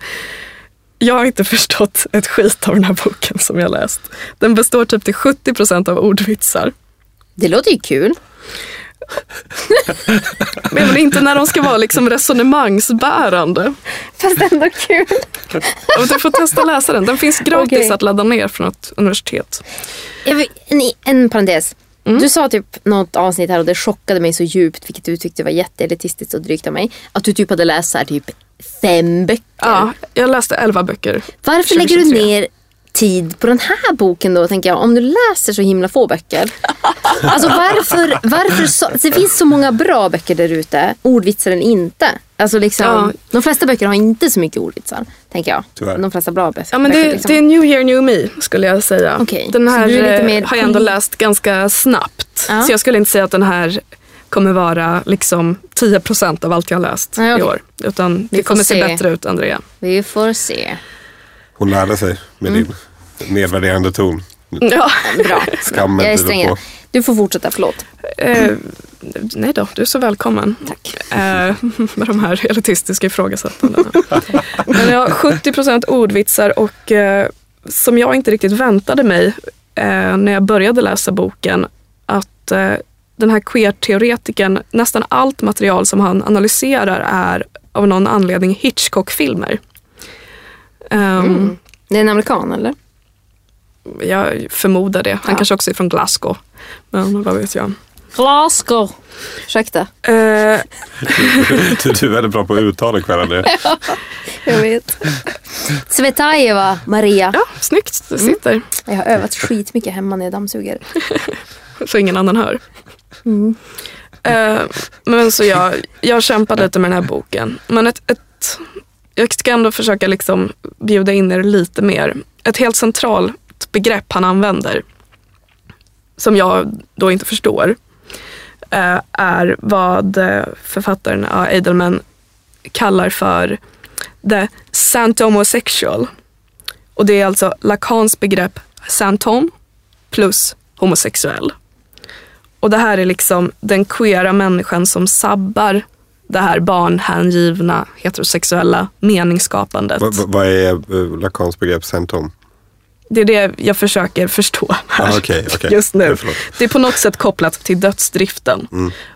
jag har inte förstått ett skit av den här boken som jag läst. Den består typ till 70 procent av ordvitsar. Det låter ju kul. Men inte när de ska vara liksom resonemangsbärande. Fast ändå kul. Du får testa läsa den. Den finns gratis Okej. att ladda ner från ett universitet. Vill, en, en parentes. Du sa typ något avsnitt här och det chockade mig så djupt, vilket du tyckte var jätteelitistiskt och drygt av mig. Att du typ hade läst här typ fem böcker. Ja, jag läste 11 böcker. Varför lägger du 2023. ner tid på den här boken då, tänker jag. Om du läser så himla få böcker. [LAUGHS] Alltså varför, varför så, det finns så många bra böcker där ute, ordvitsar eller inte. Alltså liksom, Ja. De flesta böcker har inte så mycket ordvitsar, täncker jag. Tyvärr. De flesta bra böcker. Ja, men det, liksom. det är New Year New Me skulle jag säga. Okej, Den här eh, mer har jag ändå läst ganska snabbt. Ja. Så jag skulle inte säga att den här kommer vara liksom 10 procent av allt jag har läst Nej, i okej. år. Utan Vi det kommer se se. bättre ut Andrea. Vi får se. Hon lärde sig med din nedvärderande ton. Ja. Bra. Skammen jag är driver sträng. på. Du får fortsätta, förlåt. Eh, nej då, du är så välkommen. Tack. Eh, [LAUGHS] med de här elitistiska ifrågasättandena. [LAUGHS] Men jag har 70 procent ordvitsar och eh, som jag inte riktigt väntade mig eh, när jag började läsa boken att eh, den här queer-teoretikern, nästan allt material som han analyserar är av någon anledning Hitchcock-filmer. Ehm, Det är en amerikan, eller? Jag förmodar det. Han Ja. kanske också är från Glasgow. Men vad vet jag. Glasgow. Ursäkta. Eh, Du, [LAUGHS] du är väldigt bra på att uttala ikväll André. [LAUGHS] Jag vet. Svetajeva Maria. ja, snyggt. Det sitter. Jag har övat skitmycket hemma när jag dammsuger. [LAUGHS] Så ingen annan hör. Eh, men så jag, jag kämpade lite med den här boken. Men ett, ett, jag ska ändå försöka liksom bjuda in er lite mer. Ett helt centralt begrepp han använder, som jag då inte förstår, Eh, är vad eh, författaren av Edelman kallar för the santomosexual. Och det är alltså Lacans begrepp santom plus homosexuell. Och det här är liksom den queera människan som sabbar det här barnhängivna heterosexuella meningsskapandet. Vad vad- är eh, Lacans begrepp santom? Det är det jag försöker förstå här Ah, okej, okej. [LAUGHS] just nu. Ja. Det är på något sätt kopplat till dödsdriften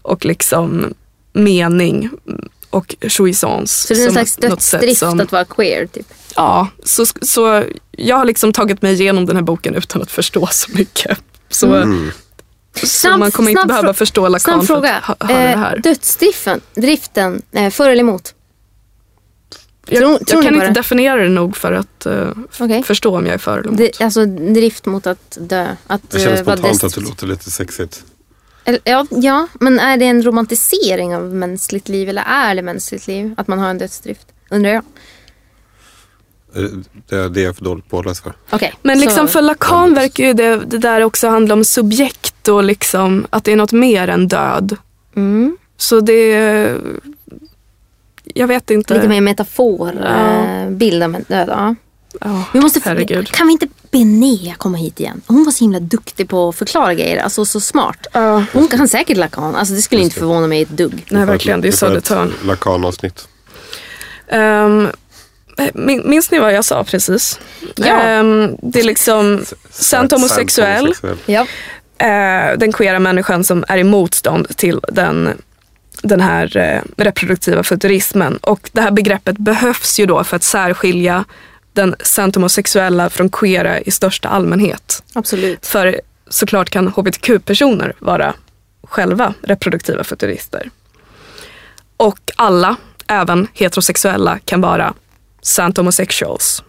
och liksom mening och jouissance. Så det är en slags något sätt dödsdrift som- att vara queer typ. Ja, så, så jag har liksom tagit mig igenom den här boken utan att förstå så mycket. Så, Mm. så Snabb- man kommer inte behöva förstå Lacan Snabb för fråga. att hö- höra det Eh, här. dödsdriften, driften, eh, för eller emot? Jag, tror- jag tror kan inte definiera det nog för att eh, f- Okej. förstå om jag är för eller emot. Det, alltså drift mot att dö. Att, Det känns eh, vara spontant att det låter lite sexigt. Eller, ja, ja, men är det en romantisering av mänskligt liv eller är det mänskligt liv? Att man har en dödsdrift? Undrar jag. Eh, Det är det jag är för dåligt påläst för. Okej. Men liksom så- för Lacan verkar ju det, det där också handla om subjekt och liksom att det är något mer än död. Mm. Så det... Jag vet inte. Lite mer metafor, Ja. eh, bild av en död. Ja. Ja, Vi måste, herregud. kan vi inte be Nea komma hit igen? Hon var så himla duktig på att förklara grejer. Alltså så smart. Ja. Hon kan säkert Lacan. Alltså det skulle inte förvåna mig ett dugg. Nej, verkligen. Det är Södertörn. Lacan-avsnitt. Um, min, minns ni vad jag sa precis? Ja. Ehm, det är liksom sant homosexuell. Ja. eh, den queera människan som är i motstånd till den, den här eh, reproduktiva futurismen. Och det här begreppet behövs ju då för att särskilja den sant homosexuella från queera i största allmänhet. Absolut. För såklart kan hbtq-personer vara själva reproduktiva futurister. Och alla, även heterosexuella, kan vara sant homosexuals.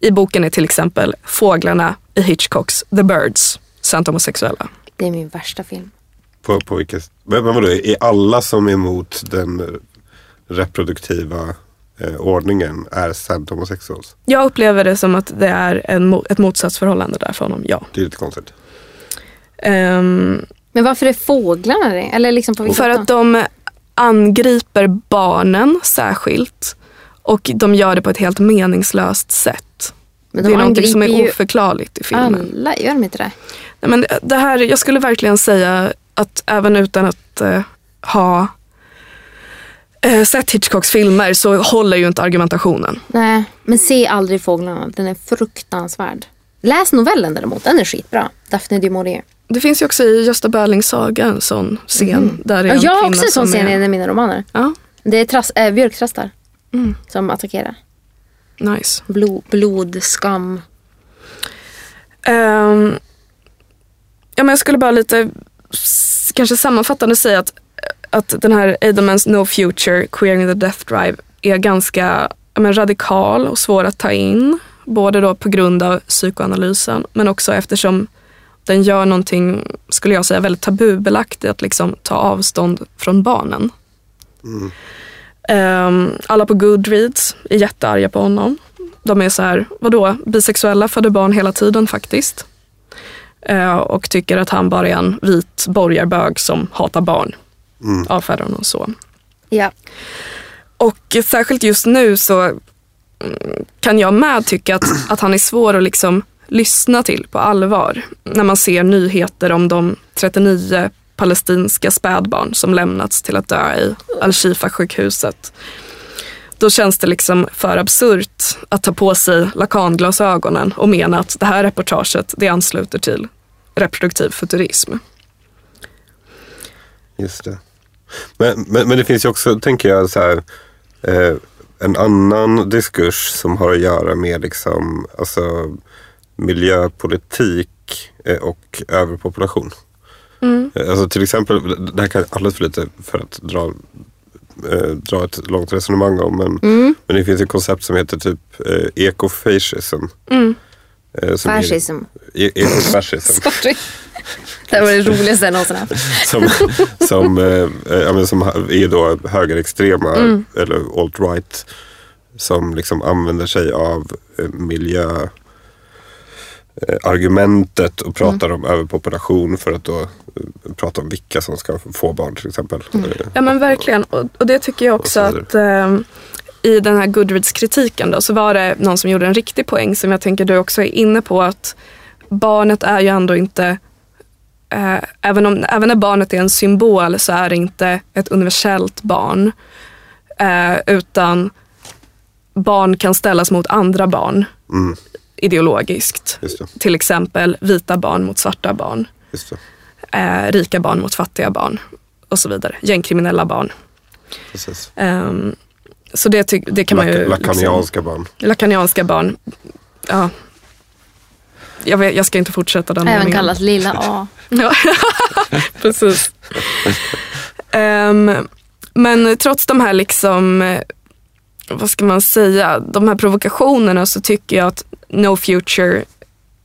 I boken är till exempel fåglarna i Hitchcocks The Birds sant homosexuella. Det är min värsta film. På, på vilket, men vadå, är alla som är emot den reproduktiva eh, ordningen är sant homosexuals? Jag upplever det som att det är en, ett motsatsförhållande där för honom, ja. Det är lite konstigt. Ehm, Men varför är fåglarna det? Eller liksom på för att de angriper barnen särskilt och de gör det på ett helt meningslöst sätt. Men det de är någonting som är oförklarligt i filmen. alla, gör de inte det? Nej, men det här, jag skulle verkligen säga att även utan att eh, ha eh, sett Hitchcocks filmer så håller ju inte argumentationen. Nej, men se aldrig fåglarna. Den är fruktansvärd. Läs novellen däremot, den är skitbra. Daphne du Maurier. Det finns ju också i Gösta Berlings saga en sån scen. Där det är en jag har också en sån scen i är- en av mina romaner. Ja, Det är tras, äh, björktrastar Mm. som attackerar. nice. Blod, blod, skam. Ehm, ja, men jag skulle bara lite kanske sammanfattande säga att, att den här Edelmans No Future, Queering the Death Drive är ganska men radikal och svår att ta in. Både då på grund av psykoanalysen men också eftersom den gör någonting, skulle jag säga, väldigt tabubelagt i att liksom ta avstånd från barnen. Ehm, alla på Goodreads är jättearga på honom. De är så här, vadå, bisexuella föder barn hela tiden faktiskt. Eh, och tycker att han bara är en vit borgarbög som hatar barn. Avfärdar honom så. Ja. Och särskilt just nu så mm, kan jag med tycka att, [CLEARS THROAT] att han är svår att liksom lyssna till på allvar. När man ser nyheter om de 39 palestinska spädbarn som lämnats till att dö i Al-Shifa-sjukhuset. Då känns det liksom för absurt att ta på sig Lacan-glasögonen och mena att det här reportaget det ansluter till reproduktiv futurism. Just det. Men, men, men det finns ju också, tänker jag, så här, eh, en annan diskurs som har att göra med liksom, alltså, miljöpolitik eh, och överpopulation. Alltså till exempel, det här kan jag alldeles för lite för att dra, eh, dra ett långt resonemang om. Men, men det finns ett koncept som heter typ eh, ecofascism. Eh, som är- Fascism. E- Ecofascism. [LAUGHS] Sorry. Det var det roligaste jag någonsin haft. [LAUGHS] som, som, eh, eh, ja, men som är då högerextrema eller alt-right. Som liksom använder sig av eh, miljö eh, argumentet och pratar om överpopulation för att då eh, prata om vilka som ska få barn till exempel. Eh, Ja men verkligen. Och, och det tycker jag också att eh, i den här Goodreads-kritiken då så var det någon som gjorde en riktig poäng som jag tänker du också är inne på att barnet är ju ändå inte eh, även, om, även när barnet är en symbol så är det inte ett universellt barn. Eh, utan barn kan ställas mot andra barn Mm, ideologiskt. Till exempel vita barn mot svarta barn. Just det. Eh, rika barn mot fattiga barn. Och så vidare. Gängkriminella barn. Precis. Ehm, så det, ty- det kan man ju... Lac- Lacanianska barn. Liksom, lakanianska barn. Ja. Jag, vet, jag ska inte fortsätta den Även meningen. kallat lilla A. [LAUGHS] Ja, [LAUGHS] precis. Ehm, men trots de här liksom, vad ska man säga, de här provokationerna så tycker jag att No Future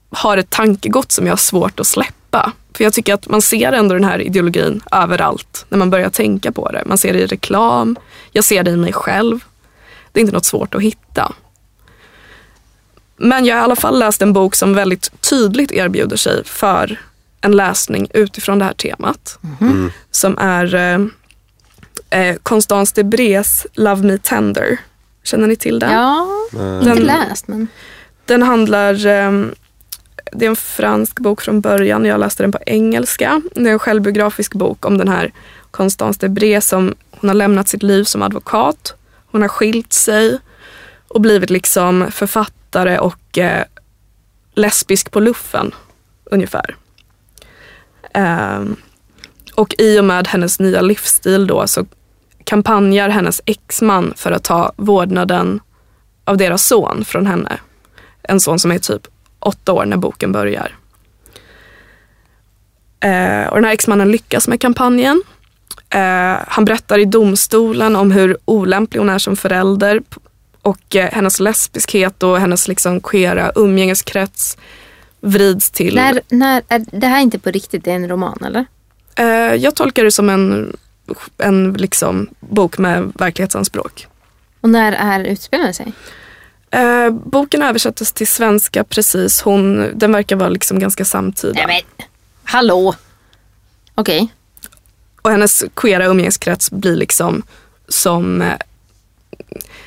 har ett tankegods som jag har svårt att släppa. För jag tycker att man ser ändå den här ideologin överallt när man börjar tänka på det. Man ser det i reklam, jag ser det i mig själv. Det är inte något svårt att hitta. Men jag har i alla fall läst en bok som väldigt tydligt erbjuder sig för en läsning utifrån det här temat. Som är eh, eh, Constance de Brés Love Me Tender. Känner ni till den? Ja, inte Den- läst men. Den handlar, eh, det är en fransk bok från början, jag läste den på engelska. Det är en självbiografisk bok om den här Constance de Bré som hon har lämnat sitt liv som advokat. Hon har skilt sig och blivit liksom författare och eh, lesbisk på luffen ungefär. Ehm, och i och med hennes nya livsstil då så kampanjar hennes exman för att ta vårdnaden av deras son från henne. En son som är typ åtta år när boken börjar. Eh, och den här exmannen lyckas med kampanjen. Eh, han berättar i domstolen om hur olämplig hon är som förälder och eh, hennes lesbiskhet och hennes liksom queera umgängeskrets vrids till... När, när, är det här är inte på riktigt, det är en roman eller? Jag tolkar det som en, en liksom bok med verklighetsanspråk. Och när är utspelar det sig? Eh, boken översattes till svenska precis. Hon, den verkar vara liksom ganska samtida. Nej men, hallå! Okej. Och hennes queera umgängeskrets blir liksom som eh,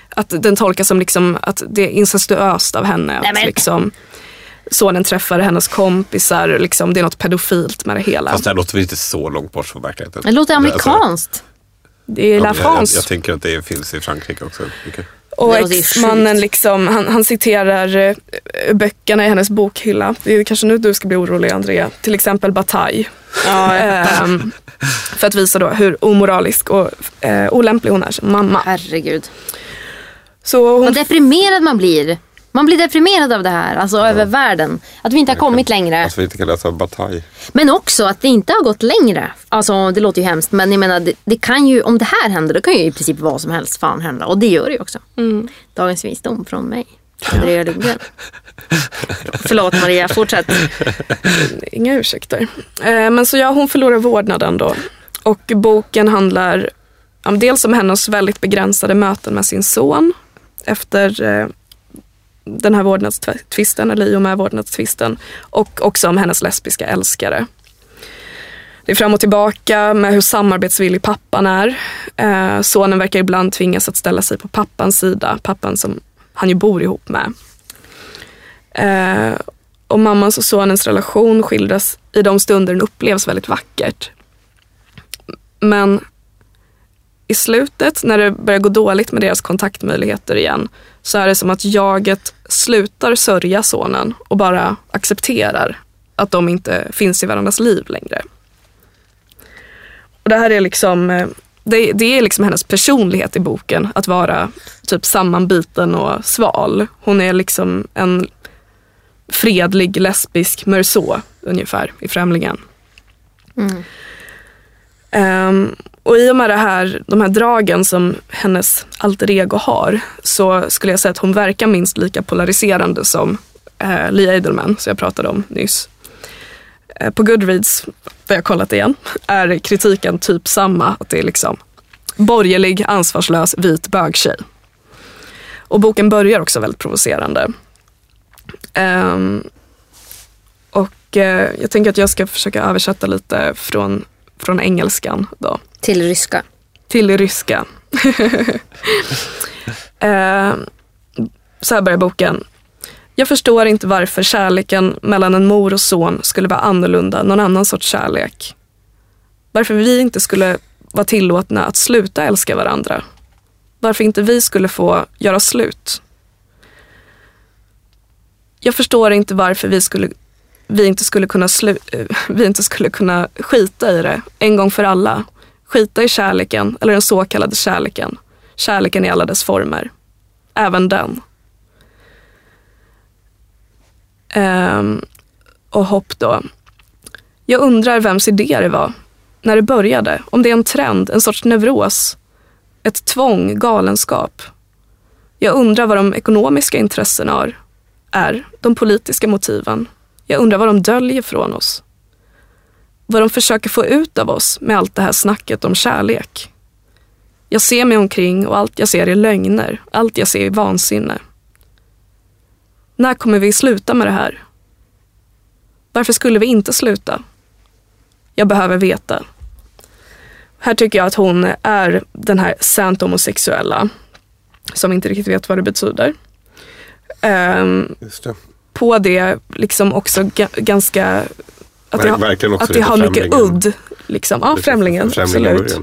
att den tolkas som liksom att det är incestuöst av henne. Nej, Att men- liksom, sonen träffar hennes kompisar, liksom, det är något pedofilt med det hela. Fast det här låter väl inte så långt bort från verkligheten. Det låter Alltså, amerikanskt. det är ja, La jag, jag, France. jag tänker att det finns i Frankrike också. mycket. Och exmannen liksom, han, han citerar eh, böckerna i hennes bokhylla. Det är kanske nu du ska bli orolig Andrea. Till exempel Bataille. [LAUGHS] Ehm, för att visa då hur omoralisk och eh, olämplig hon är som mamma. Herregud. Så hon Vad deprimerad man blir. Man blir deprimerad av det här, alltså över världen. Att vi inte har kommit längre. Alltså vi inte kan läsa Bataille. Men också att det inte har gått längre. Alltså det låter ju hemskt men jag menar det, det kan ju, om det här händer då kan ju i princip vad som helst fan hända. Och det gör det ju också. Dagens visdom från mig. Andrea Lundgren. [LAUGHS] Förlåt Maria, fortsätt. Inga ursäkter. Eh, men så ja, hon förlorar vårdnaden då. Och boken handlar ja, dels om hennes väldigt begränsade möten med sin son efter eh, den här vårdnadstvisten, eller i och med vårdnadstvisten. Och också om hennes lesbiska älskare. Det är fram och tillbaka med hur samarbetsvillig pappan är. Eh, sonen verkar ibland tvingas att ställa sig på pappans sida, pappan som han ju bor ihop med. Eh, och mammans och sonens relation skildras i de stunder den upplevs väldigt vackert. Men i slutet, när det börjar gå dåligt med deras kontaktmöjligheter igen, så är det som att jaget slutar sörja sonen och bara accepterar att de inte finns i varandras liv längre. Och det här är liksom, eh, det, det är liksom hennes personlighet i boken, att vara typ sammanbiten och sval. Hon är liksom en fredlig lesbisk Meursault ungefär i Främlingen. Ehm, och i och med det här, de här dragen som hennes alter ego har så skulle jag säga att hon verkar minst lika polariserande som eh, Lee Edelman som jag pratade om nyss. Eh, på Goodreads, där jag kollat igen, är kritiken typ samma. Att det är liksom borgerlig, ansvarslös, vit bögtjej. Och boken börjar också väldigt provocerande. Ehm, och eh, jag tänker att jag ska försöka översätta lite från, från engelskan då Till ryska. till ryska. [LAUGHS] eh, så här börjar boken. Jag förstår inte varför kärleken mellan en mor och son skulle vara annorlunda någon annan sorts kärlek. Varför vi inte skulle vara tillåtna att sluta älska varandra. Varför inte vi skulle få göra slut. Jag förstår inte varför vi, skulle, vi, inte skulle kunna slu, eh, vi inte skulle kunna skita i det en gång för alla. Skita i kärleken, eller den så kallade kärleken. Kärleken i alla dess former. Även den. Ehm, och hopp då. Jag undrar vems idé det var. När det började. Om det är en trend, en sorts neuros. Ett tvång, galenskap. Jag undrar vad de ekonomiska intressena är. De politiska motiven. Jag undrar vad de döljer från oss. Vad de försöker få ut av oss med allt det här snacket om kärlek. Jag ser mig omkring och allt jag ser är lögner. Allt jag ser är vansinne. När kommer vi sluta med det här? Varför skulle vi inte sluta? Jag behöver veta. Här tycker jag att hon är den här sant homosexuella som inte riktigt vet vad det betyder. Um, Just det på det liksom också ga- ganska att det, verkligen också att det har mycket udd. Liksom. Ja, främlingen. absolut.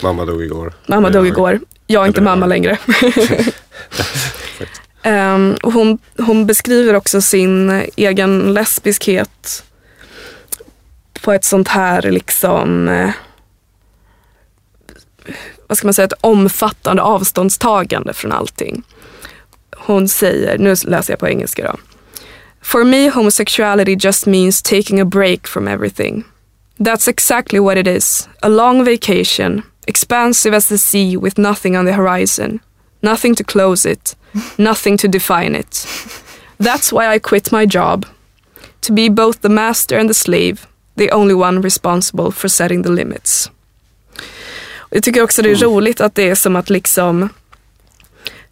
Mamma dog igår. Mamma dog igår. Jag är inte mamma längre. [LAUGHS] [LAUGHS] Ehm, och hon, hon beskriver också sin egen lesbiskhet på ett sånt här liksom eh, vad ska man säga, ett omfattande avståndstagande från allting. Hon säger, nu läser jag på engelska då. For me homosexuality just means taking a break from everything. That's exactly what it is. A long vacation, expansive as the sea with nothing on the horizon. Nothing to close it, [LAUGHS] nothing to define it. That's why I quit my job. To be both the master and the slave, the only one responsible for setting the limits. Jag tycker också det är roligt att det är som att liksom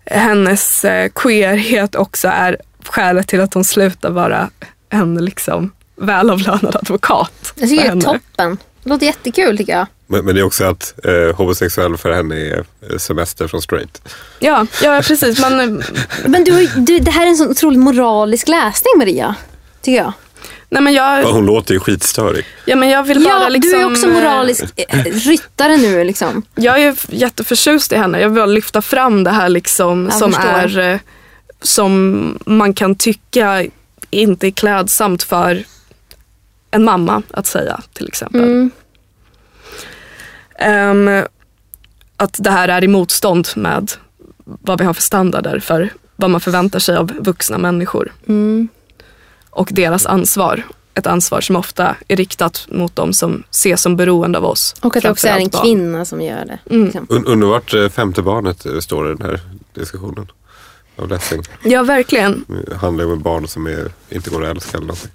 hennes eh, queerhet också är skälet till att hon slutar vara en liksom välavlönad advokat. Jag tycker det är toppen. Det låter jättekul tycker jag. Men, men det är också att eh, homosexuell för henne är eh, semester från straight. Ja, ja precis. Man, eh, Men du, du, det här är en sån otroligt moralisk läsning Maria. Tycker jag. nej men Ja, jag, hon låter ju skitstörig. ja, men jag vill bara Ja, liksom... du är också eh, moralisk eh, ryttare nu liksom. Jag är jätteförtjust i henne. Jag vill bara lyfta fram det här liksom Jag som förstår. är som man kan tycka inte är klädsamt för en mamma att säga till exempel. Mm. Ehm, att det här är i motstånd med vad vi har för standarder för vad man förväntar sig av vuxna människor. Mm. Och deras ansvar. Ett ansvar som ofta är riktat mot dem som ses som beroende av oss. Och att det också är en barn. kvinna som gör det. Mm. Liksom. Un, under vart eh, femte barnet eh, står i den här diskussionen. Av Lessing. Ja, verkligen. Det handlar om barn som är, inte går att älska eller någonting.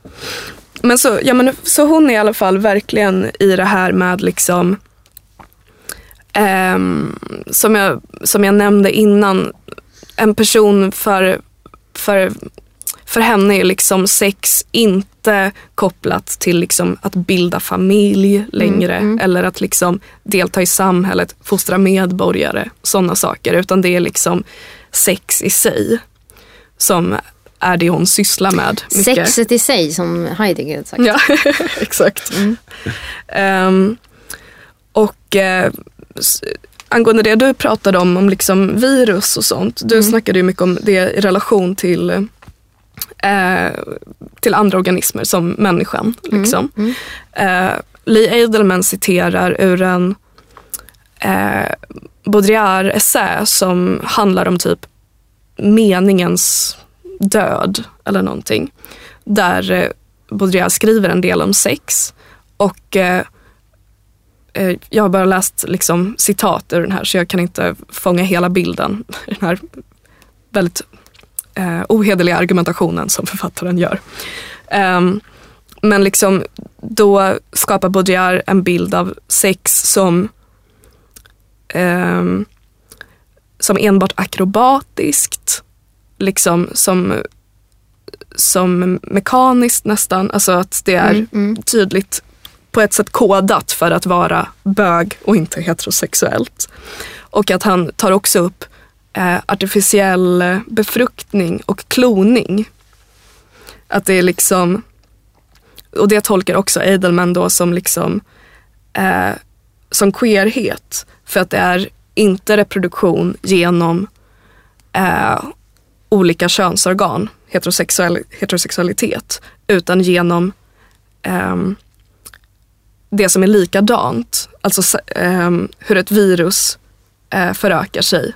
Men så, ja, men, så hon är i alla fall verkligen i det här med liksom ehm, som, jag, som jag nämnde innan, en person för, för, för henne är liksom sex inte kopplat till liksom att bilda familj längre eller att liksom delta i samhället, fostra medborgare, sådana saker. Utan det är liksom sex i sig som är det hon sysslar med. mycket. Sexet i sig som Heidegger sagt. Ja, [LAUGHS] exakt. Ehm, och eh, s- angående det du pratade om, om liksom virus och sånt. Du snackade ju mycket om det i relation till, eh, till andra organismer som människan. Liksom. Eh, Lee Edelman citerar ur en eh, Baudrillard-essä som handlar om typ meningens död eller någonting. Där eh, Baudrillard skriver en del om sex och eh, eh, jag har bara läst liksom, citat ur den här så jag kan inte fånga hela bilden [LAUGHS] den här väldigt eh, ohederliga argumentationen som [LAUGHS] författaren gör. Um, men liksom då skapar Baudrillard en bild av sex som um, som enbart akrobatiskt, liksom som, som mekaniskt nästan. Alltså att det är Mm, mm. tydligt på ett sätt kodat för att vara bög och inte heterosexuellt. Och att han tar också upp eh, artificiell eh, befruktning och kloning. Att det är liksom, och det tolkar också Edelman då som liksom eh, som queerhet. För att det är inte reproduktion genom eh, olika könsorgan, heterosexuell, heterosexualitet, utan genom ehm, det som är likadant. Alltså ehm, hur ett virus eh, förökar sig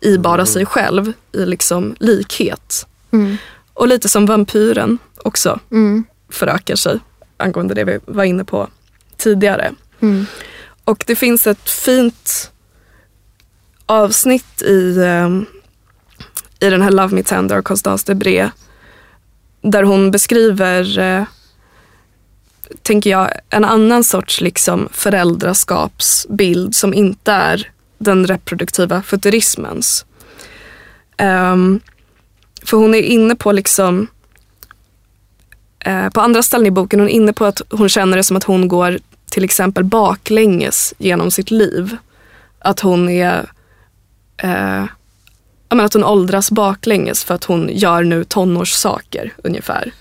i bara sig själv, i liksom likhet. Mm. Och lite som vampyren också Mm. förökar sig angående det vi var inne på tidigare. Mm. Och det finns ett fint avsnitt i, ehm, i den här Love Me Tender av Constance Debré där hon beskriver, eh, tänker jag, en annan sorts liksom föräldraskapsbild som inte är den reproduktiva futurismens. Um, för hon är inne på liksom eh, på andra ställen i boken, hon är inne på att hon känner det som att hon går till exempel baklänges genom sitt liv. Att hon är eh, menar att hon åldras baklänges för att hon gör nu tonårssaker ungefär.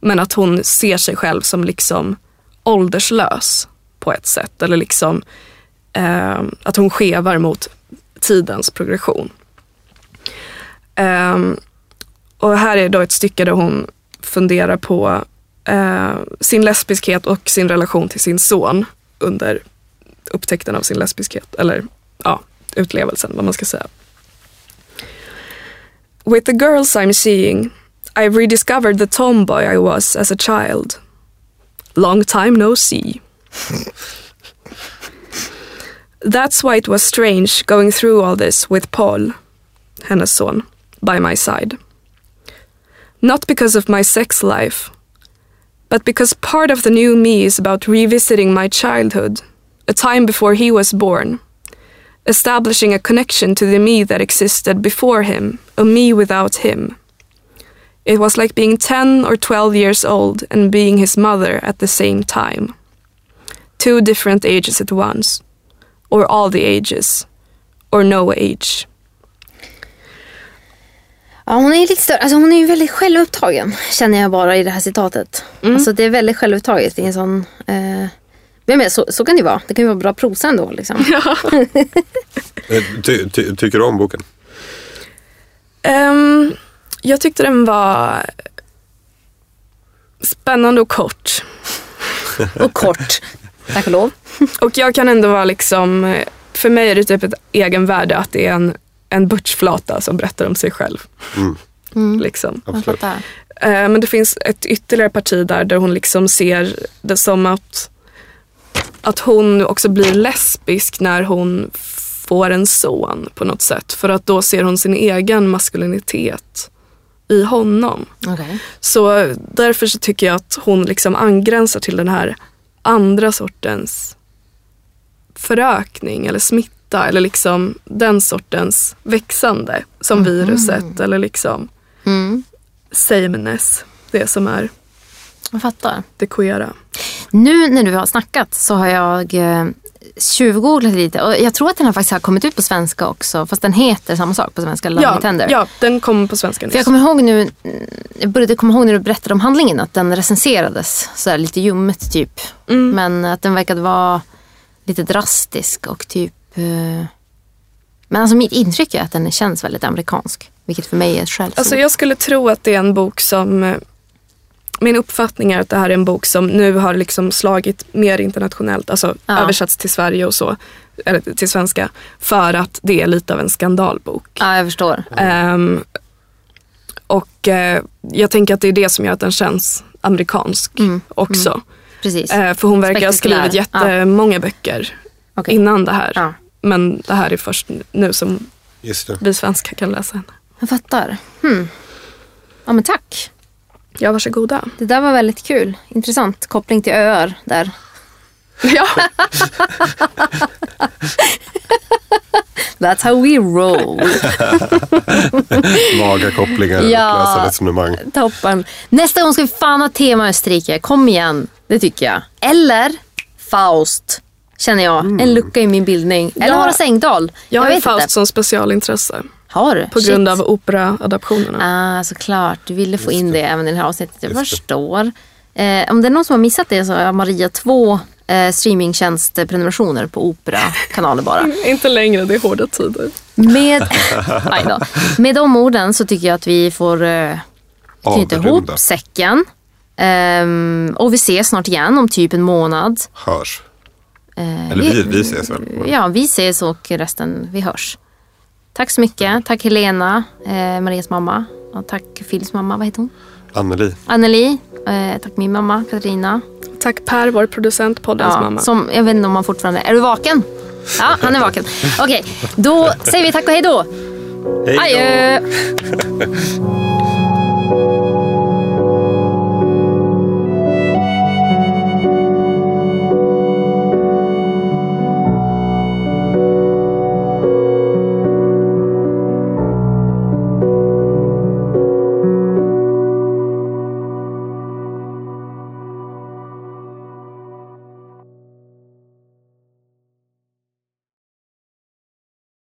Men att hon ser sig själv som liksom ålderslös på ett sätt. Eller liksom eh, att hon skevar mot tidens progression. Eh, och här är då ett stycke där hon funderar på eh, sin lesbiskhet och sin relation till sin son under upptäckten av sin lesbiskhet. Eller ja, utlevelsen, vad man ska säga. With the girls I'm seeing, I've rediscovered the tomboy I was as a child. Long time no see. That's why it was strange going through all this with Paul, hennes son, by my side. Not because of my sex life, but because part of the new me is about revisiting my childhood, a time before he was born, establishing a connection to the me that existed before him, a me without him. It was like being 10 or 12 years old and being his mother at the same time. Two different ages at once, or all the ages, or no age. Ja, hon är lite större. Alltså hon är ju väldigt självupptagen känner jag bara i det här citatet. Mm. Alltså det är väldigt självupptaget. Det är en sån... Eh, men men så, så kan det ju vara. Det kan ju vara bra prosa ändå. Liksom. [LAUGHS] [LAUGHS] Eh, Ty, ty, tycker du om boken? Ehm, jag tyckte den var spännande och kort. [LAUGHS] Och kort. Tack och lov. Och jag kan ändå vara liksom, för mig är det typ ett egenvärde att det är en, en butchflata som berättar om sig själv. Mm. Liksom. Jag Absolut. Eh, Men det finns ett ytterligare parti där, där hon liksom ser det som att, att hon också blir lesbisk när hon får en son på något sätt. För att då ser hon sin egen maskulinitet i honom. Okej. Så därför så tycker jag att hon liksom angränsar till den här andra sortens förökning eller smitta eller liksom den sortens växande som viruset eller liksom Mm. sameness, det som är Jag fattar. det queera. Nu när du har snackat så har jag eh, tjuvgooglat lite och jag tror att den här faktiskt har kommit ut på svenska också fast den heter samma sak på svenska, Love Ja, Tender. ja, den kom på svenska För jag nyss. kommer ihåg nu, mm, jag började komma ihåg när du berättade om handlingen att den recenserades så här lite ljummet typ. Mm. Men att den verkade vara lite drastisk och typ... Eh... Men alltså mitt intryck är att den känns väldigt amerikansk. Vilket för mig är ett skällsord. Alltså jag skulle tro att det är en bok som eh, min uppfattning är att det här är en bok som nu har liksom slagit mer internationellt, alltså Ja. översatts till Sverige och så, eller till svenska, för att det är lite av en skandalbok. Ja, jag förstår. Ehm, och eh, jag tänker att det är det som gör att den känns amerikansk Mm, också. precis. Eh, för hon verkar ha skrivit jättemånga böcker Okej. innan det här. Ja. Men det här är först nu som Just det. vi svenskar kan läsa henne. Jag fattar. Hmm. Ja men tack. Ja, varsågoda. Det där var väldigt kul. Intressant koppling till öar där. [LAUGHS] Ja, [LAUGHS] That's how we roll. [LAUGHS] Vaga kopplingar, Ja. resonemang. Toppen. Nästa gång ska vi fan ha tema Österrike. Kom igen. Det tycker jag. Eller Faust. Känner jag. En lucka i min bildning. Eller Ja. Horace Engdahl. jag har vet Faust inte. som specialintresse Har du? på grund av operaadaptionerna. Ah, såklart. Du ville få in det även i det här avsnittet. Jag Just förstår. Eh, om det är någon som har missat det så har Maria två eh, streamingtjänstprenumerationer på Opera-kanaler bara. [LAUGHS] Inte längre, det är hårda tider. Med. [LAUGHS] Med de orden så tycker jag att vi får eh, knyta ihop säcken. Ehm, och vi ses snart igen om typ en månad. Hörs. Eh, Eller vi, vi ses väl? Ja, vi ses och resten vi hörs. Tack så mycket. Tack Helena, eh, Marias mamma. Och tack Phils mamma, vad heter hon? Anneli. Anneli. Eh, tack min mamma Katarina. Tack Per, vår producent, poddens Ja, mamma. som, jag vet inte om han fortfarande... Är du vaken? Ja, han är vaken. Okej, då säger vi tack och hej då. Hej då. [LAUGHS]